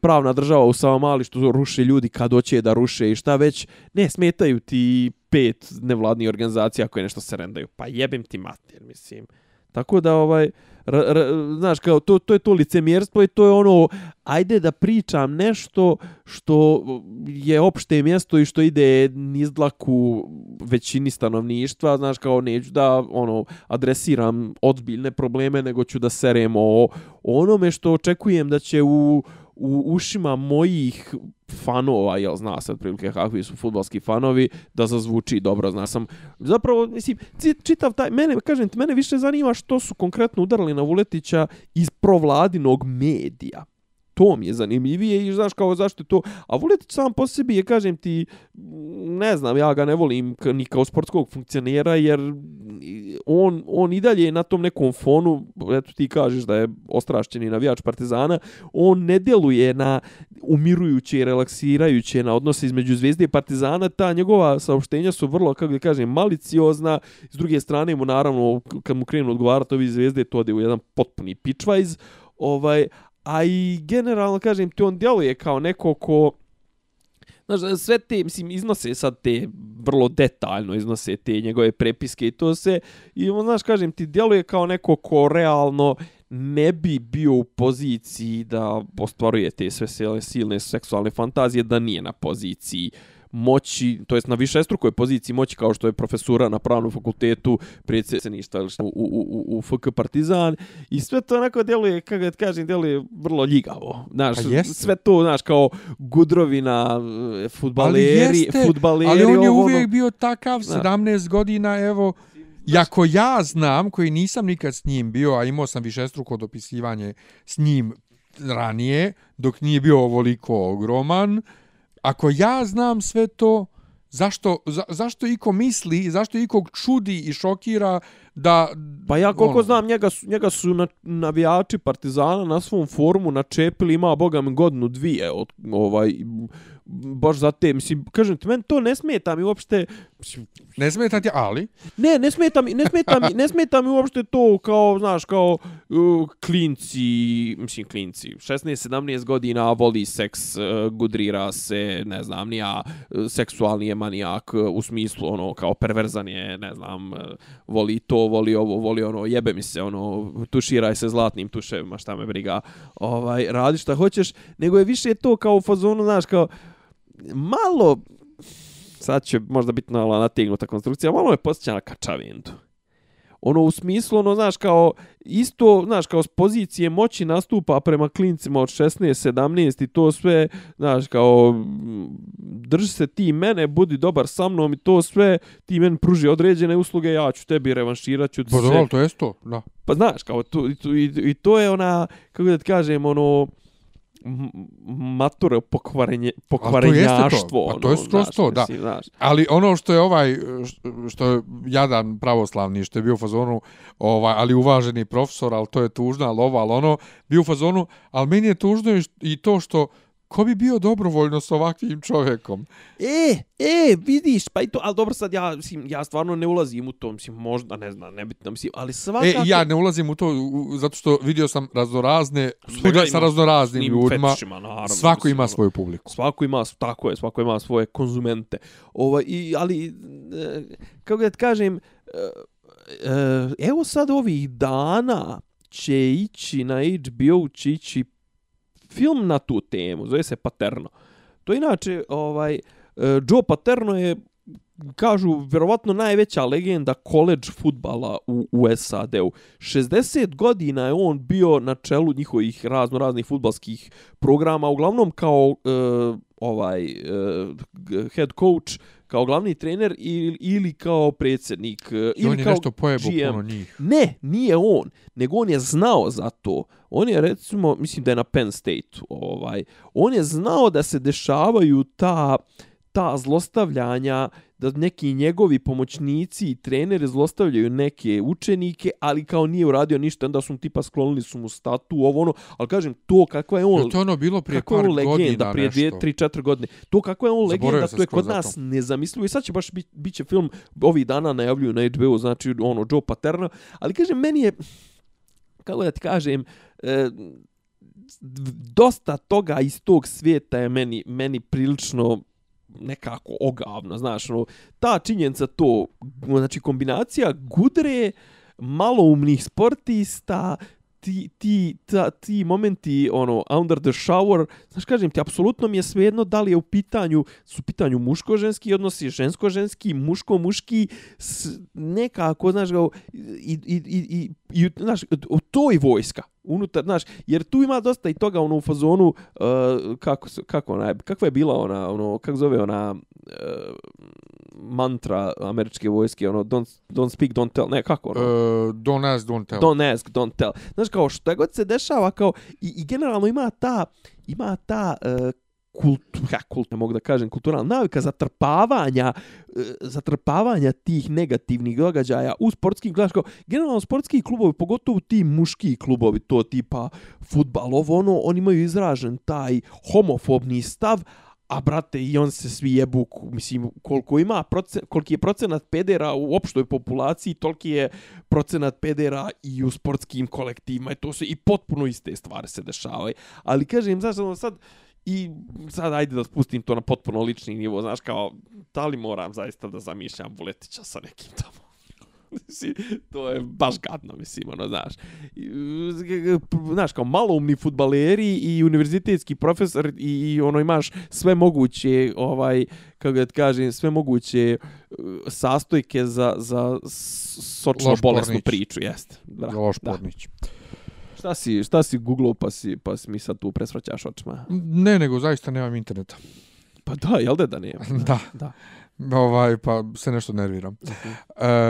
pravna država u Savamali, što ruše ljudi kad hoće da ruše i šta već. Ne smetaju ti pet nevladnih organizacija koje nešto se rendaju. Pa jebem ti mater, mislim. Tako da ovaj r, r, znaš kao to to je to licemjerstvo i to je ono ajde da pričam nešto što je opšte mjesto i što ide niz dlaku većini stanovništva, znaš kao neću da ono adresiram odbiljne probleme nego ću da serem o, o onome što očekujem da će u u ušima mojih fanova, jel zna se otprilike kakvi su futbalski fanovi, da zazvuči dobro, zna sam. Zapravo, mislim, čitav taj, mene, kažem ti, mene više zanima što su konkretno udarili na Vuletića iz provladinog medija. To mi je zanimljivije i znaš kao zašto je to. A Vuletić sam po sebi je, kažem ti, ne znam, ja ga ne volim ni kao sportskog funkcionera jer on, on i dalje je na tom nekom fonu, eto ti kažeš da je ostrašćeni navijač Partizana, on ne djeluje na umirujuće i relaksirajuće na odnose između Zvezde i Partizana, ta njegova saopštenja su vrlo, kako da kažem, maliciozna, s druge strane mu naravno, kad mu krenu odgovarati ovi Zvezde, to ode u jedan potpuni pičvajz, ovaj, a i generalno, kažem ti, on djeluje kao neko ko Znaš, sve te, mislim, iznose sad te, vrlo detaljno iznose te njegove prepiske i to se, i on, znaš, kažem ti, djeluje kao neko ko realno ne bi bio u poziciji da ostvaruje te sve silne, silne seksualne fantazije, da nije na poziciji moći, to jest na višestrukoj poziciji moći kao što je profesura na pravnom fakultetu predsjedništva ili šta, u, u, u, u FK Partizan i sve to onako djeluje, kako da kažem, djeluje vrlo ljigavo. Znaš, Pa jeste. sve to, znaš, kao gudrovina, e, futbaleri, futbaleri, ali on je ovo, uvijek ono. bio takav, 17 godina, evo, Jako ja znam, koji nisam nikad s njim bio, a imao sam višestruko dopisivanje s njim ranije, dok nije bio ovoliko ogroman, ako ja znam sve to, zašto, za, zašto iko misli, zašto iko čudi i šokira da... Pa ja koliko ono, znam, njega su, njega su na, navijači Partizana na svom forumu načepili, ima, boga mi, godinu, dvije, od, ovaj, baš za te, mislim, kažem ti, meni to ne smeta mi uopšte, Ne smeta ti, ali... Ne, ne smeta mi, ne smeta mi, ne smeta mi uopšte to kao, znaš, kao uh, klinci, mislim klinci, 16-17 godina voli seks, uh, gudrira se, ne znam, nija uh, seksualni je manijak uh, u smislu ono kao perverzan je, ne znam, uh, voli to, voli ovo, voli ono, jebe mi se, ono, tuširaj se zlatnim tuševima, šta me briga, ovaj, radi šta hoćeš, nego je više to kao u fazonu, znaš, kao malo sad će možda biti malo nategnuta konstrukcija, malo je posjeća na kačavindu. Ono u smislu, ono, znaš, kao isto, znaš, kao s pozicije moći nastupa prema klincima od 16, 17 i to sve, znaš, kao drži se ti mene, budi dobar sa mnom i to sve, ti meni pruži određene usluge, ja ću tebi revanširat ću Pa se. dobro, to je to, da. Pa znaš, kao to, i, i, i to je ona, kako da ti kažem, ono, m- mature pokvarenje, pokvarenjaštvo. to, pa to je ono, skroz to, da. mislim, Znaš, Ali ono što je ovaj, što je jadan pravoslavni, što je bio u fazonu, ovaj, ali uvaženi profesor, ali to je tužno, ali ovo, ali ono, bio u fazonu, ali meni je tužno i to što, ko bi bio dobrovoljno s ovakvim čovjekom? E, e, vidiš, pa i to, ali dobro sad ja, mislim, ja stvarno ne ulazim u to, mislim, možda, ne znam, nebitno, mislim, ali svakako... E, ja ne ulazim u to, u- zato što vidio sam raznorazne, svuda sa raznoraznim ljudima, naravno, svako mislim, ima ono, svoju publiku. Svako ima, tako je, svako ima svoje konzumente. Ovaj, i, ali, e, kako da ti kažem, e, e, evo sad ovih dana će ići na HBO, će ići film na tu temu, zove se Paterno. To je inače, ovaj, e, Joe Paterno je kažu, vjerovatno najveća legenda koleđ futbala u, u SAD-u. 60 godina je on bio na čelu njihovih razno raznih futbalskih programa, uglavnom kao e, ovaj e, head coach, kao glavni trener ili, ili kao predsjednik. e, I ili on je kao nešto pojebo GM. puno njih. Ne, nije on, nego on je znao za to. On je recimo, mislim da je na Penn State, ovaj, on je znao da se dešavaju ta ta zlostavljanja, da neki njegovi pomoćnici i treneri zlostavljaju neke učenike, ali kao nije uradio ništa, onda su mu tipa sklonili su mu statu, ovo ono, ali kažem, to kakva je on... Je to ono bilo prije je par on legenda godina prije nešto? 2 3 4 godine. To kako je on Zaboravio legenda, to je kod nas nezamislivo i sad će baš bit, bit će film ovih dana najavljuju na HBO, znači ono Joe Paterno, ali kažem meni je kako da ti kažem e, dosta toga iz tog svijeta je meni meni prilično nekako ogavno, znaš, no, ta činjenica to, znači kombinacija gudre, maloumnih sportista, ti, ti, ta, ti momenti, ono, under the shower, znaš, kažem ti, apsolutno mi je svejedno da li je u pitanju, su u pitanju muško-ženski odnosi, žensko-ženski, muško-muški, nekako, znaš, kao, i, i, i, i, i, znaš, to toj vojska, unutar, znaš, jer tu ima dosta i toga ono u fazonu uh, kako kako ona, kakva je bila ona, ono, kako zove ona uh, mantra američke vojske, ono, don't, don't speak, don't tell, ne, kako ono? Uh, don't ask, don't tell. Don't ask, don't tell. Znaš, kao što god se dešava, kao, i, i generalno ima ta, ima ta uh, kult, ha, kult, ne mogu da kažem, kulturalna navika zatrpavanja, uh, zatrpavanja tih negativnih događaja u sportskim, gledaš kao, generalno sportski klubovi, pogotovo ti muški klubovi, to tipa futbal, ovo ono, oni imaju izražen taj homofobni stav, a brate, i on se svi jebu, mislim, koliko ima procent, koliki je procenat pedera u opštoj populaciji, toliki je procenat pedera i u sportskim kolektivima, i to se i potpuno iste stvari se dešavaju. Ali kažem, znaš, ono sad, i sad ajde da spustim to na potpuno lični nivo, znaš, kao, da li moram zaista da zamišljam Vuletića sa nekim tamo? To je baš gadno, mislim, ono, znaš. I, Znaš, kao maloumni futbaleri i univerzitetski profesor i, i ono, imaš sve moguće, ovaj, kako da kažem, sve moguće uh, sastojke za, za sočno Loš bolesnu pornić. priču, jeste. Da, Loš da. pornić. Šta si, šta si googlao pa si, pa si mi sad tu presvraćaš očima? Ne, nego zaista nemam interneta. Pa da, jel da da nema? Da. da. Ovaj, pa se nešto nerviram.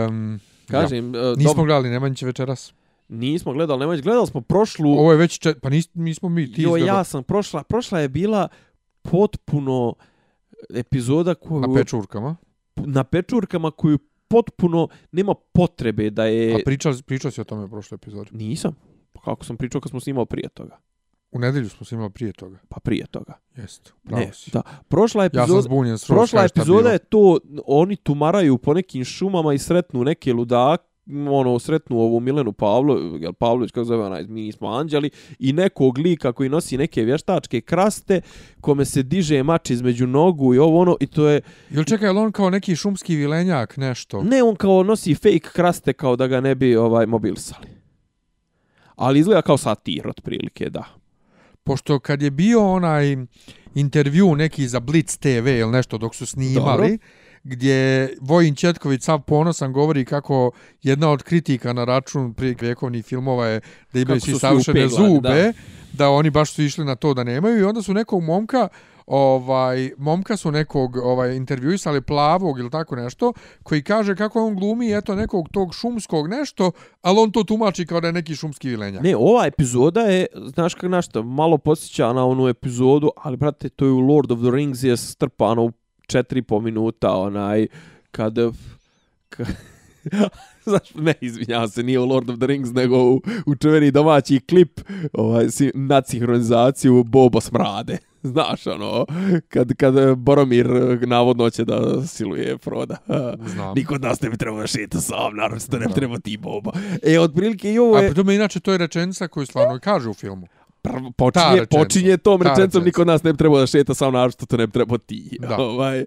Um, Kažem, ja. ja. Nismo gledali Nemanjiće večeras. nismo gledali, nemoj, gledali smo prošlu... Ovo je već, čet... pa nis, nismo mi, ti Jo, ja sam prošla, prošla je bila potpuno epizoda koju na pečurkama. na pečurkama koju potpuno nema potrebe da je... A pričao, pričao si o tome u prošloj epizodi? Nisam. Pa kako sam pričao kad smo snimao prije toga? U nedelju smo snimali prije toga. Pa prije toga. Jeste, pravo Ne, si. da. Prošla epizoda... Ja sam zbunjen Prošla epizoda je to, oni tumaraju po nekim šumama i sretnu neke ludak, ono, sretnu ovu Milenu Pavlo, jel Pavlović, kako zove onaj, mi nismo anđeli, i nekog lika koji nosi neke vještačke kraste, kome se diže mač između nogu i ovo ono, i to je, Jel čekaj, jel on kao neki šumski vilenjak, nešto? ne, on kao nosi fake kraste kao da ga ne bi ovaj mobilisali. Ali izgleda kao satir, otprilike, da. Pošto kad je bio onaj intervju neki za Blitz TV ili nešto dok su snimali, Dobro. gdje Vojin Četković sav ponosan govori kako jedna od kritika na račun prije vjekovnih filmova je da imaju svi savršene zube, da. da. oni baš su išli na to da nemaju i onda su nekog momka ovaj momka su nekog ovaj intervjuisali plavog ili tako nešto koji kaže kako on glumi eto nekog tog šumskog nešto ali on to tumači kao da je neki šumski vilenjak Ne, ova epizoda je, znaš kako našta, malo posjeća na onu epizodu, ali brate, to je u Lord of the Rings je strpano u 4,5 minuta, onaj, kad... kad Znaš, ne, izvinjavam se, nije u Lord of the Rings, nego u, u čuveni domaći klip, ovaj, si, nad sinhronizaciju Bobo smrade. Znaš, ono, kad, kad Boromir navodno će da siluje Froda. Znam. Niko od nas ne bi trebao da šeta sam, naravno da ne bi trebao ti Boba. E, otprilike i ovo A je... pri tome inače to je rečenica koju stvarno kaže u filmu. prvo, počinje, počinje tom Ta rečenica. niko od nas ne bi trebao da šeta sam naravno što to ne bi trebao ti. Da. Ovaj,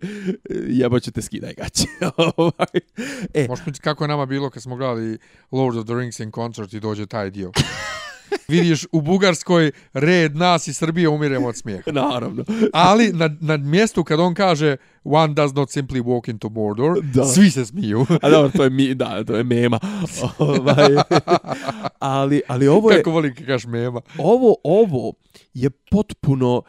jebo ću te skidaj gaće. ovaj. E, Možeš kako je nama bilo kad smo gledali Lord of the Rings in concert i dođe taj dio. Vidiš u Bugarskoj red nas i Srbije umiremo od smijeha. naravno. Ali na, na mjestu kad on kaže one does not simply walk into Mordor, Da. svi se smiju. A dobro, to je mi, da, to je mema. ovaj, ali, ali ovo je, Kako volim kažeš mema. ovo, ovo je potpuno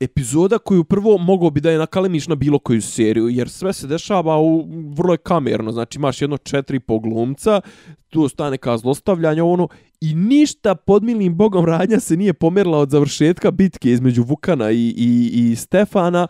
epizoda koju prvo mogao bi da je nakalemiš na bilo koju seriju, jer sve se dešava u vrlo je kamerno, znači imaš jedno četiri po glumca, tu ostane neka zlostavljanja, ono, i ništa pod milim bogom radnja se nije pomerila od završetka bitke između Vukana i, i, i Stefana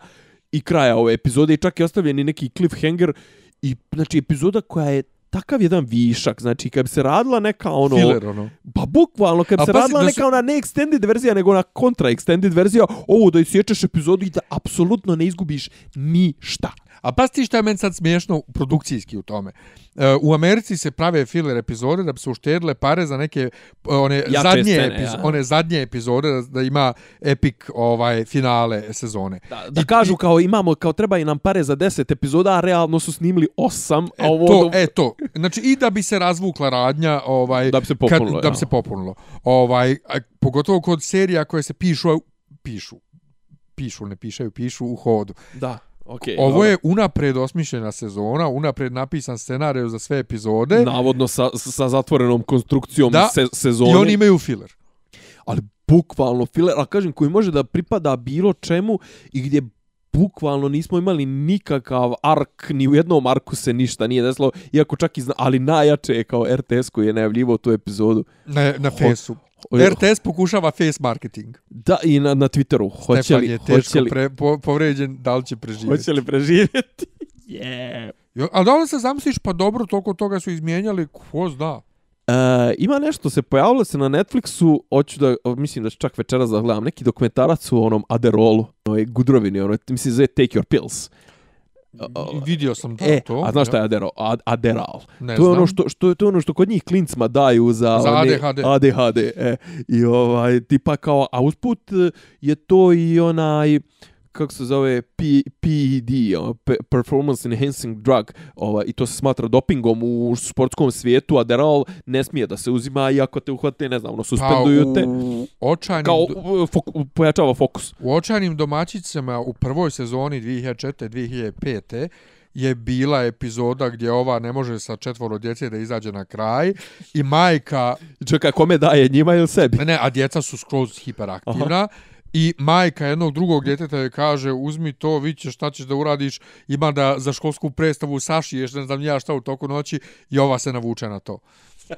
i kraja ove epizode i čak je ostavljen i neki cliffhanger i znači epizoda koja je takav jedan višak, znači kad bi se radila neka ono... Filler, ono. Pa bukvalno, kad bi se radila neka su- ona ne extended verzija, nego ona kontra extended verzija, ovo da isječeš epizodu i da apsolutno ne izgubiš ništa. A pa ti šta je meni sad smiješno produkcijski u tome. E, u Americi se prave filler epizode da bi se uštedile pare za neke e, one Jače zadnje scene, epizo ja. one zadnje epizode da, da ima epic ovaj finale sezone. Da, da kažu kao imamo, kao treba i nam pare za 10 epizoda, a realno su snimili 8, a E, ovo... to, do- e to. Znači i da bi se razvukla radnja, ovaj Da bi se popunilo, kad, da ja. bi se popunilo. Ovaj a, pogotovo kod serija koje se pišu pišu pišu, ne pišaju, pišu u hodu. Da, okej. Ovo dobro. je unapred osmišljena sezona, unapred napisan scenarij za sve epizode Navodno sa, sa zatvorenom konstrukcijom Da, se, sezone. i oni imaju filler. ali bukvalno filler, a kažem koji može da pripada bilo čemu i gdje bukvalno nismo imali nikakav ark, ni u jednom arku se ništa nije desilo, iako čak i zna, ali najjače je kao RTS koji je najavljivao tu epizodu. Na, na fesu. RTS pokušava face marketing. Da, i na, na Twitteru. Hoće Stefan li, je hoće teško li, pre, po, povređen, da li će preživjeti. hoće li preživjeti? Yeah. Jo, Ali da li se zamisliš, pa dobro, toliko toga su izmijenjali, ko zna. E, ima nešto se pojavilo se na Netflixu, hoću da mislim da ću čak večeras da gledam neki dokumentarac u onom Aderolu, onoj Gudrovini, onoj mislim zove Take Your Pills. Vidio sam da e, to. a znaš šta je Adero, Ad, Aderal? Ne to je ono znam. što, što to je ono što kod njih klincima daju za, Za one- ADHD. ADHD e, I ovaj tipa kao a usput e, je to i onaj kako se zove P, PED, ono, pe- performance enhancing drug, ovaj i to se smatra dopingom u sportskom svijetu, Adderall ne smije da se uzima iako te uhvate, ne znam, ono suspenduju te Pa u očajnim, kao fok, pojačava fokus. u očajnim domaćicama u prvoj sezoni 2004-2005 je bila epizoda gdje ova ne može sa četvoro djece da izađe na kraj i majka, Čekaj, kome daje, njima ili sebi? ne, a djeca su skroz hiperaktivna, I majka jednog drugog djeteta je kaže uzmi to, vi ćeš šta ćeš da uradiš, ima da za školsku predstavu sašiješ, ne znam ja šta u toku noći i ova se navuče na to.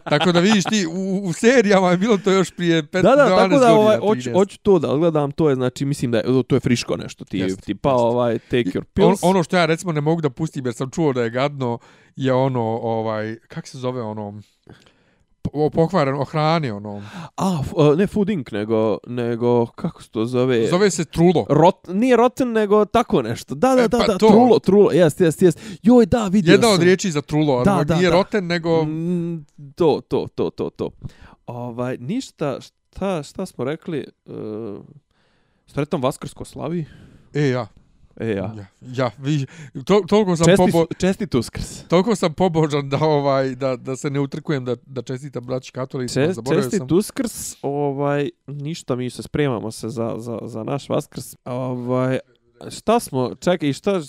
Tako da vidiš ti, u, u serijama je bilo to još prije 15 Da, da, tako da godina, ovaj, hoću, 13. hoću to da gledam, to je, znači, mislim da je, to je friško nešto, ti, Jest, tipa, jest. ovaj, take your On, pills. ono što ja recimo ne mogu da pustim jer sam čuo da je gadno je ono, ovaj, kak se zove ono, po- pokvaren o hrani, ono, A, f- uh, ne Food Inc, nego, nego, kako se to zove? zove se trulo. Rot, nije rotten, nego tako nešto. Da, da, E, da, pa da, to. trulo, trulo, jest, jest, jest. Joj, da, vidio Jedna sam. od riječi za trulo, Da, ono, da, nije da. roten, nego... Mm, to, to, to, to, to. Ovaj, ništa, šta, šta smo rekli? Uh, Sretan Vaskrsko slavi. E, ja, E, ja. ja, ja vi, to, toliko sam Česti, pobo, čestit uskrs. toliko sam pobožan da ovaj da da se ne utrkujem da da čestitam braći katolicima, Čest, zaboravio čestit sam. uskrs, ovaj, ništa, mi se spremamo se za, za, za naš Vaskrs. Ovaj, šta smo, čekaj, šta,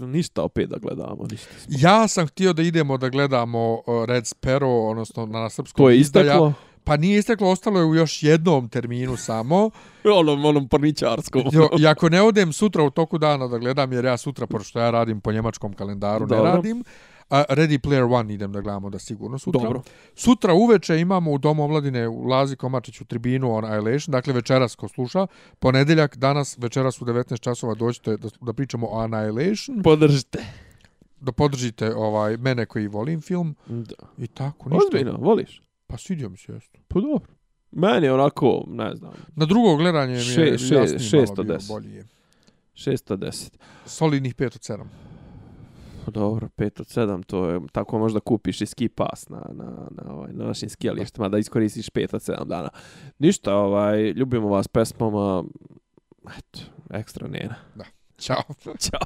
ništa opet da gledamo, ništa. Smo. Ja sam htio da idemo da gledamo Red Sparrow, odnosno na, srpskom To je izdaja. Pa nije isteklo, ostalo je u još jednom terminu samo. onom, onom porničarskom. Jo, I ako ne odem sutra u toku dana da gledam, jer ja sutra, pošto ja radim po njemačkom kalendaru, Dobro. ne radim, a Ready Player One idem da gledamo da sigurno sutra. Dobro. Sutra uveče imamo u Domu omladine u Lazi Komačiću tribinu Annihilation, dakle večeras ko sluša, ponedeljak, danas večeras u 19 časova dođete da, da pričamo o Annihilation, Podržite. da podržite ovaj mene koji volim film Da. i tako, ništa. Ozbiljno, voliš? Pa svidio mi se jesto. Pa dobro. Meni je onako, ne znam, Na drugo gledanje mi je Še- še- jasnije malo od bilo deset. bolji je. 610. Solidnih 5 od 7. Pa Dobro, 5 od 7, to je, tako možda kupiš i ski pas na, na, na, ovaj, na našim skijalištima, da iskoristiš 5 od 7 dana. Ništa, ovaj, ljubimo vas pesmama, eto, ekstra njena. Ćao. Ćao.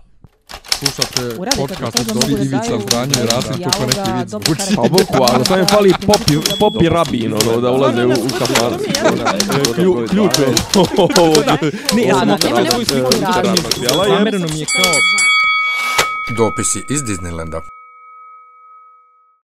Slušate podcast od da Ivica Zdanje i Rasim kako neki dobro zvuči. Pa boku, ali to je fali popi, popi rabin, ono, da ulaze u, u kafan. Klju- Ključ je. Ne, ja sam Da, okrenula nema svoj nekog sliku zamereno mi je kao Dopisi iz Disneylanda.